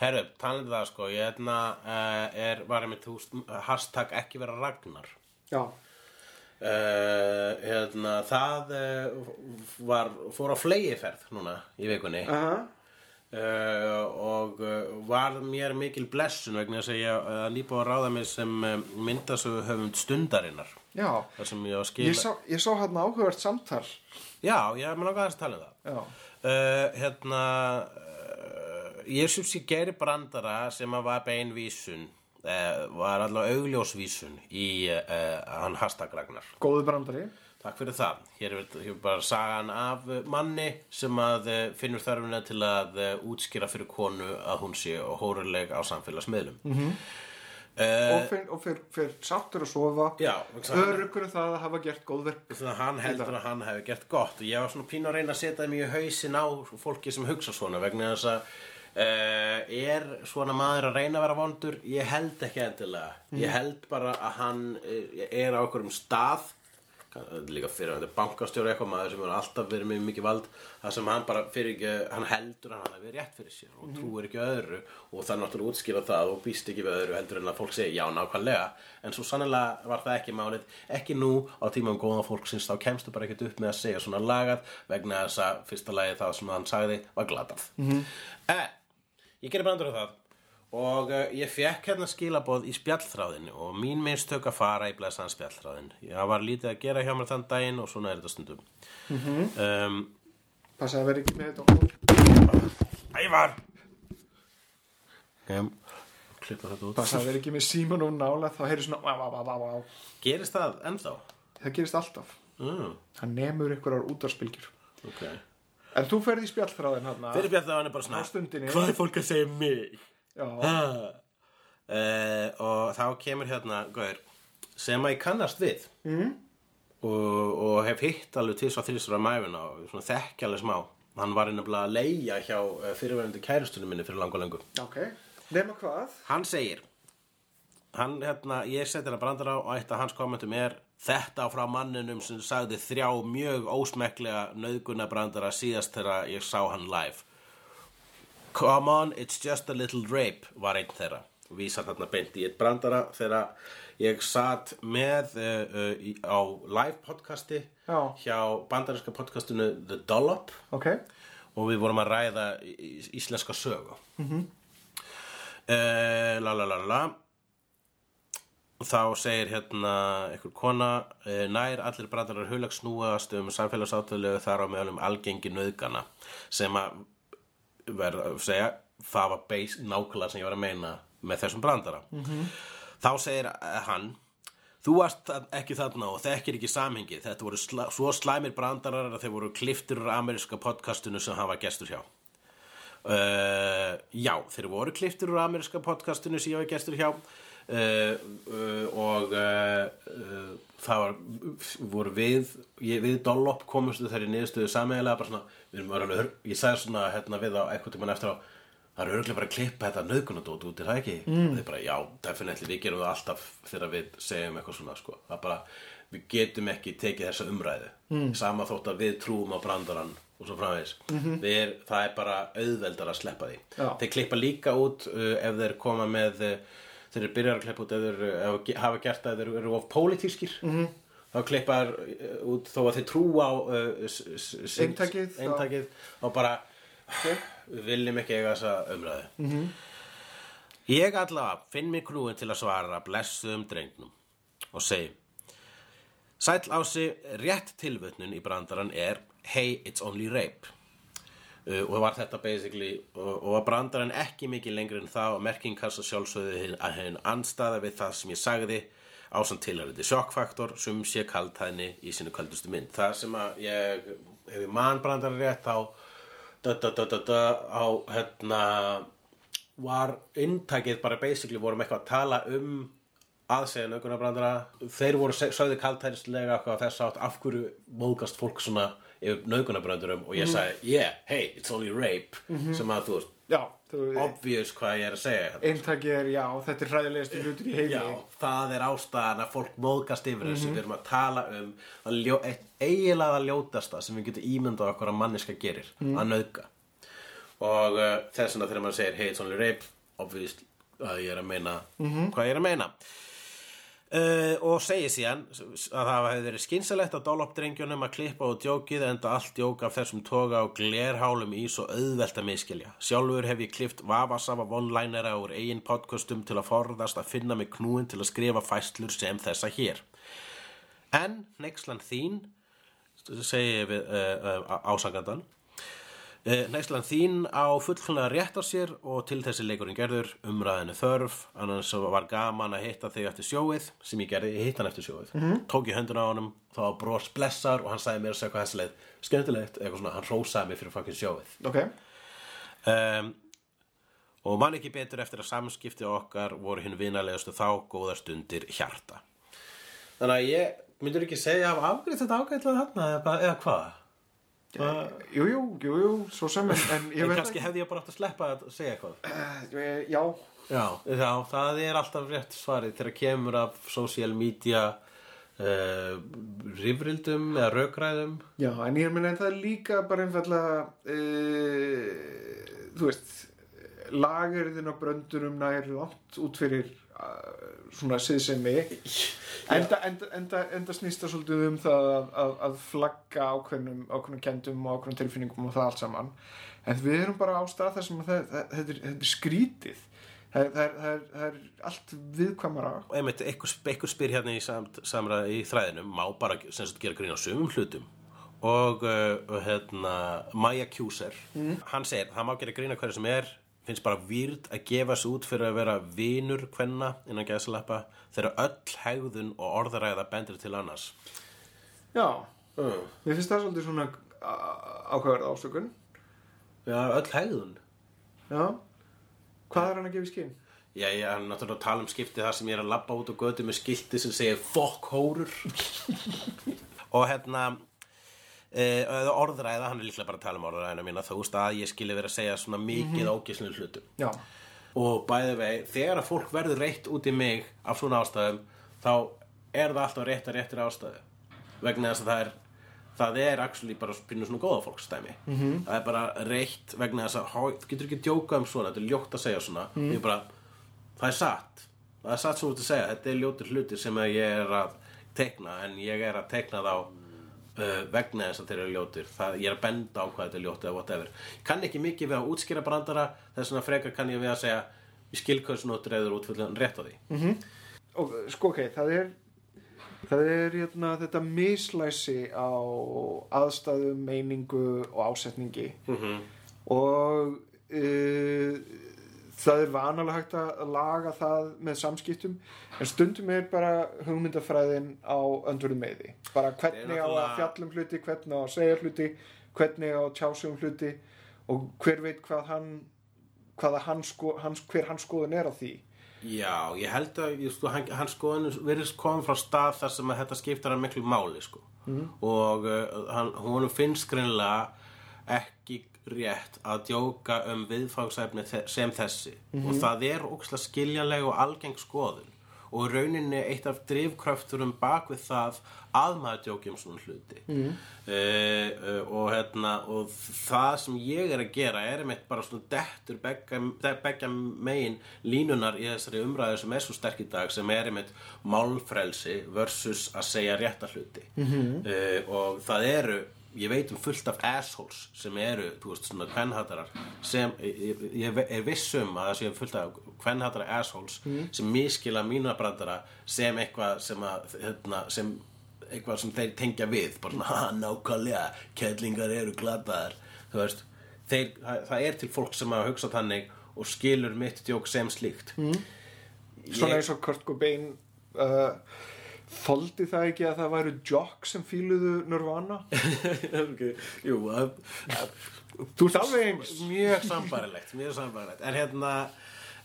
Herru, talandi um það sko, ég hérna uh, er, var einmitt þú veist, hashtag ekki vera Ragnar Já, Uh, hérna, það uh, var, fór á flegiferð núna í vikunni. Uh, og uh, var mér mikil blessun vegna þess að ég nýbúið að ráða mig sem myndasögu höfund stundarinnar. Já, ég skila ég sá, ég sá hérna áhugavert samtal. Já, ég maður langaði að tala um það. Hérna ég sem sé geri brandara sem að var beinvísun var allavega augljósvísun í uh, hann hashtag Ragnar góðu brandari Takk fyrir það. Hér er, hér er bara sagan af uh, manni sem að uh, finnur þörfina til að uh, útskýra fyrir konu að hún sé hóruleg á samfélagsmiðlum. Mm -hmm. og fyrir, og fyrir, fyrir sáttur að sofa Öruggur um það að hafa gert góðverk þannig að hann heldur að hann hefði gert gott og ég var svona pínu að reyna að setja í hausin á fólki sem hugsa svona vegna þess að uh, er svona maður að reyna að vera vondur? Ég held ekki endilega. Ég held bara að hann uh, er á okkur um stað líka fyrir hann er bankastjóri eitthvað maður sem er alltaf verið með mikið vald það sem hann bara fyrir ekki, hann heldur að hann hafi rétt fyrir sér og trúir ekki öðru og það er náttúrulega útskýra það og býst ekki við öðru heldur en að fólk segi já nákvæmlega. En svo sannlega var það ekki málið. Ekki nú á tímum góða fólksins þá kemstu bara ekkert upp með að segja svona lagað vegna þess að fyrsta lagi það sem hann sagði var glatað. En ég gerir brandur á það. Og uh, ég fekk hérna skilaboð í spjallþráðin og mín minnstök að fara í blæsaðan spjallþráðin ég var lítið að gera hjá mér þann daginn og svona er þetta stundum. Um, Passa að vera ekki með þetta Ævar! Um, klippa þetta út. Passa að vera ekki með síman og nála þá heyri svona vá, vá, vá, vá, vá. gerist það ennþá? Það gerist alltaf. Mm, Það nemur einhverjar útarspilgjur ok En þú ferði í spjallþráðin hann fyrir spjallþráðin er bara svona Á stundinni. hvað er fólk að segja um mig? Já, uh, og þá kemur hérna Gaur, sem að ég kannast við mm. og, og hef hitt alveg til svo þrýstur á mæfuna og svona þekki alveg smá hann var einnig að leia hjá uh, fyrirverandi kærustunum minni fyrir langa lengu ok Nema hvað? hann segir hann, hérna, ég seti hérna brandar á og eitt af hans kommentum er þetta frá manninum sem sagði þrjá mjög ósmekklega nöðguna brandara síðast þegar ég sá hann live. Come on, it's just a little rape var einn þeirra. Og vísar þarna beint í eitt brandara þegar ég satt með uh, uh, á live podcasti Já. hjá bandarinska podcastinu The Dollop. Ok. Og við vorum að ræða íslenska sögu. Mm -hmm. la la la la og þá segir hérna einhver kona eh, nær allir brandarar hulags snúast um samfélagsátölu þar á meðal um algengi nöðgana sem að verða að segja það var beis nákvæmlega sem ég var að meina með þessum brandara þá segir eh, hann Þú varst ekki þarna og þekkir ekki samhengi. Þetta voru sla svo slæmir brandarar að þeir voru kliftur úr ameríska podcastinu sem var gestur hjá. Uh, já, þeir voru kliftur úr ameríska podcastinu sem ég var gestur hjá og uh, uh, það var, voru við, ég, við Dollop komumstu þeirri niðurstöðu sameiginlega bara svona, við erum hör- ég sagði svona hérna við á eitthvað tímann eftir á það er örgulega bara að klippa þetta nöðgunadót út, það ekki? Mm. Og þeir bara, já, definitely, við gerum það alltaf þegar við segjum eitthvað svona, sko. Það bara, við getum ekki tekið þessa umræðu. Mm. Sama þótt að við trúum á brandarann og svo framvegis. -hmm. er, það er bara auðveldar að sleppa því. Já. Þeir klippa líka út uh, ef þeir koma með, uh, þeir eru byrjar að klippa út ge- hafa gert það ef þeir eru of pólitískir. -hmm. Þá klippar uh, út þó að þeir trú á þá- inntakið og bara við viljum ekki eiga þessa umræðu -hmm. ég allavega finn mig knúin til að svara blessuðum drengnum og segi Sæll ási, rétt tilvötnun í brandarann er Hey, it's only rape uh, og var þetta basically og, og var brandarann ekki mikið lengri en það og merking kassa sjálfsögðu að hinn anstaða við það sem ég sagði ásamt tilhærandi sjokkfaktor sem sé kaltæðni í sínu kaldustu mynd. Það sem að ég hefur mannbrandarann rétt á da, da, da, á hérna var inntækið bara basically vorum eitthvað að tala um aðsegja nögunarbrandara þeir voru sögðu kaltærislega eitthvað á þess átt af hverju móðgast fólk svona yfir nögunarbrandurum og ég sagði yeah, hey, it's only rape. Sem að þú veist, Já, þú obvious hvað ég er að segja hérna. Eintakið er, já, þetta er hræðilegasti hlutur í heimi. Já, það er ástæðan að fólk móðgast yfir þessu. Við erum að tala um að ljó, eitt eiginlega það ljótasta sem við getum ímyndað okkur að manneska gerir að nauðga. Og uh, þess vegna þegar maður segir hey, it's only rape obvious að ég er að meina hvað ég er að meina Uh, og segir síðan að það hefði verið skynsalegt að dollop drengjunum að klippa og djókið enda allt djók af þessum toga og glerhálum í svo auðvelt að miskilja. Sjálfur hef ég klift vafasafa vonlænera úr eigin podcastum til að forðast að finna mig knúin til að skrifa fæslur sem þessa hér. En neykslan þín, segi ég við uh, uh, ásakandan, Uh, Næslan þín á fullkomlega rétt á sér og til þessi leikurinn gerður umræðinu þörf, annars var gaman að hitta þig eftir sjóið, sem ég gerði, ég hitt hann eftir sjóið, tók ég höndun á honum, þá bros blessar og hann sagði mér að segja hvað þessi leið, skemmtilegt, eitthvað svona, hann rósaði mig fyrir fucking sjóið. Ok, Um, og man ekki betur eftir að samskipti okkar voru hinn vinalegustu þá góða stundir hjarta. Þannig að ég myndur ekki segja hafa afgriðt þetta þarna eða, eða hvað? Uh, jú, jú, jú, svo sem en, en ég veit kannski hefði ég bara átt að sleppa að segja eitthvað. ekki Eh, Já, Já, já, það er alltaf rétt svarið þegar kemur af social media uh, rifrildum eða rökræðum. já, en ég meina en það er líka bara einfallega uh, þú veist lagerðin á bröndunum nær langt út fyrir uh, svona siðsemi. Enda, enda, enda, enda snýst það svolítið um það að, að, að flagga ákveðnum, ákveðnum kendum og ákveðnum tilfinningum og það allt saman. En við erum bara á stað þar sem að það, það, þetta, er, þetta er skrítið. Það, er- það, er, það, er, allt viðkvæmara. Og einmitt, einhver, spyr hérna í, samt, samra, í þræðinum, má bara sagt, gera grín á sumum hlutum. Og uh, hérna, Maja Kjúser, hann segir, það má gera grín á hverju sem er, finnst bara výrd að gefa sig út fyrir að vera vinur kvenna innan gæðsalappa þegar öll hegðun og orðaræða bendir til annars. Já, Uh. mér finnst það svolítið svona ákvæður ásökun Já, öll hegðun. Já, hvað er hann að gefa í skinn? Já, ég er náttúrulega að tala um skipti það sem ég er að labba út á götu með skilti sem segir fokk hórur og hérna e, orðræða, hann er líklega bara að tala um orðræðina mína þú veist að ég skilja verið að segja svona mikið mm -hmm. hlutum. Já, og bæði vegi, þegar að fólk verður reitt út í mig af svona ástæðum þá er það alltaf rétt að réttir ástæðu. Vegna þess að það er það er actually bara pínu svona góða fólkstæmi -hmm. það er bara reitt vegna þess að þú getur ekki djóka um svona, þetta er ljótt að segja svona. Ég er bara, það er satt. Það er satt sem þú ert að segja, þetta er ljótur hlutir sem ég er að tekna en ég er að tekna þá uh, vegna þess að þeir eru ljótir. Það, ég er að benda á hvað þetta er ljótt eða whatever. Kann ekki mikið við að útskýra brandara þess vegna frekar kann ég við að segja ég skilkvæðsnóttur eður útfyllan rétt á því. Og sko ok, það er það er hérna, þetta mislæsi á aðstæðum, meiningu og ásetningi. Mhm. og uh, það er vanalega hægt að laga það með samskiptum en stundum er bara hugmyndafræðin á öndurðu meði bara hvernig á að fjallum hluti hvernig á að segja hluti hvernig á að tjási um hluti og hver veit hvað hann hann sko, hans, hver hans skoðun er á því. Já, ég held að sko, hann skoðun virðist komið frá stað þar sem að þetta skiptar hann miklu máli sko. og uh, hann, hún finnst greinlega ekki rétt að djóka um viðfangsefni sem þessi. Og það er ókslega skiljanleg og algeng skoðun. Og rauninni eitt af drifkröfturum bak við það að maður djóki um svona hluti. Mm. og hérna og það sem ég er að gera er einmitt bara svona dettur begga megin línunar í þessari umræðu sem er svo sterk í dag sem er einmitt málfrelsi versus að segja rétta hluti. -hmm. og það eru ég veit um fullt af assholes sem eru, þú veist, svona kvenhatarar sem, ég, ég er viss um að það séu fullt af kvenhatarar assholes sem miskila mína brandara sem eitthvað sem að, hérna, sem eitthvað sem þeir tengja við bara svona, ha, nákvæmlega, kettlingar eru glataðar, þú veist þeir, það, það er til fólk sem að hugsa þannig og skilur mitt djók sem slíkt. Mm. svona eins og Kurt Cobain uh, þoldi það ekki að það væru jock sem fíluðu Nirvana okay. Jú, að, þú ert alveg mjög sambarilegt mjög sambarilegt en hérna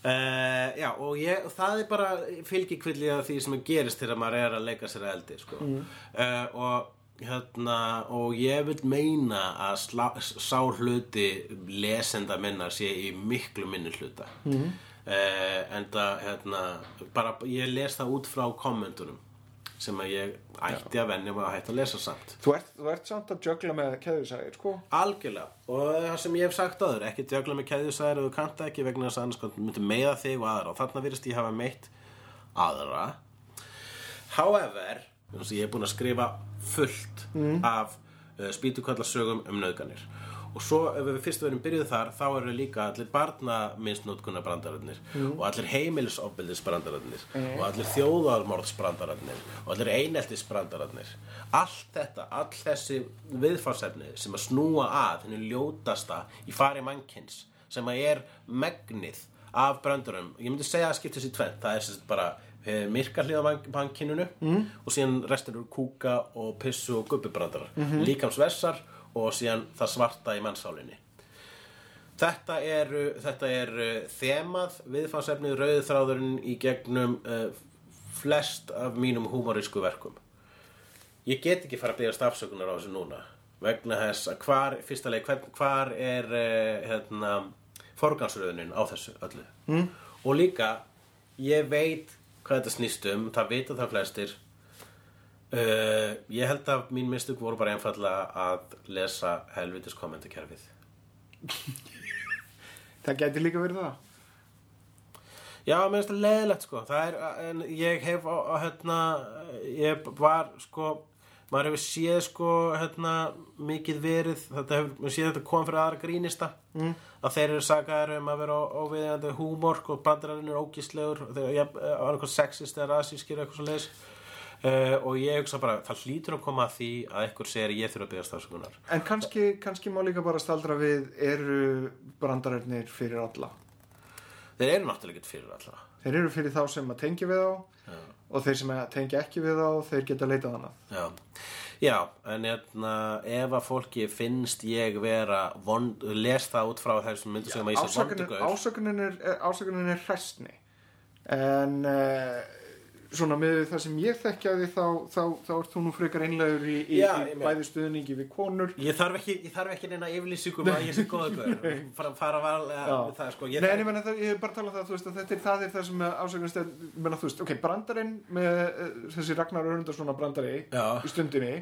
uh, já og ég, það er bara fylgikvilli af því sem gerist þegar maður er að leika sér að eldi sko. uh, og hérna og ég vil meina að slá, sá hluti lesenda minna sé í miklu minni hluta mm. en það hérna bara ég les það út frá kommentunum sem að ég ætti að venja að hætta að lesa samt. Þú ert, þú ert samt að jögla með keðusæðir sko. Algjörlega. Og það sem ég hef sagt áður ekki djögla með keðjusæðir og þú kannt það ekki vegna þess að annars myndi meiða þig og aðra. Og þarna virðist ég hafa meitt aðra. However, ég er búin að skrifa fullt af uh, spýtukallasögum um nöðganir og svo ef við fyrst verðum byrjuð þar þá eru líka allir barnaminsnótkuna brandararnir og allir heimilisofbildis brandararnir og allir þjóðarmorðsbrandararnir og allir eineltis brandararnir allt þetta, all þessi viðfarsefni sem að snúa að henni ljótasta í fari mannkins sem að er megnið af brandarum, ég myndi segja að skipta þessi tvennt, það er sagt bara eh, myrka hlið á mannkyninu mm. og síðan restur eru kúka og pissu og gubbibrandarar, mm -hmm. líkamsvessar og síðan það svarta í mannsálinni Þetta er, þetta er uh, þemað viðfansefnið rauðið þráðurinn í gegnum uh, flest af mínum húmorísku verkum. Ég get ekki fara að byggja stafsökunar á þessu núna vegna þess að hvar, fyrsta hvar, hvar er uh, hérna, forgansröðunin á þessu öllu. Mm. Og líka, ég veit hvað þetta snýst um, það vita það flestir. Uh, ég held að mín mistök voru bara einfallega að lesa helvitis kommentakerfið. Það gæti líka verið það. Já, mér finnst það leðilegt sko Það er, en ég hef á, hérna ég var sko maður hefur séð sko hérna mikið verið, þetta hefur, maður séð þetta kom fyrir aðra grínista mm. að þeir eru sagaðir um að vera óviðjandi húmor og bandararinn er ógíslegur og þeir eru eitthvað sexist eða rasískir eitthvað svo leis uh, og ég hugsa bara, það hlýtur að koma að því að einhver segir ég þurfa að byggja stafsökunar En kannski, kannski má líka bara staldra við eru brandararnir fyrir alla. Þeir eru náttúrulega ekkert fyrir allra Þeir eru fyrir þá sem að tengja við þá og þeir sem að tengja ekki við þá, þeir geta leitað annað. Já, Já en hérna, ef að fólki finnst ég vera vond, les það út frá þessum myndu sem að ég sé vondugaur ásökunin, er, hræstni en uh, svona með það sem ég þekkja því þá, þá, þá ert þú nú frekar einlegur í, í, Já, í bæði stuðningi við konur. Ég þarf ekki, ég þarf ekki neina yfirlýsingum að ég sé góða fara, fara varlega það sko. Ég Nei, en ég, meina, það, ég er bara að tala um það, þú veist, að þetta er það, er það sem menna, veist, ok, brandarinn með uh, þessi Ragnar Örnundarssona brandari Já. í stundinni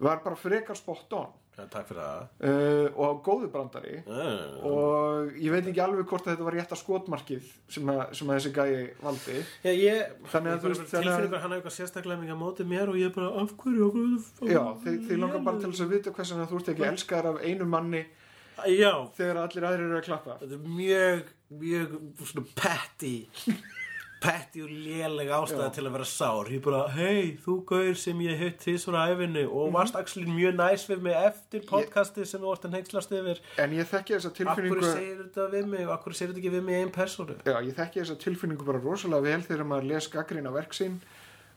var bara frekar spot on Já, Takk fyrir það. Uh, og góðu brandari. Uh, og ég veit ekki alveg hvort að þetta var rétta skotmarkið sem að, sem að þessi gæi valdi. Já, ég Þannig að þú veist, þannig að- tilfinningur hann eitthvað sérstaklega mikið á móti mér og ég bara af hverju, Já, þið, langar bara til þess að vita hvers að þú ert ekki elskaðar af einu manni Já, þegar allir aðrir eru að klappa. Þetta er mjög, mjög svona petty petty og léleg ástæða til að vera sár. Ég bara, hei, þú gaur sem ég heitt til svona æfinni og varst actually mjög næs við mig eftir podcastið sem þú varst að neykslast yfir. En ég þekki þessa Akkur tilfinningu segir þetta við mig? Og akkur segir þetta ekki við mig einn persónu? Já, ég þekki þessa tilfinningu bara rosalega vel þegar maður les gaggrín á verk sín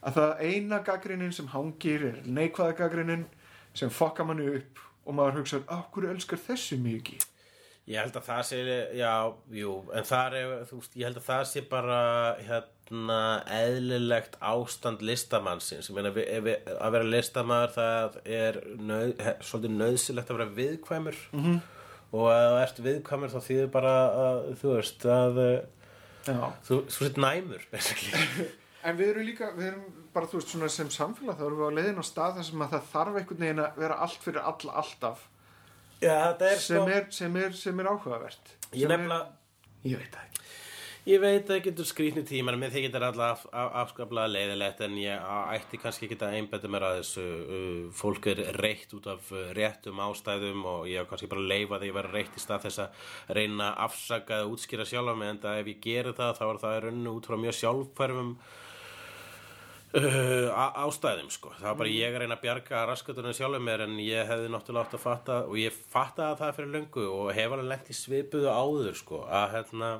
að það eina gaggrínin sem hangir er neikvæða gaggrínin sem fokka manni upp og maður hugsa, á, hverju elskar þessu mikið? Ég held að það sé, já, jú, en það er, þú veist, ég held að það sé bara, hérna, eðlilegt ástand listamannsins. Ég meina, að vera listamaður, það er nöð, svolítið nöðsilegt að vera viðkvæmur -hmm. og að þú ert viðkvæmur þá þýðir bara að, þú veist, að eh, Já. þú, þú sett næmur, basically. En við erum líka, við erum bara, þú veist, svona sem samfélag þá erum við á leiðin á stað þar sem að það þarf einhvern veginn að vera allt fyrir alla alltaf já, er sem er, sem er, sem er áhugavert. Ég nefnilega, Ég veit það ekki. Ég veit að það getur skrýtni tímar með því getur alltaf af, afskaplega leiðilegt en ég á- ætti kannski ekki að einbetta mér að þessu uh, fólk er reitt út af uh, réttum ástæðum og ég á kannski bara að leifa því að vera reitt í stað þess að reyna að afsaka eða útskýra sjálfa mig en ef ég geri það þá er það rauninu út frá mjög sjálfhverfum uh, ástæðum sko. það var bara ég að reyna að bjarga raskatunum sjálfum mér en ég hefði náttúrulega átt að fatta og ég fattaði það fyrir löngu og hef alveg lent í svipuðu áður sko, að hérna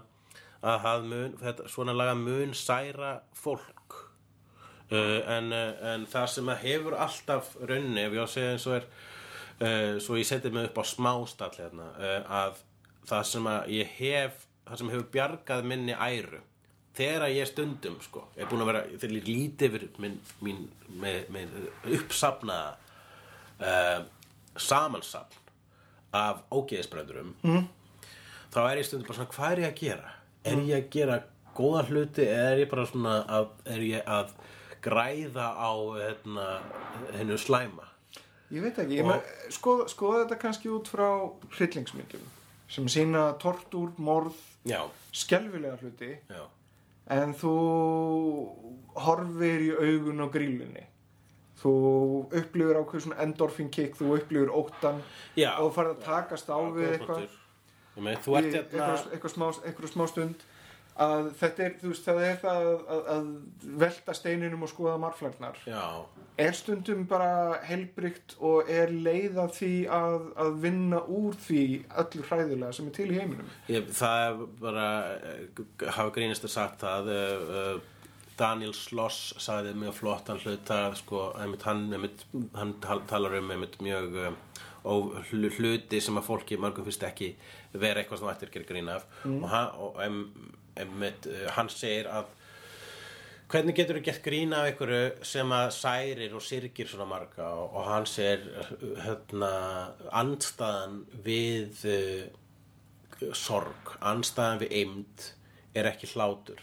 að það mun, þetta, svona laga mun særa fólk uh, en, uh, en það sem að hefur alltaf raunni, ef ég á að segja eins og er uh, svo ég seti mig upp á smástall hérna, að það sem að ég hef það sem hefur bjargað minni æru þegar ég stundum sko, er búin að vera þegar ég líti yfir minn, mín, með, með uppsafnaða uh, samansafn af ógeðisbröndurum mm. þá er ég stundum bara svona hvað er ég að gera? Er ég að gera góða hluti eða er ég bara svona að, er ég að græða á hérna, hennu slæma? Ég veit ekki, ég Og- með, skoða, skoða þetta kannski út frá hryllingsmyndum sem sína tortúr, morð, Já, skelfilega hluti já, en þú horfir í augun á grílunni þú upplifir ákveð svona endorphin kick þú upplifir óttan Já. og þú farið að takast á við Góð eitthvað hérna eitthvað, eitthvað smá stund að þetta er, veist, það er það að, að, að velta steininum og skoða marflagnar er stundum bara heilbrygt og er leið að því að, að vinna úr því öllu hræðilega sem er til í heiminum? Ég, það er bara eh, hafa grínist að sagt það uh, uh, Daniel Sloss sagði mjög flottan hluta sko, einmitt, hann, einmitt, hann tal- talar um einmitt, mjög um, hluti sem að fólki mörgum finnst ekki vera eitthvað sem ættir að gera grín af. Og, hann, og em, einmitt, uh, hann segir að hvernig getur þú gert grín af einhverju sem að særir og syrgir svona marga? Og, og hann segir hérna, andstaðan við uh, sorg, anstæðan við eimd er ekki hlátur.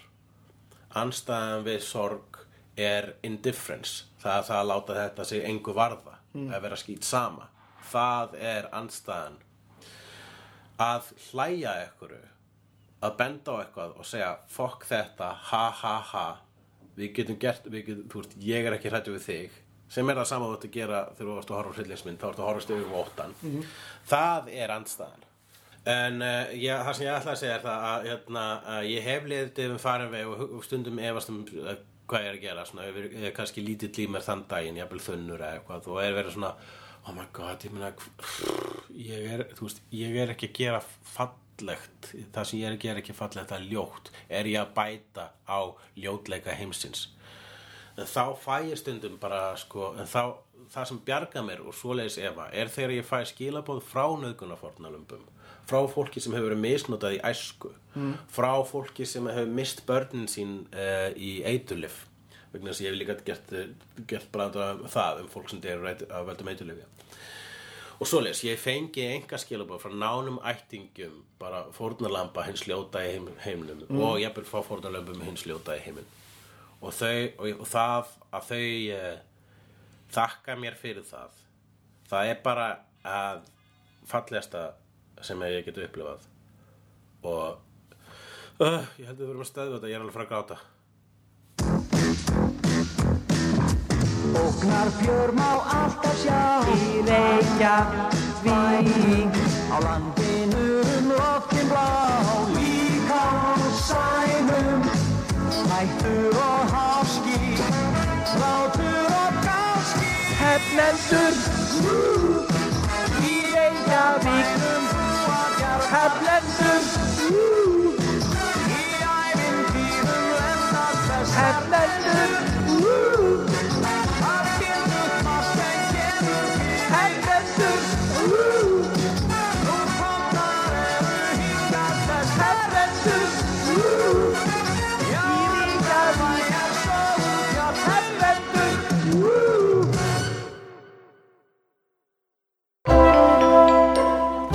Anstæðan við sorg er indifference. Það það að láta þetta sig engu varða að vera skýt sama. Það er anstæðan að hlæja einhverju að benda á eitthvað og segja fokk þetta, ha ha ha. Við getum gert, við getum, þú veist, ég er ekki hrættu við þig. Sem er það sama þú ert að gera þegar þú ert að horfa hryllingsmynd, þá ert að horfa stöðum og óttan það er andstæðan en uh, ég, það sem ég ætla að segja er það að hérna, uh, ég hef liðið um farin veg og, stundum efast um uh, hvað ég er að gera svona, ef ég er kannski lítið límur þann daginn, jafnvel þunnur eða eitthvað og er verið svona, oh my god ég meina, ég er, veist ég er ekki að gera fallegt það sem ég er að gera ekki fallegt að ljótt. Er ég að bæta á ljótleika heimsins? En þá fæ ég stundum bara sko, en þá, það sem bjarga mér og svoleiðis efa er þegar ég fæ skilabóð frá nöðgunarfornalömbum frá fólki sem hefur verið misnotað í æsku frá fólki sem hefur mist börnin sín uh, í eitulif vegna þess að ég hef líka gert, gert brandra um það um fólk sem deyr að veldum eitulifja og svoleiðis, ég fengi enga skilabóð frá nánum ættingum bara fórnarlamba hins ljóta í heim, heimnum og ég byrð fá fórnarlambum hins ljóta í heiminn. Og þau og, og það að þau eh, þakka mér fyrir það það er bara að fallegasta sem ég geti upplifað. Og uh, ég held að við verum að stöðu þetta ég er alveg frá að gráta Ógnar fjör má alltaf sjá. Í Reykjavík Á landinu um loftin blá. Líka á sænum Hættur og háski. Látur og gáski. Hefnendur Í Hefnendur ævintýrum lendar þess Hefnendur